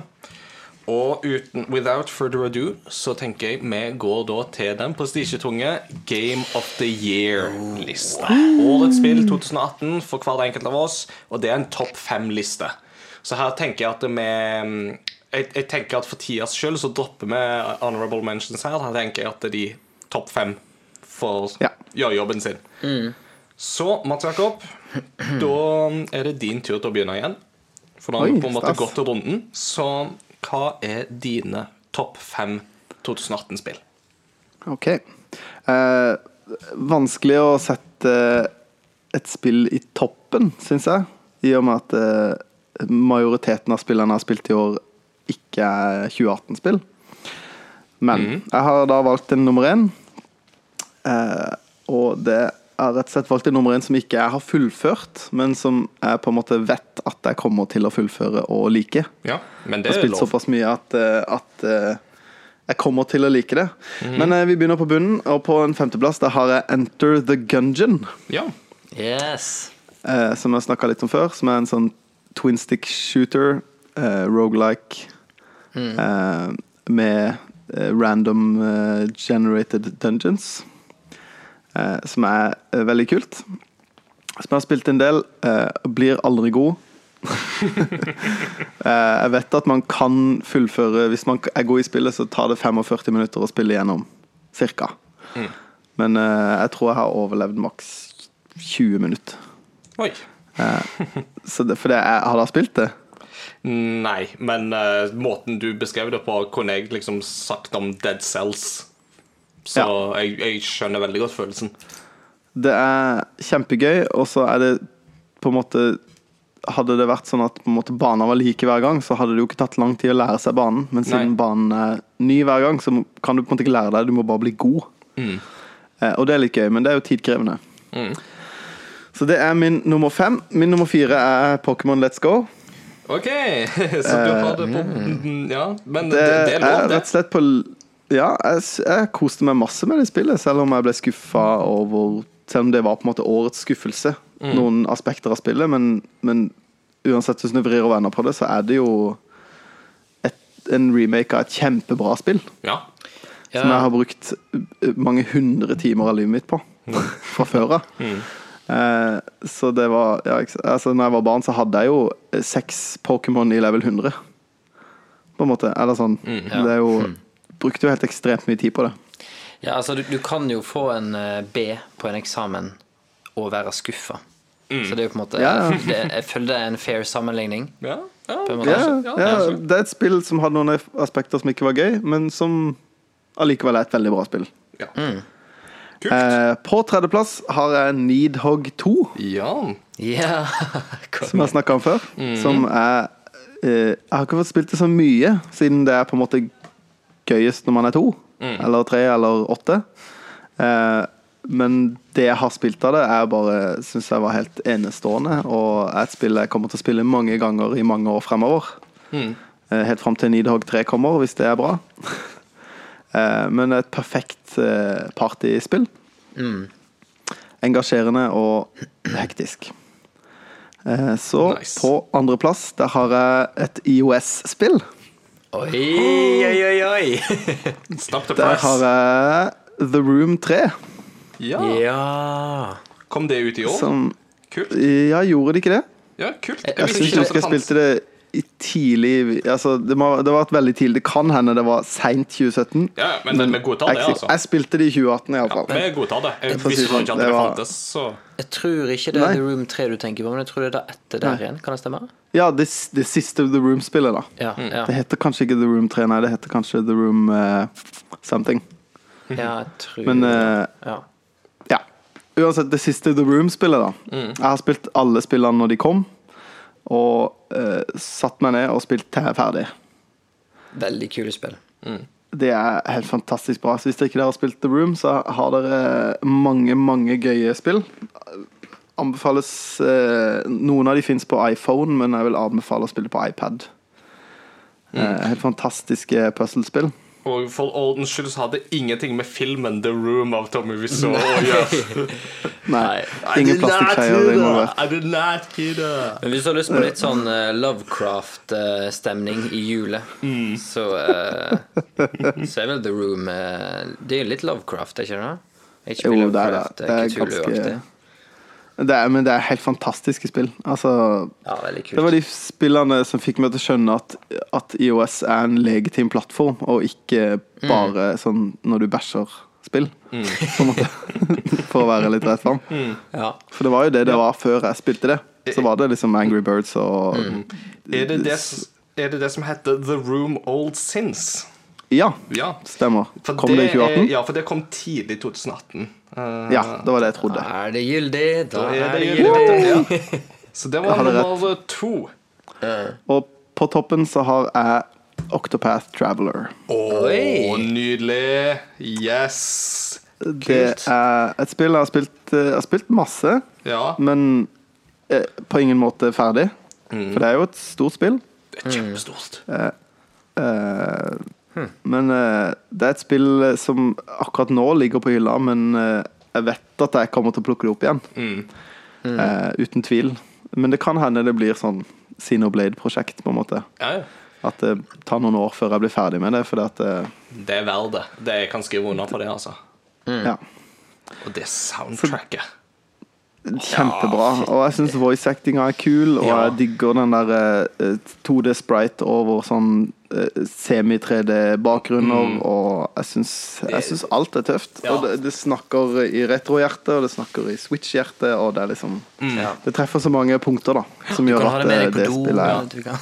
Og uten, without further ado så tenker jeg vi går da til den prestisjetunge Game of the Year-lista. Årets spill 2018 for hver enkelt av oss, og det er en topp fem-liste. Så her tenker jeg at vi jeg, jeg tenker at For tidas skyld så dropper vi honorable mentions her. Her tenker jeg at de topp fem får Ja. gjøre jobben sin. Så, Mats Jakob, da er det din tur til å begynne igjen. For da har vi på en måte gått gått runden. Så hva er dine topp fem 2018-spill? Ok. Eh, vanskelig å sette et spill i toppen, syns jeg. I og med at eh, majoriteten av spillene jeg har spilt i år, ikke er 2018-spill. Men jeg har da valgt en nummer én. Eh, og det er rett og slett valgt en nummer én som ikke jeg har fullført, men som jeg på en måte vet at jeg kommer til å fullføre og like. Ja, men Jeg det har er spilt lov. såpass mye at, eh, at eh, jeg kommer til å like det. Men eh, vi begynner på bunnen, og på en femteplass der har jeg Enter the Gungeon. Ja. Yes. Eh, som jeg snakka litt om før. Som er en sånn twin stick shooter, eh, rogelike, eh, med random generated dungeons. Eh, som er eh, veldig kult. Som jeg har spilt en del. Eh, blir aldri god. Eh, jeg vet at man kan fullføre Hvis man er god i spillet, så tar det 45 minutter å spille igjennom. Cirka. Men eh, jeg tror jeg har overlevd maks 20 minutter. Oi. Så det, er jeg hadde spilt det. Nei, men uh, måten du beskrev det på, kunne jeg liksom sagt om Dead Cells. Så jeg, jeg skjønner veldig godt følelsen. Det er kjempegøy, og så er det på en måte Hadde det vært sånn at på en måte banen var like hver gang, så hadde det jo ikke tatt lang tid å lære seg banen. Men siden Nei. banen er ny hver gang, så kan du på en måte ikke lære deg, du må bare bli god. Eh, og det er litt gøy, men det er jo tidkrevende. Så det er min nummer fem. Min nummer fire er Pokémon Let's Go. OK, så du har det på Ja, men det, Det, det er lov, det. rett og slett på Ja, jeg, jeg koste meg masse med det spillet, selv om jeg ble skuffa over Selv om det var på en måte årets skuffelse, Mm. noen aspekter av spillet. Men, men uansett hvordan du vrir og vender på det, så er det jo et, en remake av et kjempebra spill. Ja. Som jeg har brukt uh, mange hundre timer av livet mitt på fra før av. Eh, så det var ja, altså, når jeg var barn, så hadde jeg jo eh, seks Pokémon i level 100. På en måte. Eller sånn. Det er jo Brukte jo helt ekstremt mye tid på det. Ja, altså, du, du kan jo få en eh, B på en eksamen og være skuffa. Så det er jo på en måte Ja, ja. Det, Jeg føler det er en fair sammenligning. Ja, det er et spill som hadde noen aspekter som ikke var gøy, men som allikevel er et veldig bra spill. ja. Kult. Eh, på tredjeplass har jeg Needhog 2. Ja. Ja. som jeg snakka om før. Som er eh, Jeg har ikke fått spilt det så mye, siden det er på en måte gøyest når man er to. Eller tre eller åtte. Eh, men det jeg har spilt av det, er bare syns jeg var helt enestående. Og er et spill jeg kommer til å spille mange ganger i mange år fremover. Eh, helt fram til Nidhogg 3 kommer, hvis det er bra. Eh, men et perfekt eh, partyspill. Engasjerende og hektisk. Eh, Så Nice. på andreplass, der har jeg et IOS-spill. Oi, oi, oi, oi. Snap to Der press. har jeg The Room 3. Ja. Ja. Kom det ut i år? Som Kult. Ja, gjorde det ikke det? Ja, kult. Jeg Jeg visste syns ikke jeg at husker jeg spilte det tidlig Altså, det, må, det var et veldig tidlig Det kan hende det var seint 2017. Ja, men, men vi godtar det, altså. jeg spilte det i 2018 Ja, iallfall. vi godtar det. Jeg visste sånn, ikke at det det var- fantes, så Jeg tror ikke det Nei. er The Room 3 du tenker på, men jeg tror det er det etter der Nei. igjen. Kan det stemme? Ja, det, det siste The Room-spillet, da. Ja. Mm. ja. Det heter kanskje ikke The Room 3, nei, det heter kanskje The Room uh, something. ja jeg tror Men uh, ja. ja. Uansett, det siste The Room-spillet, da. Mm. Jeg har spilt alle spillene når de kom, og uh, satt meg ned og spilt til jeg er ferdig. Veldig kule spill. Det er helt fantastisk bra. Så hvis dere ikke har spilt The Room, så har dere mange, mange gøye spill. Anbefales uh, Noen av de fins på iPhone, men jeg vil anbefale å spille på iPad. Eh, helt fantastiske puzzlespill. Og for ordens skyld så hadde ingenting med filmen The Room av Tommy Wiseau å gjøre. Nei, ingen plastikkgreier involvert. I did not hear that. Men hvis du har lyst på litt sånn uh, Lovecraft-stemning i julet, Mm. så, uh, så er vel The Room Det er jo litt Lovecraft, er ikke det? Ikke Jo, det er det. Lovecraft, Det er ganske det er, Men det er helt fantastiske spill. Altså Ja. Det var de spillene som fikk meg til å skjønne at, at IOS er en legitim plattform, og ikke bare sånn når du bæsjer spill, måte. For å være litt rett fram. Ja. For det var jo det det var før jeg spilte det. Så var det liksom Angry Birds og Er det det, er det det som heter The Room Old Sins? Ja, Ja. stemmer. For Kom det i er- 2018? Ja, for det kom tidlig i 2018. Uh, Ja, det var det jeg trodde. Da Er det gyldig? Da da er det gyldig, gyldig. ja. Så det var nummer to. Og på toppen så har jeg Octopath Traveler. Å, Oi. nydelig. Yes. Kult. Det er et spill jeg har spilt, eh, jeg har spilt masse, Ja. men eh, på ingen måte ferdig. For det er jo et stort spill. Det er kjempestort. Eh, Men uh, det er et spill eh, som akkurat nå ligger på hylla, men uh, jeg vet at jeg kommer til å plukke det opp igjen. Eh, uten tvil. Men det kan hende det blir sånn Xenoblade-prosjekt, på en måte. Ja, ja. At det tar noen år før jeg blir ferdig med det. Fordi at Det er verdt det. Det Jeg kan skrive under på det, altså. Ja. Og det soundtracket. Kjempebra. Og jeg syns voice actinga er kul, og jeg digger den der eh, 2D sprite over sånn eh, semi-3D-bakgrunner, og jeg syns, alt er tøft. Ja. Og det, det snakker i retro-hjertet, og det snakker i Switch-hjertet, og det er liksom Det treffer så mange punkter, da, som Du gjør at det det, spillet er ja.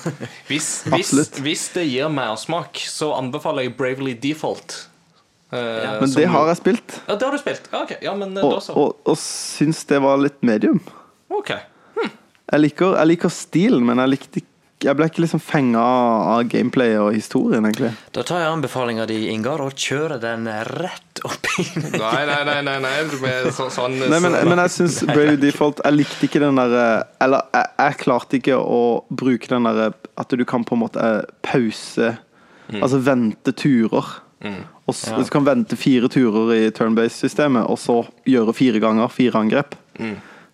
Hvis, hvis, hvis det gir mersmak, så anbefaler jeg Bravely Default. Eh, Men det har jeg spilt, Ja, det har du spilt? Ja, okay. Ja, men eh, og, da så. og, og syns det var litt medium. Ok. Jeg liker, jeg liker stilen, men jeg likte jeg ble ikke liksom fenga av gameplay og historien, egentlig. Da tar jeg anbefalinga di, Ingar, og kjører den rett opp i Nei, nei, nei. nei, nei. Med så, sånn Nei, men, så- men jeg syns Brave Default Jeg likte ikke den derre Eller jeg, jeg klarte ikke å bruke den derre At du kan på en måte pause pause Altså vente turer. Og så, Du kan vente fire turer i turn-based-systemet, og så gjøre fire ganger fire angrep.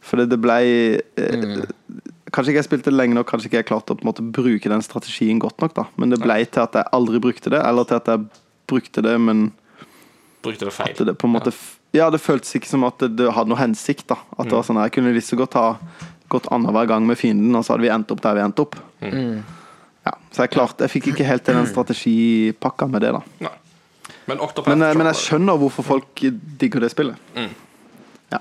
Fordi det ble eh, Kanskje ikke jeg spilte det lenge nok, kanskje ikke jeg klarte å på en måte bruke den strategien godt nok. da Men det ble til at jeg aldri brukte det, eller til at jeg brukte det, men Brukte det feil. at det på en måte Ja, det føltes ikke som at det, det hadde noe hensikt. da At det var sånn Jeg kunne lyst så godt ha gått annenhver gang med fienden, og så hadde vi endt opp der vi endte opp. Ja, så jeg klarte Jeg fikk ikke helt til den strategipakka med det, da. Nei. Men Men, eh, men jeg skjønner hvorfor folk digger det spillet. Ja.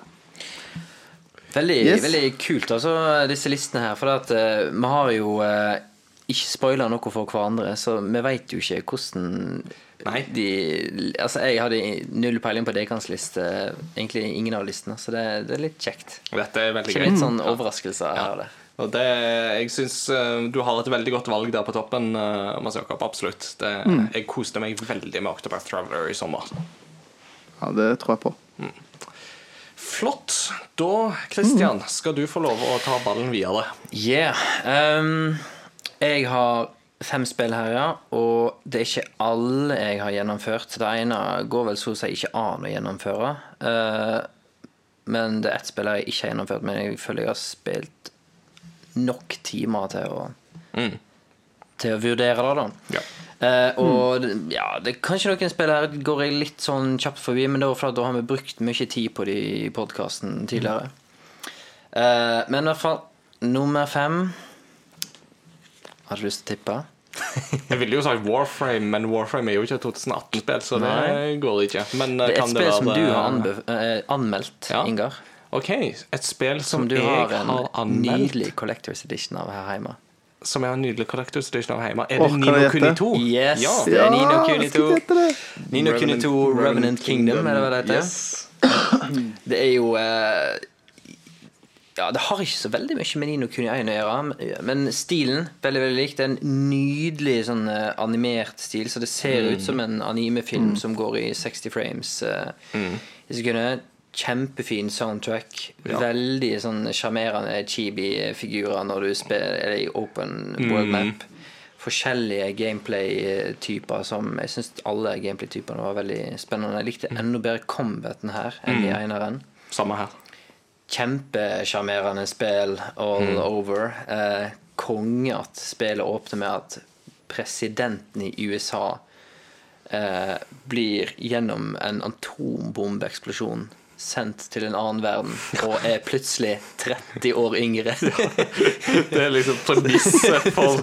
Veldig, Yes. veldig kult, altså, disse listene her. For at, uh, vi har jo uh, ikke spoila noe for hverandre, så vi veit jo ikke hvordan Nei. de Altså, jeg hadde null peiling på deres liste, egentlig ingen av listene, så det, det er litt kjekt. Dette er veldig gøy. litt sånn overraskelser her og der. Og det, jeg syns du har et veldig godt valg der på toppen, uh, Mads Jakob. Absolutt. Det, Jeg koste meg veldig med Octopath Traveler i sommer. ja, det tror jeg på. Flott. Da, Christian, skal du få lov å ta ballen videre. Yeah. Um, jeg har fem spill her, ja. Og det er ikke alle jeg har gjennomført. Det ene går vel så å si ikke an å gjennomføre. Uh, men det er ett spill jeg ikke har gjennomført, men jeg føler jeg har spilt nok timer til å til å vurdere det, da. Ja. Eh, og det- ja, det er kanskje noen spill her går jeg litt sånn kjapt forbi, men det var fordi da har vi brukt mye tid på det i podkasten tidligere. Eh, men i hvert fall nummer fem Har du lyst til å tippe? Jeg ville jo sagt Warframe, men Warframe er jo ikke et 2018-spill, så det Nei. går ikke. Men eh, Det er kan et spill som du har eh, anmeldt, Ja. Ingar. Ok, et spill som, Som du jeg har har, en anmeldt. nydelig Collectors Edition av her hjemme. Som jeg har en nydelig Collector's Edition av hjemme. Er det oh, Nino Kuni 2? Yes, Ja. det er Nino Kuni 2. Nino Kuni 2 Revenant Kingdom, er det hva det heter? Yes. Det er jo uh, Ja, det har ikke så veldig mye med Nino Kuni 1 å gjøre, men stilen veldig veldig lik. Det er en nydelig sånn eh, animert stil, så det ser Mm. ut som en animefilm som går i 60 frames uh, Mm. i sekundet. Kjempefin soundtrack. Ja. Veldig sånn sjarmerende chibi-figurer når du spiller i open world Mm. map. Forskjellige gameplay-typer som Jeg syns alle gameplay-typene var veldig spennende. Jeg likte enda bedre combaten her enn i eineren. Samme her. Kjempesjarmerende spill all Mm. over. Eh, konge at spillet åpner med at presidenten i USA eh, blir gjennom en atombombeeksplosjon sendt til en annen verden og er plutselig 30 år yngre. Det er liksom premisset for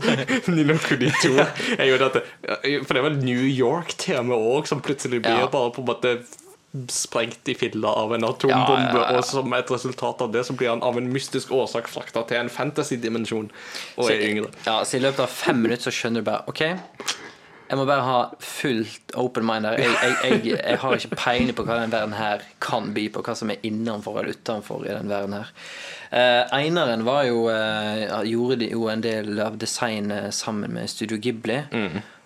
Nino Kuni 2. Er jo dette, for det vel New York-tema òg, som plutselig blir Ja. bare på en måte sprengt i filla av en atombombe. Ja, ja. Og som et resultat av det så blir han av en mystisk årsak frakta til en fantasy-dimensjon og Så, er yngre. ja, så i løpet av fem minutter så skjønner du bare OK, jeg må bare ha fullt open mind her. Jeg, jeg, jeg, jeg har ikke peiling på hva den verden her kan by på, hva som er innenfor eller utenfor i den verden her. Eh, Einaren jo eh, gjorde jo en del av designet sammen med Studio Ghibli.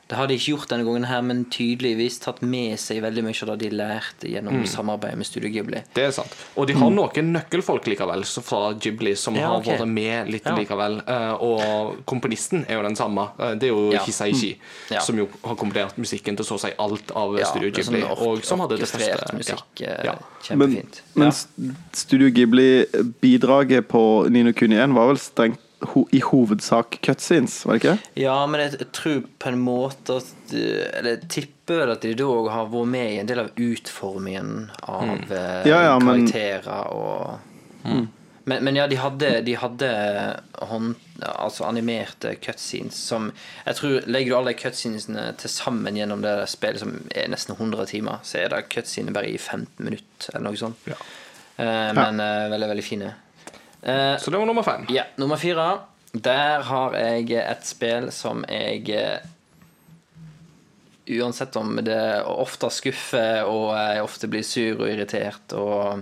Det har de ikke gjort denne gangen her, men tydeligvis tatt med seg veldig mye av det de lærte gjennom samarbeidet med Studio Ghibli. Det er sant. Og de har noen nøkkelfolk likevel så fra Ghibli som Ja, har ok. vært med litt Ja. likevel. Eh, og komponisten er jo den samme. Eh, det er jo Ja. Hisaishi, Ja. som jo har komponert musikken til så å si alt av Ja, Studio er Ghibli. sånn og som hadde det første musikk. Ja. eh, Ja. Men, Kjempefint. men Studio Ghibli-bidraget på Nino Kuni 1 var vel strengt ho i hovedsak cutscenes, var det ikke? Ja, men jeg, jeg tror på en måte at eh, Eller jeg tipper vel at de da òg har vært med i en del av utformingen av mm. Ja, ja, men- karakterer og men, men ja, de hadde, de hadde hånd, altså animerte cutscenes som Jeg tror Legger du alle de cutscenesene til sammen gjennom det spillet, som er nesten 100 timer, så er det cutscenes bare i 15 minutter, eller noe sånt. Ja. Uh, men uh, veldig, veldig fine. Eh, Så det var nummer fem. ja, nummer fire. Der har jeg et spill som jeg eh, Uansett om det ofte skuffer og jeg ofte blir sur og irritert og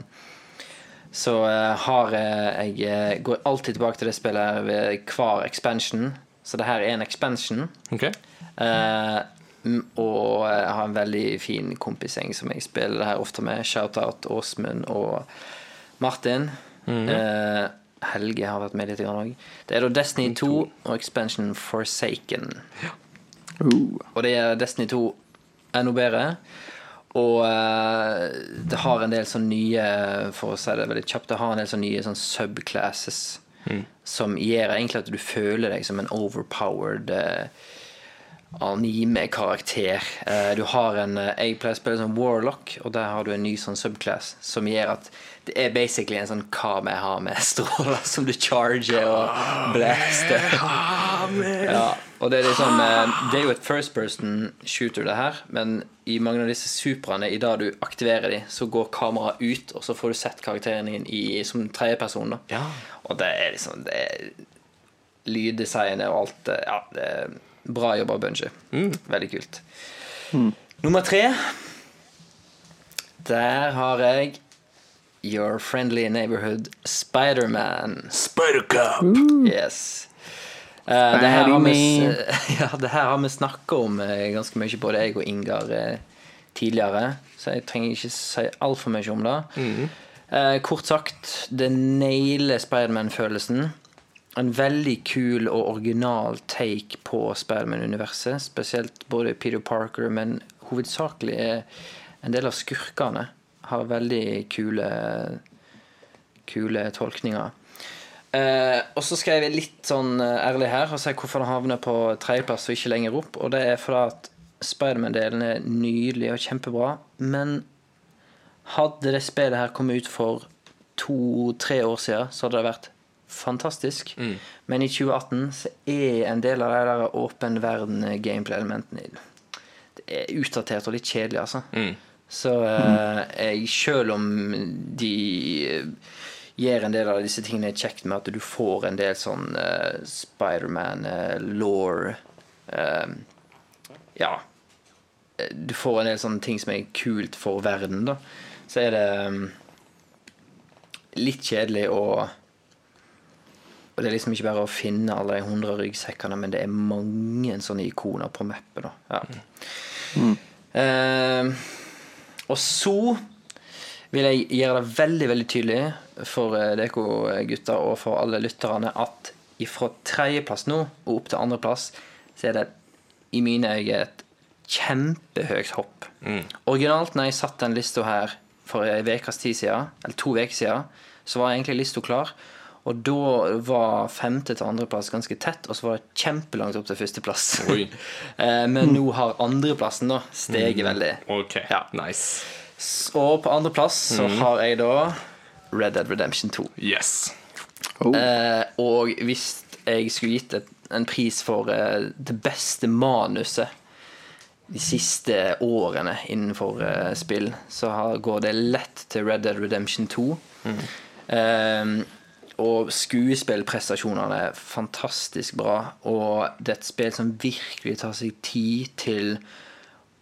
Så eh, har jeg jeg går alltid tilbake til det spillet ved hver expansion. Så det her er en expansion. Ok Eh, m- og jeg har en veldig fin kompisgjeng som jeg spiller det her ofte med. Shout-out Åsmund og Martin. Eh, Helge har vært med litt òg. Det er da Destiny 2 og expansion Forsaken. Uh. Og det er Destiny 2 enda bedre. Og eh, det har en del sånn nye For å si det veldig kjapt, det har en del sånn nye sånn subclasses som gjør egentlig at du føler deg som en overpowered eh, anime-karakter. Eh, du har en eh, Jeg pleier å spille som Warlock, og der har du en ny sånn subclass som gjør at det er basically en sånn Kamehame stråler som du charger og blaster. Ja, og det er liksom eh, Det er jo et first person shooter, det her, men i mange av disse supraene, i det du aktiverer de, så går kameraet ut, og så får du sett karakteren din i, som tredjeperson. da. Ja. Og det er liksom det er Lyddesignet og alt Ja, det er bra jobba, Bungie. Veldig kult. Nummer tre. Der har jeg Your Friendly Neighborhood Spiderman. Spider-Cup! Yes. Uh, det, her har vi, ja, det her har vi snakka om eh, ganske mye, både jeg og Ingar, eh, tidligere. Så jeg trenger ikke si altfor mye om det. Eh, kort sagt, det nailer Spiderman-følelsen. En veldig kul og original take på Spiderman-universet. Spesielt både Peter Parker, men hovedsakelig er en del av skurkene har veldig kule, kule tolkninger. Eh, og så skal jeg litt sånn eh, ærlig her og si hvorfor den havner på tredjeplass og ikke lenger opp. Og det er fordi at Spiderman-delen er nydelig og kjempebra. Men hadde det spillet her kommet ut for to-tre år siden, så hadde det vært fantastisk. Men i 2018 så er en del av de der åpen verden-gameplay-elementene Det er utdatert og litt kjedelig, altså. Så eh, jeg, selv om de gir gjør en del av disse tingene kjekt med at du får en del sånn uh, Spiderman-law Ja. Eh, Du får en del sånne ting som er kult for verden, da. Så er det um, litt kjedelig å Og det er liksom ikke bare å finne alle de hundre ryggsekkene, men det er mange sånne ikoner på mappet, Ja. Mm. Uh, og så vil jeg gjøre det veldig veldig tydelig for Deko-gutta og for alle lytterne at fra tredjeplass nå og opp til andreplass så er det i mine øyne et kjempehøyt hopp. Originalt når jeg satt den lista her for en ukes tid siden, eller to uker siden, så var egentlig lista klar. Og da var femte til andreplass ganske tett, og så var det kjempelangt opp til førsteplass. Eh, Men nå har andreplassen da steget veldig. Ok, Ja. nice. Og på andreplass så har jeg da Red Dead Redemption 2. Yes. Oh. Eh, og hvis jeg skulle gitt et, en pris for eh, det beste manuset de siste årene innenfor eh, spill, så har, går det lett til Red Dead Redemption 2. Eh, og skuespillprestasjonene er fantastisk bra. Og det er et spill som virkelig tar seg tid til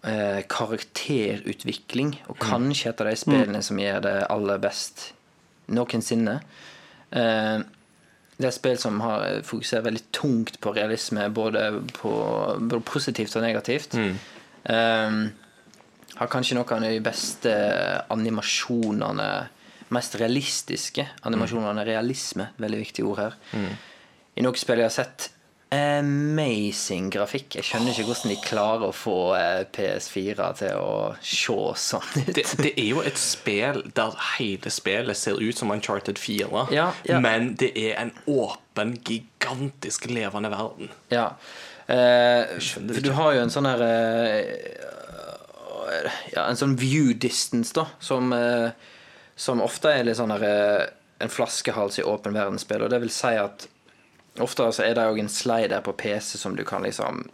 eh, karakterutvikling. Og kanskje et av de spillene som gjør det aller best noensinne. Eh, det er et spill som har fokuserer veldig tungt på realisme, både, på, både positivt og negativt. Eh, har kanskje noen av de beste animasjonene Mest realistiske animasjonene. Realisme, veldig viktig ord her. I noen spill jeg har sett amazing grafikk. Jeg skjønner ikke hvordan de klarer å få eh, PS4 til å se sånn ut. Det, det er jo et spill der hele spillet ser ut som Uncharted 4, Ja, ja. men det er en åpen, gigantisk levende verden. Ja. Eh, for du har jo en sånn her eh, Ja, en sånn view distance, da, som, eh, som ofte er litt sånn eh, en flaskehals i åpen verdensspill. Og det vil si at ofte er det òg en slider på PC som du kan liksom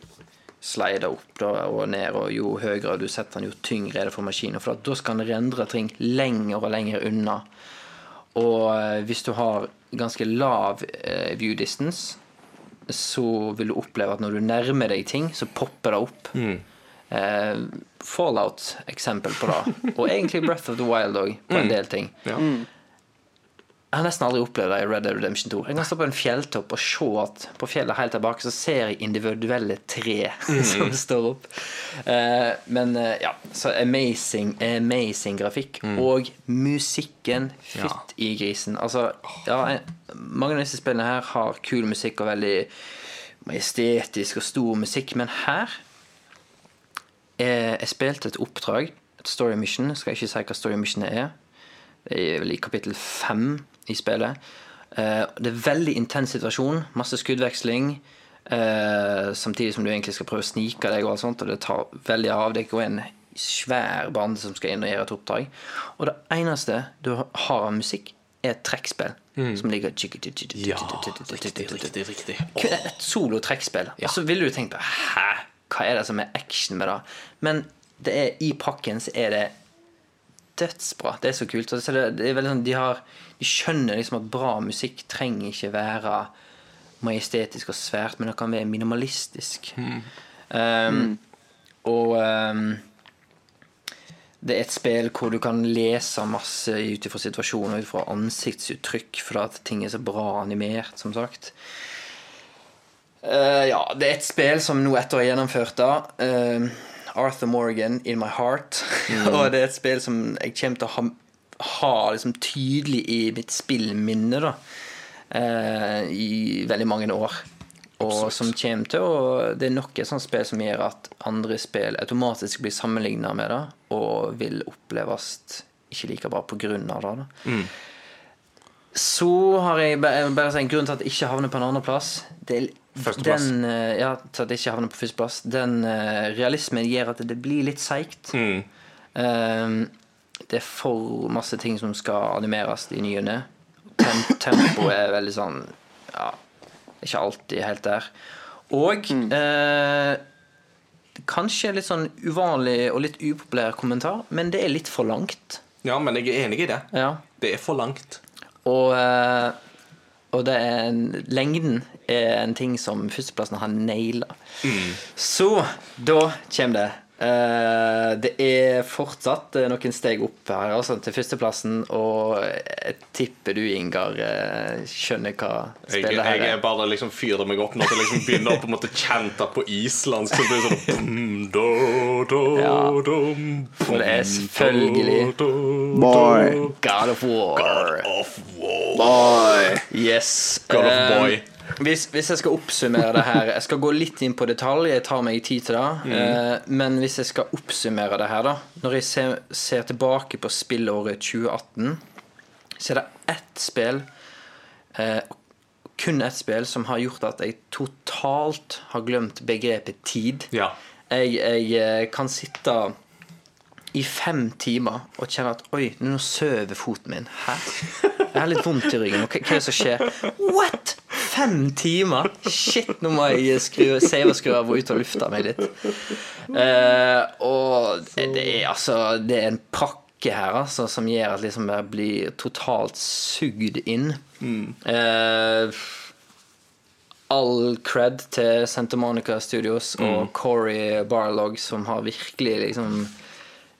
slide opp og ned, og jo høyere du setter den, jo tyngre er det for maskinen. For da skal den rendre ting lenger og lenger unna. Og eh, hvis du har ganske lav eh, view distance, så vil du oppleve at når du nærmer deg ting, så popper det opp. Eh, Fallout, eksempel på det. Og egentlig Breath of the Wild òg, på en del ting. Ja. Jeg har nesten aldri opplevd det i Red Dead Redemption 2. Jeg kan stå på en fjelltopp og se at på fjellet helt tilbake så ser jeg individuelle tre som står opp. Eh, men eh, ja, så amazing, amazing grafikk. Og musikken, fytt i grisen. Altså, ja, mange av disse spillene her har kul musikk og veldig majestetisk og stor musikk, men her Jeg spilte et oppdrag, et story mission. Jeg skal ikke si hva story mission er. Det er vel i kapittel fem i spillet. Eh, det er veldig intens situasjon. Masse skuddveksling. Eh, samtidig som du egentlig skal prøve å snike deg, og alt sånt, og det tar veldig av. Det er en svær bande som skal inn og gjøre et oppdrag. Og det eneste du har av musikk, er et trekkspill. Som ligger Ja, riktig, riktig. kun et solo trekkspill. Og så ville du tenkt på Hæ? Hva er det som er action med det? Men det er, i pakken så er det dødsbra. Det er så kult. Så det, det er sånn, de, har, de skjønner liksom at bra musikk trenger ikke være majestetisk og svært, men det kan være minimalistisk. Um, Og um, det er et spill hvor du kan lese masse ut ifra situasjoner, ut fra ansiktsuttrykk, fordi at ting er så bra animert, som sagt. Eh, ja, det er et spill som nå etter å ha gjennomført det Uh, Arthur Morgan, In My Heart. og det er et spill som jeg kommer til å ha, ha liksom tydelig i mitt spillminne da, uh, i veldig mange år. Og som kommer til å Det er nok et sånt spill som gjør at andre spill automatisk blir sammenligna med det, og vil oppleves ikke like bra av det. Da. Så har jeg bare, bare en grunn til at jeg ikke havner på en andreplass. Det er Førsteplass. Den, eh, ja, til at det ikke havner på førsteplass. Den uh, realismen gjør at det blir litt seigt. Mm. Eh, det er for masse ting som skal animeres i ny og ne. Tem Tempoet er veldig sånn Ja, ikke alltid helt der. Og eh, kanskje litt sånn uvanlig og litt upopulær kommentar, men det er litt for langt. Ja, men jeg er enig i det. Ja. Det er for langt. Og, eh, og det er en, lengden er en ting som førsteplassen har naila. Så da kommer det. Eh, det er fortsatt eh, noen steg opp her altså, til førsteplassen, og jeg tipper du, Ingar, eh, skjønner hva Jeg, spillet her jeg er. er bare liksom fyrer meg opp nå til liksom begynner å på en måte chante på islandsk. Så blir det sånn bum, do, do, Ja. dum, Og det er selvfølgelig do, Boy. God of War. God of war. Boy. Yes. God of boy. Hvis, hvis jeg skal oppsummere det her Jeg skal gå litt inn på detalj, jeg tar meg tid til det. Eh, men hvis jeg skal oppsummere det her, da Når jeg ser, ser tilbake på spillåret 2018, så er det ett spill, eh, kun ett spill, som har gjort at jeg totalt har glemt begrepet tid. Ja. Jeg, jeg eh, kan sitte i fem timer og kjenner at Oi, nå søver foten min. Hæ? Jeg har litt vondt i ryggen. Hva, hva er det som skjer? What?! Fem timer? Shit, nå må jeg skru, save og skru av og ut og lufte meg litt. Uh, og det er altså Det er en pakke her altså, som gjør at liksom jeg blir totalt sugd inn. Eh, all cred til Santa Monica Studios og Corey Barlog, som har virkelig liksom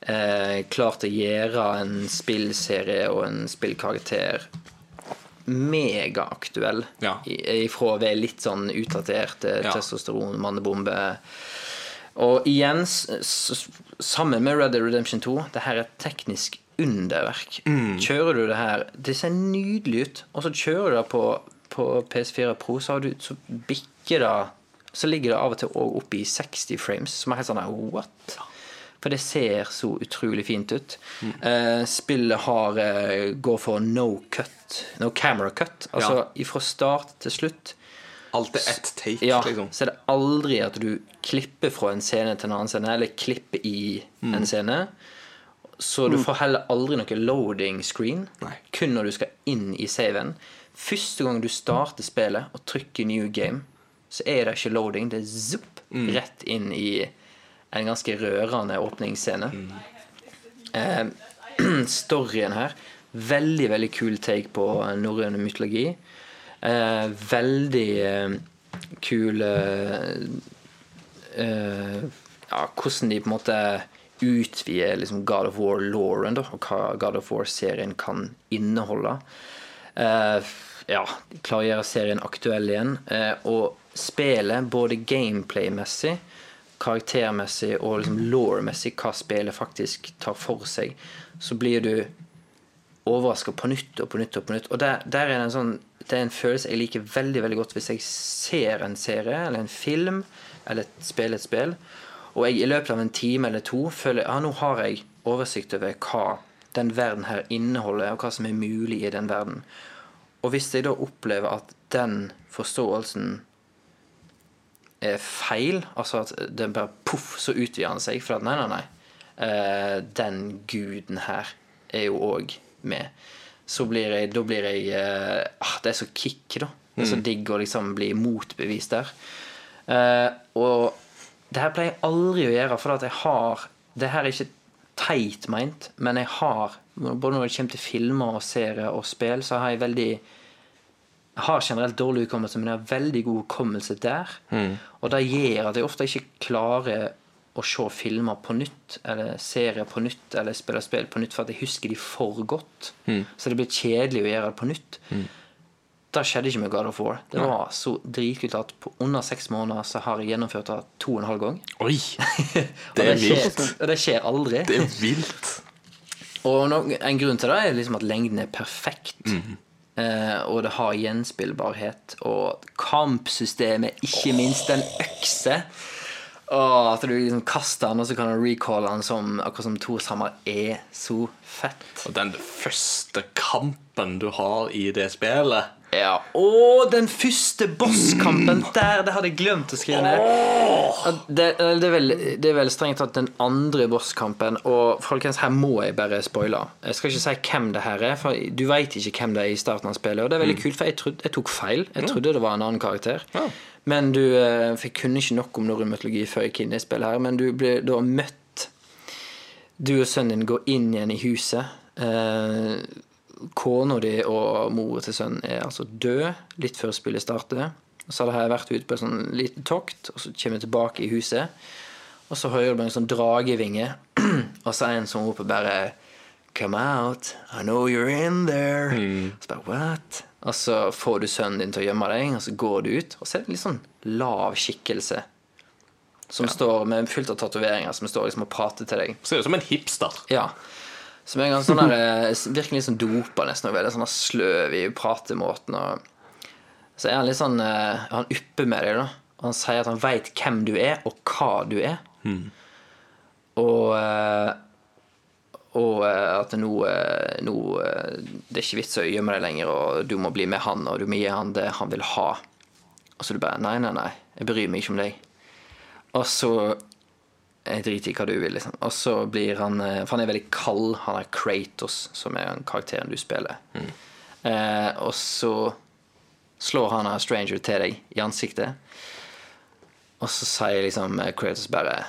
eh, klart å gjøre en spillserie og en spillkarakter megaaktuell. Ja. I- Ifra å være litt sånn utdatert Ja. testosteron, mannebombe. Og igjen, sammen med Red Dead Redemption 2, det her er et teknisk underverk. Kjører du det her Det ser nydelig ut. Og så kjører du det på, på PS4 Pro, så, har du, så bikker det Så ligger det av og til òg oppe i 60 frames, som er helt sånn what? For det ser så utrolig fint ut. Eh, spillet har uh, går for no cut, no camera cut. Altså fra start til slutt. Alt er ett take, Ja, liksom. så er det aldri at du klipper fra en scene til en annen scene, eller klipper i en scene. Så du får heller aldri noe loading screen, Nei. kun når du skal inn i saven. Første gang du starter spillet og trykker new game, så er det ikke loading. Det er zup, rett inn i en ganske rørende åpningsscene. Eh, storyen her Veldig, veldig kul take på norrøn mytologi. Eh, veldig eh, kul Ja, hvordan de på en måte utvider liksom God of War-lauren, og hva God of War-serien kan inneholde. Eh, ja, de klarer å gjøre serien aktuell igjen. Eh, og spillet, både gameplay-messig, karaktermessig og liksom law-messig, hva spillet faktisk tar for seg, så blir du overraska på nytt og på nytt og på nytt. Og der, der er det en sånn Det er en følelse jeg liker veldig veldig godt hvis jeg ser en serie eller en film eller et, spiller et spill, og jeg i løpet av en time eller to føler ja, nå har jeg oversikt over hva den verden her inneholder, og hva som er mulig i den verden. Og hvis jeg da opplever at den forståelsen feil, altså at den bare poff, så utvider han seg. For at nei, nei, nei. Eh, den guden her er jo òg med. Så blir jeg, da blir jeg eh, ah, Det er så kick, da. Det er så digg å liksom bli motbevist der. Eh, og det her pleier jeg aldri å gjøre, for at jeg har Det her er ikke teit meint, men jeg har Både når det kommer til filmer og serier og spill, så har jeg veldig har generelt dårlig hukommelse, men jeg har veldig god hukommelse der. Og det gjør at jeg ofte ikke klarer å se filmer på nytt, eller serier på nytt, eller spille spill på nytt, for at jeg husker de for godt. Så det blir kjedelig å gjøre det på nytt. Det skjedde ikke med God of War. Det var så dritkult at på under seks måneder så har jeg gjennomført det to og en halv gang. Oi! Det er vilt. og det skjer aldri. Det er vilt. Og no, en grunn til det er liksom at lengden er perfekt. Eh, og det har gjenspillbarhet. Og kampsystemet, ikke minst en økse. Og at du liksom kaster den, og så kan du recalle den som akkurat som Thors hammer, er så fett. Og den første kampen du har i det spillet Ja, Og den første bosskampen der! Det hadde jeg glemt å skrive ned. Oh. Det, det, er vel, det er vel strengt tatt den andre bosskampen. Og folkens, her må jeg bare spoile. Jeg skal ikke si hvem det her er, for du veit ikke hvem det er i starten av spillet. Og det er veldig kult, for jeg, trodde, jeg tok feil. Jeg trodde det var en annen karakter. Men du eh, For jeg kunne ikke nok om norrøn mytologi før jeg kunne spillet her. Men du ble da møtt Du og sønnen din går inn igjen i huset. Eh, Kona di og mora til sønnen er altså død litt før spillet starter. Og så hadde jeg vært ute på et sånn lite tokt, og så kommer jeg tilbake i huset. Og så hører du bare en sånn dragevinge, og så er en som roper bare Come out, I know you're in there. Så bare, what? Og så får du sønnen din til å gjemme deg, og så går du ut, og så er det en litt sånn lav skikkelse. Som står med fullt av tatoveringer, som står liksom og prater til deg. Ser ut som en hipster. Ja. Som er ganske sånn der, eh, virker litt sånn dopa nesten, og veldig sånn sløv i pratemåten. Og så er han litt sånn eh, Han upper med deg, da. Og han sier at han veit hvem du er, og hva du er. Og eh, Og at nå, nå Det er ikke vits å gjemme deg lenger, og du må bli med han, og du må gi han det han vil ha. Og så du bare Nei, nei, nei. Jeg bryr meg ikke om deg. Og så jeg driter i hva du vil, liksom. Og så blir han eh, For han er veldig kald. Han er Kratos, som er den karakteren du spiller. Eh, og så slår han av Stranger til deg i ansiktet. Og så sier liksom eh, Kratos bare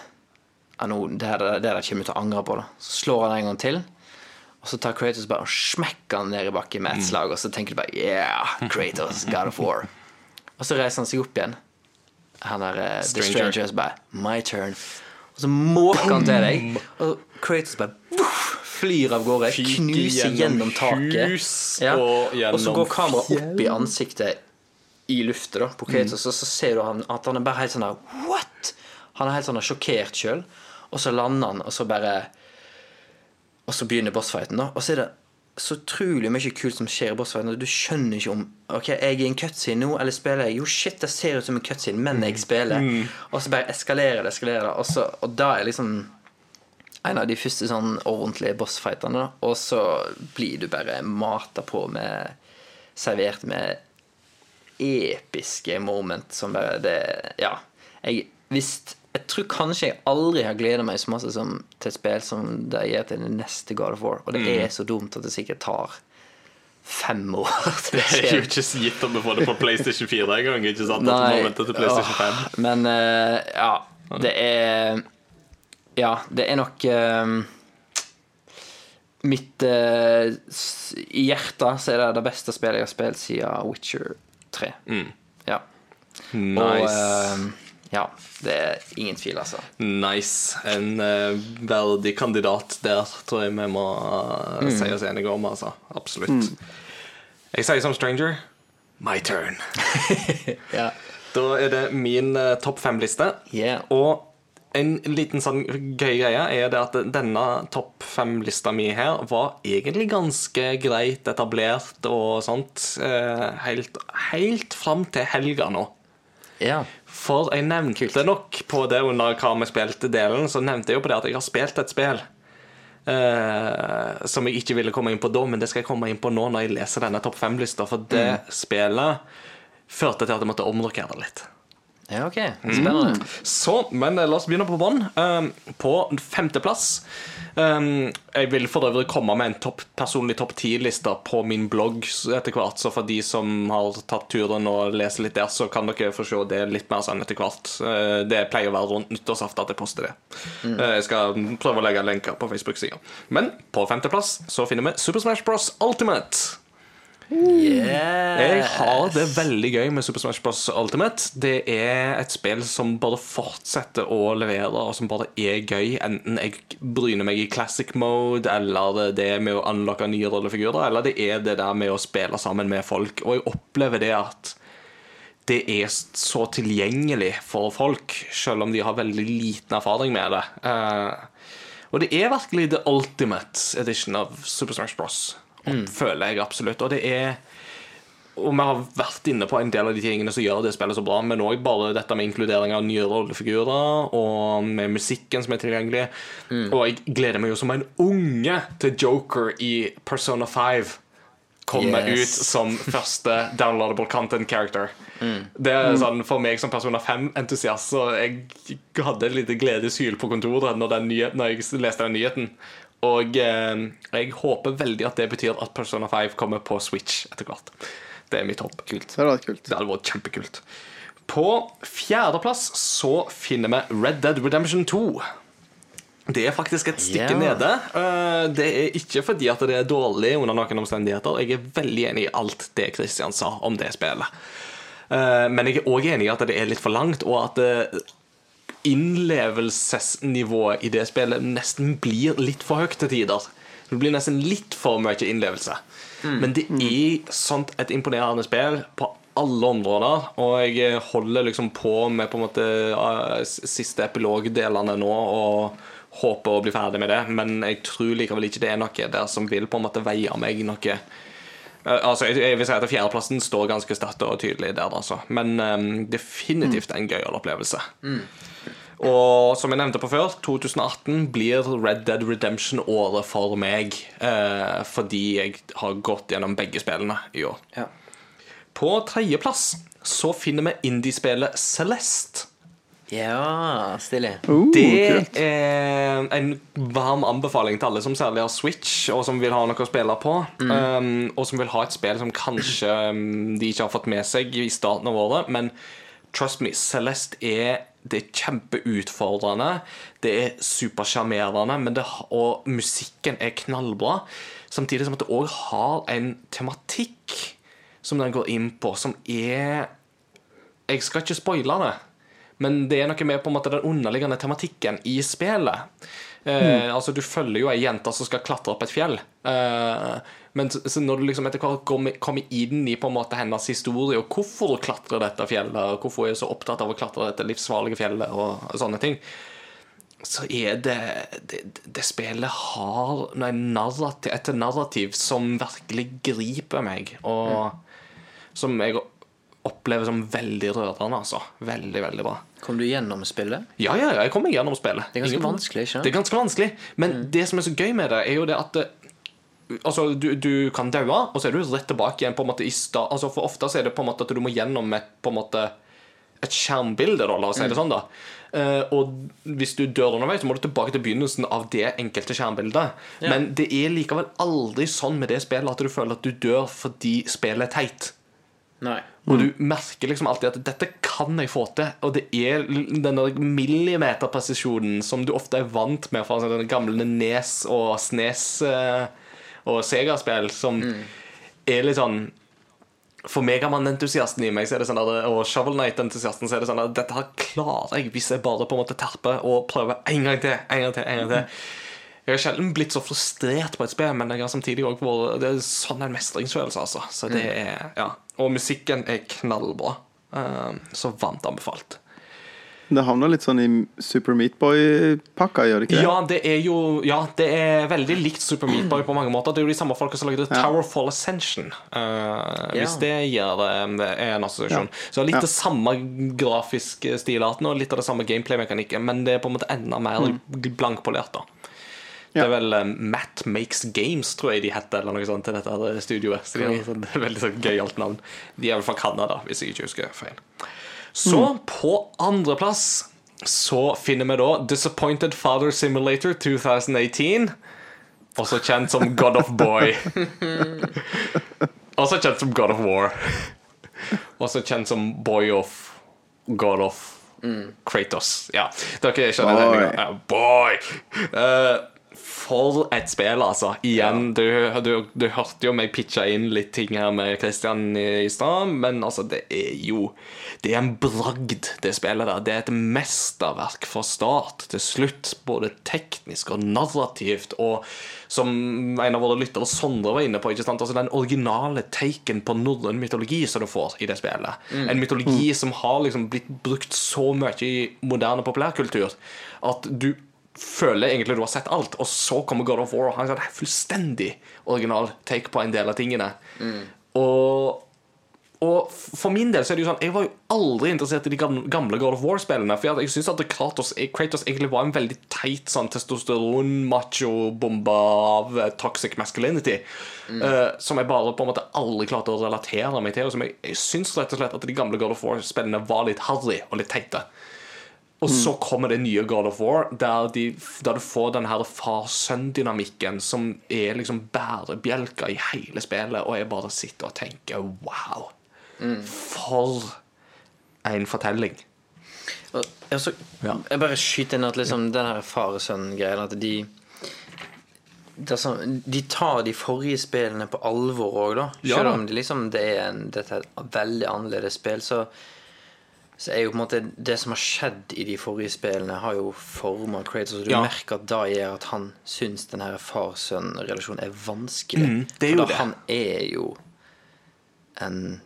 nå, det her det her kommer du til å angre på. da Så slår han en gang til. Og så tar Kratos bare og smekker han ned i bakken med et slag, og så tenker du bare Yeah, Kratos, God of War. Og så reiser han seg opp igjen. Han der eh, The Stranger. Stranger så bare My turn. Og så måker han til deg, og Kratos bare buff, flyr av gårde. Fyker Knuser gjennom gjennom taket. hus Ja. og Og så går kameraet opp i ansiktet i lufta da, på Kratos, og så ser du han, at han er bare helt sånn der What?! Han er helt sånn sjokkert sjøl. Og så lander han, og så bare Og så begynner bossfighten, da. Og så er det så utrolig mye kult som skjer i bossfighten. Du skjønner ikke om Ok, jeg er i en cutscene nå, eller spiller jeg Jo, shit, det ser ut som en cutscene, men jeg spiller. Og så bare eskalerer det, eskalerer det. Og, så, og da er liksom en av de første sånn ordentlige bossfightene. Og så blir du bare mata på med Servert med episke moment som bare det Ja. Jeg, hvis, jeg tror kanskje jeg aldri har gleda meg så masse som, til et spill som det gjør til det neste God of War. Og det er så dumt at det sikkert tar fem år til det Det er jo ikke ikke gitt om vi får det på PlayStation 4 engang. Ikke sant? At vi må vente til PlayStation 5. åh, Men uh, ja, det er Ja, det er nok uh, Mitt uh, I hjertet så er det det beste spillet jeg har spilt siden Witcher 3. Ja. Og Nice. eh, ja, det er ingen tvil, altså. Nice. En uh, verdig kandidat der tror jeg vi må eh, si oss enige om, altså. Absolutt. Jeg sier som stranger my turn. Ja. Da er det min uh, topp fem-liste. Yeah. Og en liten sånn gøy greie er det at denne topp fem-lista mi her var egentlig ganske greit etablert og sånt helt, helt fram til helga nå. ja. For jeg nevnte nok på det under hva vi spilte delen, så nevnte jeg jo på det at jeg har spilt et spill. Uh, som jeg ikke ville komme inn på da, men det skal jeg komme inn på nå når jeg leser denne topp fem-lista. For det spillet førte til at jeg måtte omrokere det litt. ja, ok. Spennende. Så, men eh, la oss begynne på bånn. Uh, på femteplass Jeg vil for øvrig komme med en topp, personlig topp ti-liste på min blogg etter hvert. Så for de som har tatt turen og leser litt der, så kan dere få se det litt mer sånn etter hvert. Uh, det pleier å være rundt nyttårsaften at jeg poster det. Uh, jeg skal prøve å legge lenker på Facebook-sida. Men på femteplass så finner vi Super Smash Bros. Ultimate. Jeg har det veldig gøy med Super Smash Bros. Ultimate. Det er et spill som bare fortsetter å levere, og som bare er gøy. Enten jeg bryner meg i classic mode, eller det er med å unlocke nye rollefigurer, eller det er det der med å spille sammen med folk. Og jeg opplever det at det er så tilgjengelig for folk, selv om de har veldig liten erfaring med det. Uh, og det er virkelig the ultimate edition av Super Smash Bros. Føler jeg absolutt. Og det er og vi har vært inne på en del av de tingene som gjør det spillet så bra, men òg bare dette med inkludering av nye rollefigurer, og med musikken som er tilgjengelig. Og jeg gleder meg jo som en unge til Joker i Persona 5 kommer Yes. ut som første downloadable content character. Det er sånn For meg som Persona 5-entusiast Så jeg hadde et lite gledeshyl på kontoret når, den nyheten, når jeg leste den nyheten. Og eh, jeg håper veldig at det betyr at Persona 5 kommer på Switch etter hvert. Det er mitt håp. Kult. Det hadde vært kult. Det hadde vært kjempekult. På fjerdeplass så finner vi Red Dead Redemption 2. Det er faktisk et stykke yeah. nede. Eh, Det er ikke fordi at det er dårlig under noen omstendigheter. Jeg er veldig enig i alt det Christian sa om det spillet. Eh, Men jeg er òg enig i at det er litt for langt, og at eh, innlevelsesnivået i det spillet nesten blir litt for høyt til tider. Det blir nesten litt for mye innlevelse. Men det er sånt et imponerende spill på alle områder, og jeg holder liksom på med på en måte siste epilogdelene nå og håper å bli ferdig med det, men jeg tror likevel ikke det er noe der som vil på en måte veie meg noe Eh, Altså, jeg, vil si at Fjerdeplassen står ganske sterkt og tydelig der, altså. men um, definitivt en gøyal opplevelse. Og som jeg nevnte på før, 2018 blir Red Dead Redemption året for meg. Eh, fordi jeg har gått gjennom begge spillene i år. Ja. På tredjeplass så finner vi indiespillet Celeste. ja, stilig. Uh, Det kult. er en varm anbefaling til alle som særlig har Switch, og som vil ha noe å spille på. Um, og som vil ha et spill som kanskje um, de ikke har fått med seg i starten av året. Men trust me, Celeste er det er kjempeutfordrende. Det er supersjarmerende, og musikken er knallbra. Samtidig som at det òg har en tematikk som den går inn på, som er Jeg skal ikke spoile det, men det er noe med på en måte den underliggende tematikken i spillet. Eh, altså Du følger jo ei jente som skal klatre opp et fjell. Eh, men når du liksom etter hvert kommer, inn i på en måte hennes historie, og hvorfor hun klatrer dette fjellet, og hvorfor hun er så opptatt av å klatre dette livsfarlige fjellet, og sånne ting, så er det Det, det spillet har narrativ, et narrativ som virkelig griper meg, og som jeg opplever som veldig rørende, altså. Veldig, veldig bra. Kom du gjennom spillet? Ja, ja, ja, jeg kommer gjennom spillet. Det er ganske Ingen vanskelig, ikke? Det er ganske vanskelig, men det som er så gøy med det, er jo det at det, Altså, du, du kan daue, og så er du rett tilbake igjen på en måte i sta... Altså, For ofte så er det på en måte at du må gjennom et på en måte et skjermbilde, da, la oss si det sånn. da Uh, Og hvis du dør underveis, så må du tilbake til begynnelsen av det enkelte skjermbildet. Men det er likevel aldri sånn med det spillet at du føler at du dør fordi spillet er teit. Nei. Og du merker liksom alltid at dette kan jeg få til. Og det er denne millimeterpresisjonen som du ofte er vant med fra den gamle Nes og Snes eh, og Sega-spill, som er litt sånn For Megamann-entusiasten i meg så er det sånn at, og Shovel Knight-entusiasten så er det sånn at dette her klarer jeg hvis jeg bare på en måte terper og prøver en gang til, en gang til, en gang til. Jeg har sjelden blitt så frustrert på et spill, men jeg har samtidig også vært Det er sånn en mestringsfølelse, altså. Så det er, ja. Og musikken er knallbra. Um, så varmt anbefalt. Det havner litt sånn i Super Meatboy-pakka, gjør det ikke det? Ja, det er jo Ja, det er veldig likt Super Meat Boy på mange måter. Det er jo de samme folka som lagde Towerfall Ascension. Uh, Hvis det gir det er en assosiasjon. Så litt Ja. det samme grafiske stilarten og litt av det samme gameplay-mekanikken, men det er på en måte enda mer blankpolert, da. Det er vel um, Matt Makes Games, tror jeg de heter, eller noe sånt, til dette her studioet. Så de har et er veldig sånn gøyalt navn. De er vel fra Canada, hvis jeg ikke husker feil. Så på andreplass så finner vi da Disappointed Father Simulator 2018. Også kjent som God of Boy. Også kjent som God of War. Også kjent som Boy of God of Kratos. Ja, dere skjønner Boy. Ja, boy! Eh, for et spill, altså. Igjen, du, du, du hørte jo meg pitche inn litt ting her med Christian i, i stad, men altså, det er jo Det er en bragd, det spillet der. Det er et mesterverk fra start til slutt, både teknisk og narrativt, og som en av våre lyttere, Sondre, var inne på, ikke sant? Altså, den originale taken på norrøn mytologi som du får i det spillet. En mytologi som har liksom blitt brukt så mye i moderne populærkultur at du føler egentlig du har sett alt, og så kommer God of War og har en fullstendig original take på en del av tingene. Og for min del så er det jo sånn Jeg var jo aldri interessert i de gamle, God of War-spillene. For jeg syns at Kratos, Kratos egentlig var en veldig teit sånn testosteron-macho-bombe av eh, toxic masculinity. eh, som jeg bare på en måte aldri klarte å relatere meg til. Og som jeg, jeg syns rett og slett at de gamle God of War-spillene var litt harry og litt teite. Og så kommer det nye God of War, der, de, der du får den her far-sønn-dynamikken som er liksom bærebjelka i hele spillet, og jeg bare sitter og tenker wow. For en fortelling. Og, altså, Ja. Jeg bare skyter inn at liksom den her far-sønn-greien At de sånn, De tar de forrige spillene på alvor òg, da. Ja Selv da. om det liksom det er en, dette er et veldig annerledes spill, så, så er jo på en måte det som har skjedd i de forrige spillene, har jo forma Kratos. Og du Ja. merker at da gjør at han syns den her far-sønn-relasjonen er vanskelig. Mm, det er For da det. han er jo en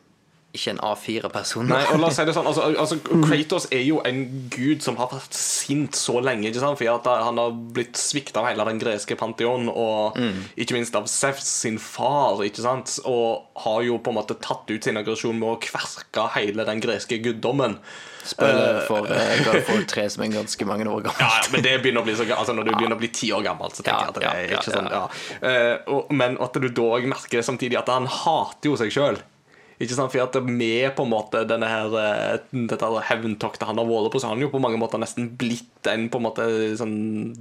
ikke en A4-person. Nei, og la oss si det sånn altså, altså, Kratos er jo en gud som har vært sint så lenge. Ikke sant? Fordi at han har blitt svikta av hele den greske pantheon, og ikke minst av Sefs sin far. Ikke sant? Og har jo på en måte tatt ut sin aggresjon med å kverke hele den greske guddommen. Spoiler for uh, God of 3, som er ganske mange år gammelt. Ja, men det begynner å bli så altså Når du begynner å bli ti år gammel, så tenker jeg at det Ja, er ikke ja, sånn ja. Eh, Men at du da merker det samtidig at han hater jo seg sjøl. Ikke sant? For at med på en måte denne her eh, dette hevntoktet han har vært på, så har han jo på mange måter nesten blitt en på en måte sånn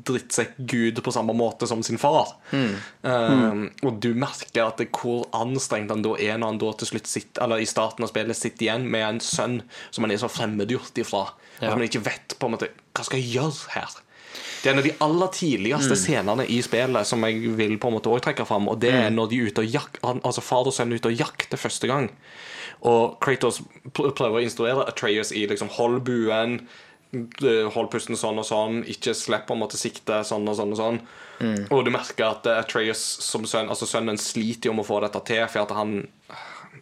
drittsekk-gud på samme måte som sin far. Eh, og du merker at det, hvor anstrengt han da er når han da til slutt sitter Eller i starten av spillet sitter igjen med en sønn som han er så fremmedgjort ifra. At man ikke vet på en måte hva skal jeg gjøre her. Det er en av de aller tidligste scenene i spillet som jeg vil på en måte også trekke fram. Og det er når de er ute og jak altså far og sønn er ute og jakter første gang. Og Kratos prøver å instruere Atreus i liksom hold buen, hold pusten sånn og sånn, ikke slipp på en måte sikte sånn og sånn og sånn. Og du merker at Atreas som sønn, altså sønnen sliter jo med å få dette til, for at han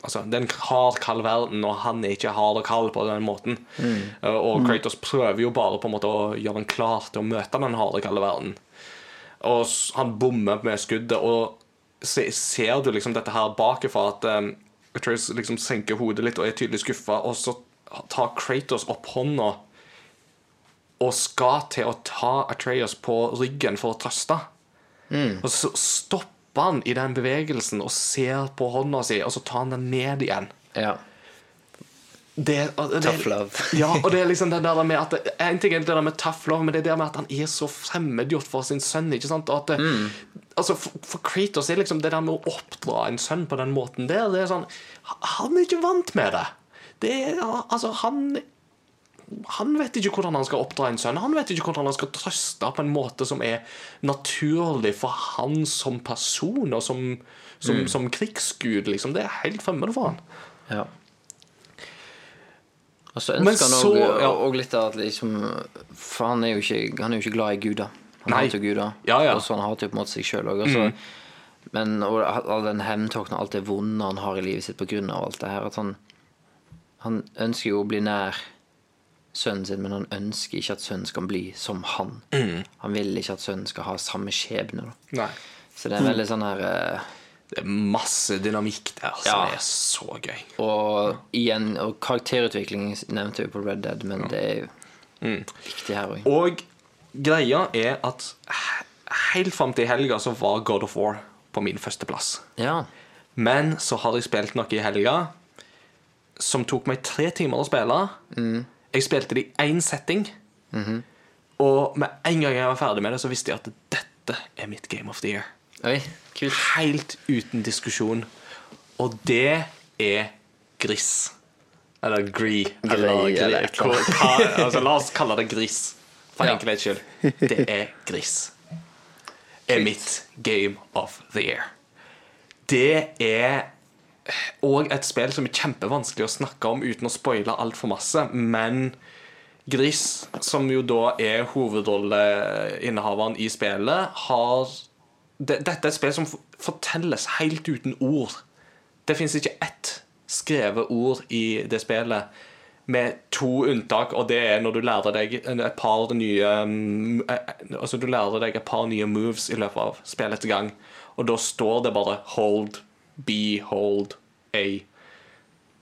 Altså, det er en hard, kald verden, og han er ikke hard og kald på den måten. Uh, Og Kratos prøver jo bare på en måte å gjøre han klar til å møte den harde, kalde verden. Og han bommer med skuddet, og se, ser du liksom dette her bakifra at um, Atreus liksom senker hodet litt og er tydelig skuffa, og så tar Kratos opp hånda og skal til å ta Atreus på ryggen for å trøste. Og så stopper han i den bevegelsen og ser på hånda si, og så tar han den ned igjen. Ja. Det, og det, Tough love. ja, og det er liksom det der med at En ting er det der med tough love, men det er det med at han er så fremmedgjort for sin sønn. ikke sant? At det, altså for, for Kratos er liksom det der med å oppdra en sønn på den måten der det er sånn, Han er ikke vant med det. det er, altså, han han vet ikke hvordan han skal oppdra en sønn. Han vet ikke hvordan han skal trøste på en måte som er naturlig for han som person og som, som, som krigsgud. Liksom. Det er helt fremmed for han. Ja. Og så ønsker han òg ja. litt av at liksom For han er jo ikke, han er jo ikke glad i guder. Han Nei. hater jo guder. Ja, ja. Og så han hater jo på en måte seg sjøl òg. Men og all den hevntokten og alt det vonde han har i livet sitt pga. alt det her, at han Han ønsker jo å bli nær sønnen sin, men han ønsker ikke at sønnen skal bli som han. Han vil ikke at sønnen skal ha samme skjebne. Så det er veldig sånn her uh, Det er masse dynamikk der som Ja. er så gøy. Og igjen, og karakterutvikling nevnte vi på Red Dead, men det er jo viktig her òg. Og greia er at helt fram til helga så var God of War på min førsteplass. Ja. Men så har jeg spilt noe i helga som tok meg tre timer å spille. Jeg spilte det i én setting. Og med en gang jeg var ferdig med det, så visste jeg at dette er mitt Game of the Year. Oi, kult. Helt uten diskusjon. Og det er Gris. Eller Gree. Grey, eller eller Hva- hva- altså, la oss kalle det Gris. For Ja. enkelhets skyld. Det er Gris. Er mitt Game of the Year. Det er òg et spill som er kjempevanskelig å snakke om uten å spoile altfor masse, men Gris, som jo da er hovedrolleinnehaveren i spillet, har Dette er et spill som fortelles helt uten ord. Det fins ikke ett skrevet ord i det spillet, med to unntak, og det er når du lærer deg et par nye mm, eh, Altså du lærer deg et par nye moves i løpet av spillets gang, og da står det bare 'hold', 'be', 'hold', 'a'.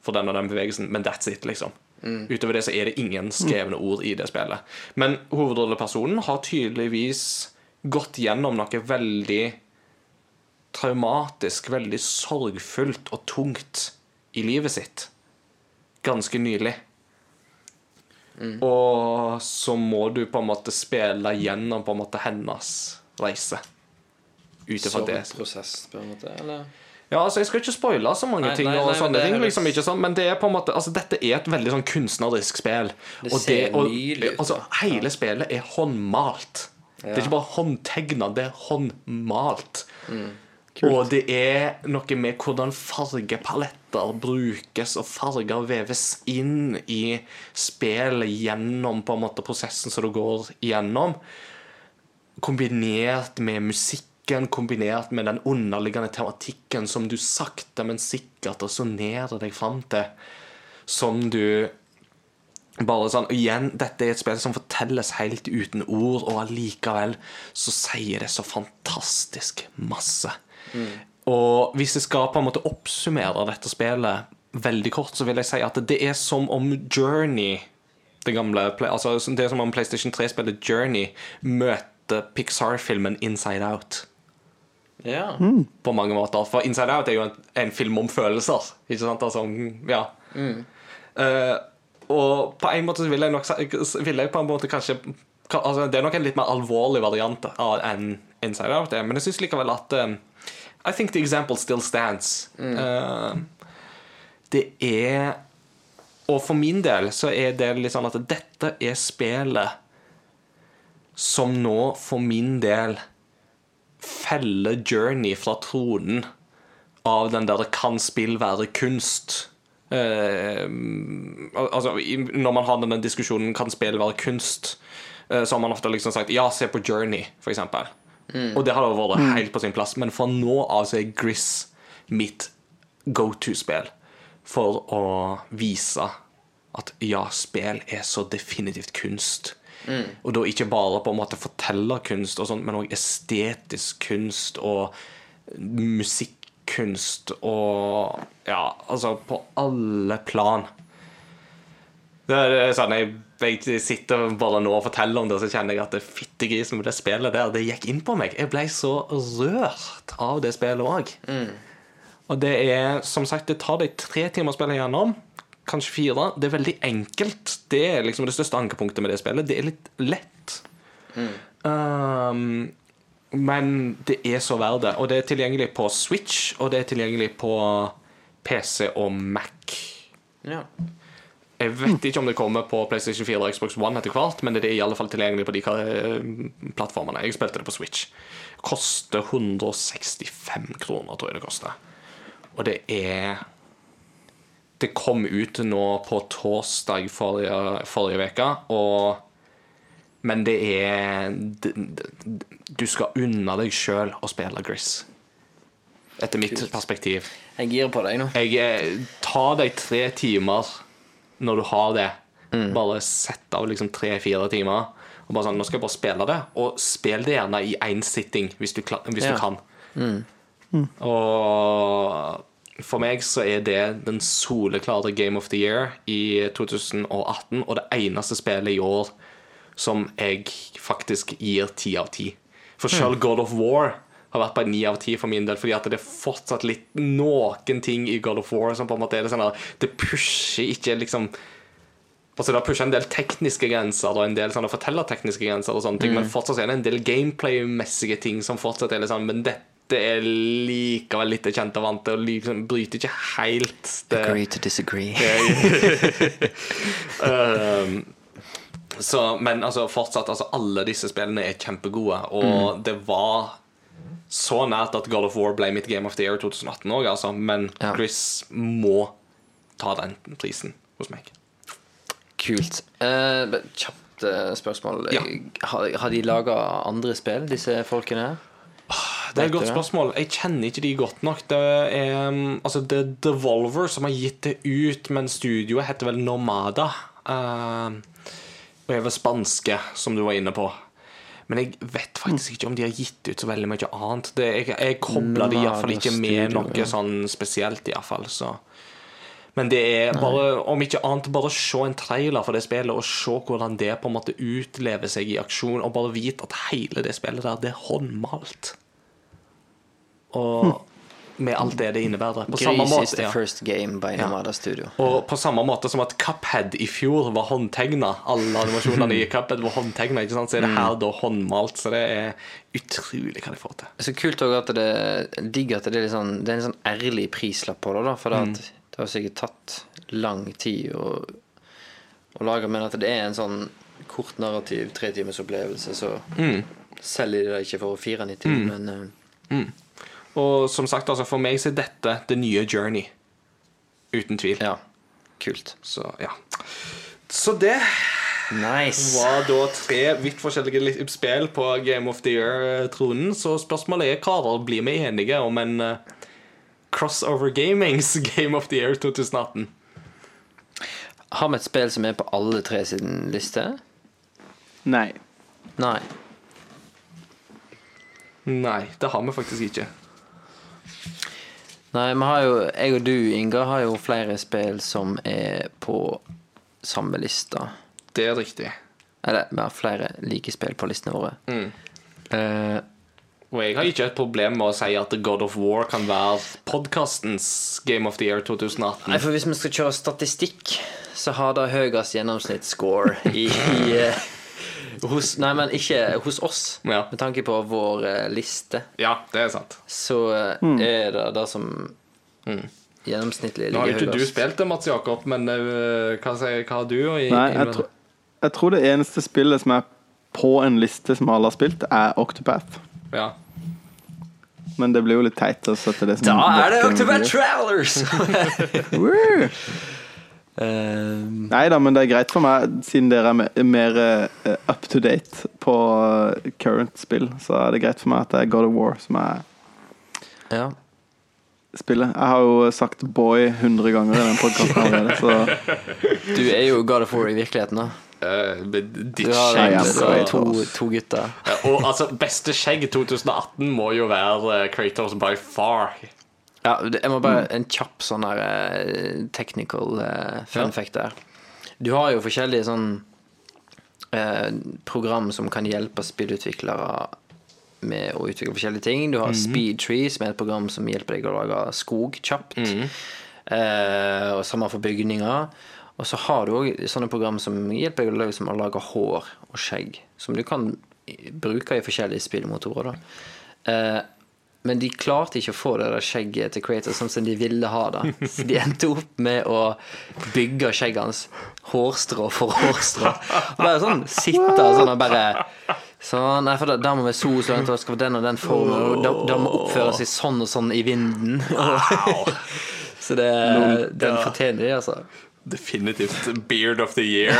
for den og den bevegelsen, men that's it, liksom. Utover det så er det ingen skrevne ord i det spillet. Men hovedrollepersonen har tydeligvis gått gjennom noe veldig traumatisk, veldig sorgfullt og tungt i livet sitt. Ganske nylig. Og så må du på en måte spille gjennom på en måte hennes reise. Ut ifra det. Sorgprosess, på en måte? Eller? Ja, altså Jeg skal ikke spoile så mange Nei, ting, nei, og nei, men sånne det ting høres- liksom ikke sånn, men det er på en måte Altså dette er et veldig sånn kunstnerisk spill. Det og ser og, nydelig ut, Altså. Hele spillet er håndmalt. Det er ikke bare håndtegna, det er håndmalt. Mm. Og det er noe med hvordan fargepaletter brukes, og farger veves inn i spillet gjennom på en måte prosessen som du går gjennom. Kombinert med musikken, kombinert med den underliggende tematikken som du sakte, men sikkert resonnerer deg fram til. Som du bare sånn, igjen, Dette er et spill som fortelles helt uten ord, og allikevel så sier det så fantastisk masse. Og hvis jeg skal på en måte oppsummere dette spillet veldig kort, så vil jeg si at det er som om Journey det gamle, altså Det er som om PlayStation 3-spillet Journey møter Pixar-filmen Inside Out Ja. på mange måter. For Inside Out er jo en, en film om følelser. Ikke sant? Altså, ja. Eh, og på en måte så vil jeg nok vil jeg på en måte kanskje altså, Det er nok en litt mer alvorlig variant av enn Inside Out er, men jeg syns likevel at eh, I think the example still stands. Eh, det er Og for min del så er det litt sånn at dette er spillet som nå, for min del, feller Journey fra tronen av den der 'kan spill være kunst'? Eh, altså, når man har denne diskusjonen 'kan spill være kunst', eh, så har man ofte liksom sagt 'ja, se på Journey', for eksempel. Og det har jo vært helt på sin plass. Men fra nå av så er Gris mitt go to-spill for å vise at ja, spill er så definitivt kunst. Og da ikke bare på en måte fortellerkunst, og sånt, men òg estetisk kunst og musikkunst og Ja, altså på alle plan. Det er, er sånn, jeg, jeg sitter bare nå og forteller om det, så kjenner jeg at det fittegrisen med det spillet der, det gikk inn på meg. Jeg ble så rørt av det spillet òg. Og det er, som sagt, det tar deg tre timer å spille gjennom. Kanskje fire. Det er veldig enkelt. Det er liksom det største ankepunktet med det spillet. Det er litt lett. Um, men det er så verdt det. Og det er tilgjengelig på Switch, og det er tilgjengelig på PC og Mac. ja. Jeg vet ikke om det kommer på PlayStation 4 og Xbox One etter hvert, men det er i alle fall tilgjengelig på de eh, plattformene. Jeg spilte det på Switch. Koster 165 kroner, tror jeg det koster. Og det er Det kom ut nå på torsdag forrige, forrige uke, og Men det er d- d- Du skal unne deg sjøl å spille Gris. Etter mitt perspektiv. Jeg girer på deg nå. Jeg ta deg tre timer når du har det. Bare sett av liksom tre-fire timer. Og bare sånn, Nå skal jeg bare spille det. Og spill det gjerne i én sitting, hvis du, hvis Ja. du kan. Og for meg så er det den soleklare Game of the Year i 2018, og det eneste spillet i år som jeg faktisk gir ti av ti. For selv God of War har vært på ni av ti for min del, fordi at det er fortsatt litt noen ting i God of War som på en måte er det sånn at det pusher ikke liksom Altså Det pusha en del tekniske grenser og en del sånne fortellertekniske grenser, og sånne ting, men fortsatt er det en del gameplay-messige ting som fortsatt er litt sånn Men dette er likevel litt kjent og vant til, og liksom bryter ikke helt det Agree to disagree. um, så, men altså, fortsatt, altså, alle disse spillene er kjempegode, og det var så nært at God of War ble mitt Game of the Year 2018 òg, altså. Men Ja. Chris må ta den prisen hos meg. Kult. Uh, kjapt eh, spørsmål. Ja. Har, har de laga andre spill, disse folkene? Det er et godt spørsmål. Jeg kjenner ikke de godt nok. Det er, um, altså, det er Devolver som har gitt det ut, men studioet heter vel Nomada. Uh, og er vel spanske, som du var inne på. Men jeg vet faktisk ikke om de har gitt ut så veldig mye annet. Det, jeg jeg kobler de iallfall ikke med noe sånn spesielt, iallfall. Så. Men det er bare, om ikke annet, bare se en trailer for det spillet, og se hvordan det på en måte utlever seg i aksjon, og bare vite at hele det spillet der, det er håndmalt. Og med alt det det innebærer. På samme Gris is måte, the ja. first game by Namada Studio. Og på samme måte som at Cuphead i fjor var håndtegna, alle animasjonene i Cuphead var håndtegna, så er det her da håndmalt. Så det er utrolig hva de får til. Så kult også at det Digg at det er, sånn, det er en sånn ærlig prislapp på det, da. For det, Mm. det har sikkert tatt lang tid å, å lage, men at det er en sånn kort narrativ, tre timers opplevelse, så Mm. selger de det ikke for 4,90, men eh, Og som sagt, altså, for meg så er dette det nye Journey. Uten tvil. ja. Kult. Så ja. Så det Nice. var da tre vidt forskjellige spill på Game of the Year-tronen. Så spørsmålet er, karer, blir vi enige om en eh, Crossover Gamings Game of the Year 2018? Har vi et spill som er på alle tre sin liste? Nei. Nei. Nei, det har vi faktisk ikke. Nei, vi har jo, jeg og du, Inga, har jo flere spill som er på samme lista. Det er riktig. Eller vi har flere like spill på listene våre. Eh, Og jeg har ikke et problem med å si at God of War kan være podkastens Game of the Year 2018. nei, for hvis vi skal kjøre statistikk, så har det høyest gjennomsnittsscore i, i eh, hos, Nei, men ikke hos oss. Ja. Med tanke på vår eh, liste, Ja, det er sant. så mm. er det det som gjennomsnittlig Nå har jo ligger ikke du spilt det, Mats Jakob, men uh, hva, sier, hva har du å gi? Nei jeg, tro, jeg tror det eneste spillet som er på en liste som alle har spilt, er Octopath. Ja. Men det blir jo litt teit å sette det som Da er det Octopath Travelers! Year. Eh, Nei da, men det er greit for meg, siden dere er mer eh, up to date på eh, current spill. Så er det greit for meg at det er God of War som er ja. spillet. Jeg har jo sagt Boy 100 ganger i den podkasten allerede, så Du er jo God of War i virkeligheten, da. Uh, ditt skjegg, ja, ja. to, to gutter. Ja, Og altså, beste skjegg 2018 må jo være Kratos by far. Ja, jeg må bare En kjapp sånn der eh, technical eh, fun fact der. Du har jo forskjellige sånn eh, program som kan hjelpe spillutviklere med å utvikle forskjellige ting. Du har Speedtree, som er et program som hjelper deg å lage skog kjapt. Eh, og samme for bygninger. Og så har du òg sånne program som hjelper deg å lage- som å lage hår og skjegg. Som du kan bruke i forskjellige spillmotorer. da eh, Men de klarte ikke å få det der skjegget til Creator sånn som de ville ha det. Så de endte opp med å bygge skjegget hans hårstrå for hårstrå. Bare sånn sitte sånn og bare Sånn, nei, for da, da må vi so så langt, og skal få den og den formen, og da, da må oppføre seg sånn og sånn i vinden. så det, den fortjener de, altså. Definitivt Beard of the Year.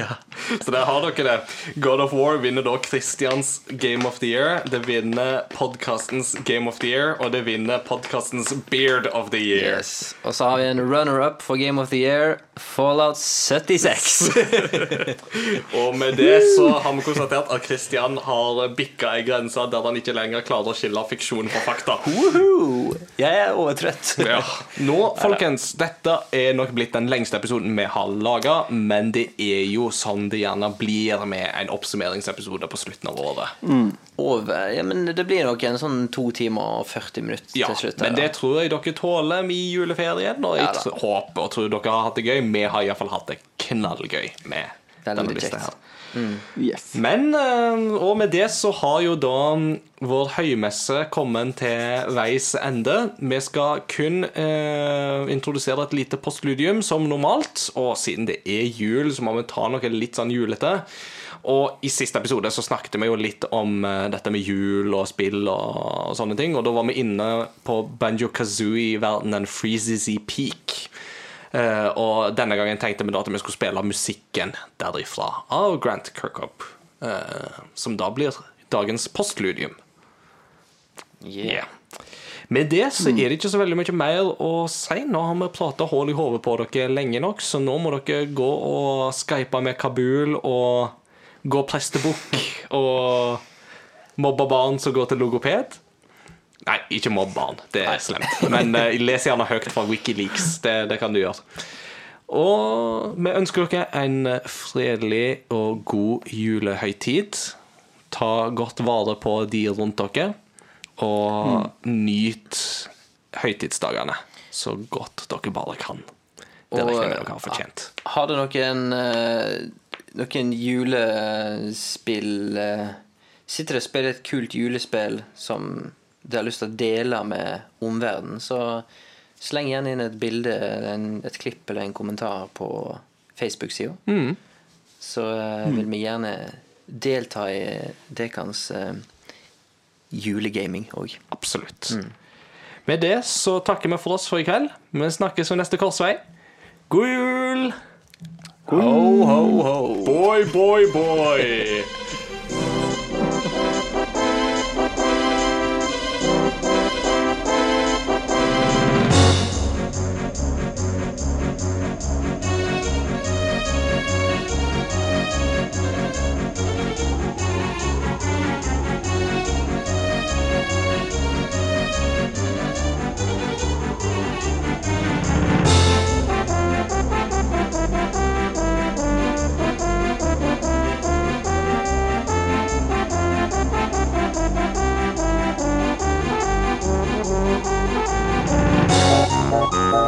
Så der har dere det. God of War vinner da Christians Game of the Year. Det vinner podkastens Game of the Year, og det vinner podkastens Beard of the Year. Yes. Og så har vi en runner-up for Game of the Year, Fallout 76. Og med det så har vi konstatert at Christian har bikka ei grense der han ikke lenger klarer å skille fiksjon fra fakta. Woohoo! Jeg er overtrøtt. Ja. Nå, folkens, dette er nok blitt den lengste episoden vi har laga, men det er jo sånn det gjerne blir med en oppsummeringsepisode på slutten av året. Over. Ja, men det blir nok en sånn to timer og 40 minutter Ja, til slutt. men her, det tror jeg dere tåler i juleferien. Og jeg Ja håper og tror dere har hatt det gøy. Vi har iallfall hatt det knallgøy med Veldig denne lista kjekt. Her. yes. Men, eh, og med det så har jo da vår høymesse kommet til veis ende. Vi skal kun eh, introdusere et lite postludium som normalt. Og siden det er jul, så må vi ta noe litt sånn julete. Og i siste episode så snakket vi jo litt om eh, dette med jul og spill og, og sånne ting. Og da var vi inne på Banjo Kazooie-verdenen Freezy Peak. Eh, og denne gangen tenkte vi da at vi skulle spille musikken derifra av Grant Kirkhope. eh, som da blir dagens postludium. Yeah. Med det så er det ikke så veldig mye mer å si. Nå har vi prata hull i hodet på dere lenge nok, så nå må dere gå og skype med Kabul og gå prestebukk og mobbe barn som går til logoped. Nei, ikke mobb han. Det er slemt. Men uh, les gjerne høyt fra Wikileaks. Det, det kan du gjøre. Og vi ønsker dere en fredelig og god julehøytid. Ta godt vare på de rundt dere, og nyt høytidsdagene så godt dere bare kan. Det regner jeg med dere har fortjent. Har dere noen, eh, noen julespill eh, Sitter dere og spiller et kult julespill som du har lyst til å dele med omverdenen, så sleng gjerne inn et bilde, en, et klipp eller en kommentar på Facebook-sida. Mm. Så uh, vil vi gjerne delta i dekans uh, julegaming òg. Absolutt. Med det så takker vi for oss for i kveld. Vi snakkes ved neste korsvei. God jul! Ho, ho, ho. Boy, boy, boy.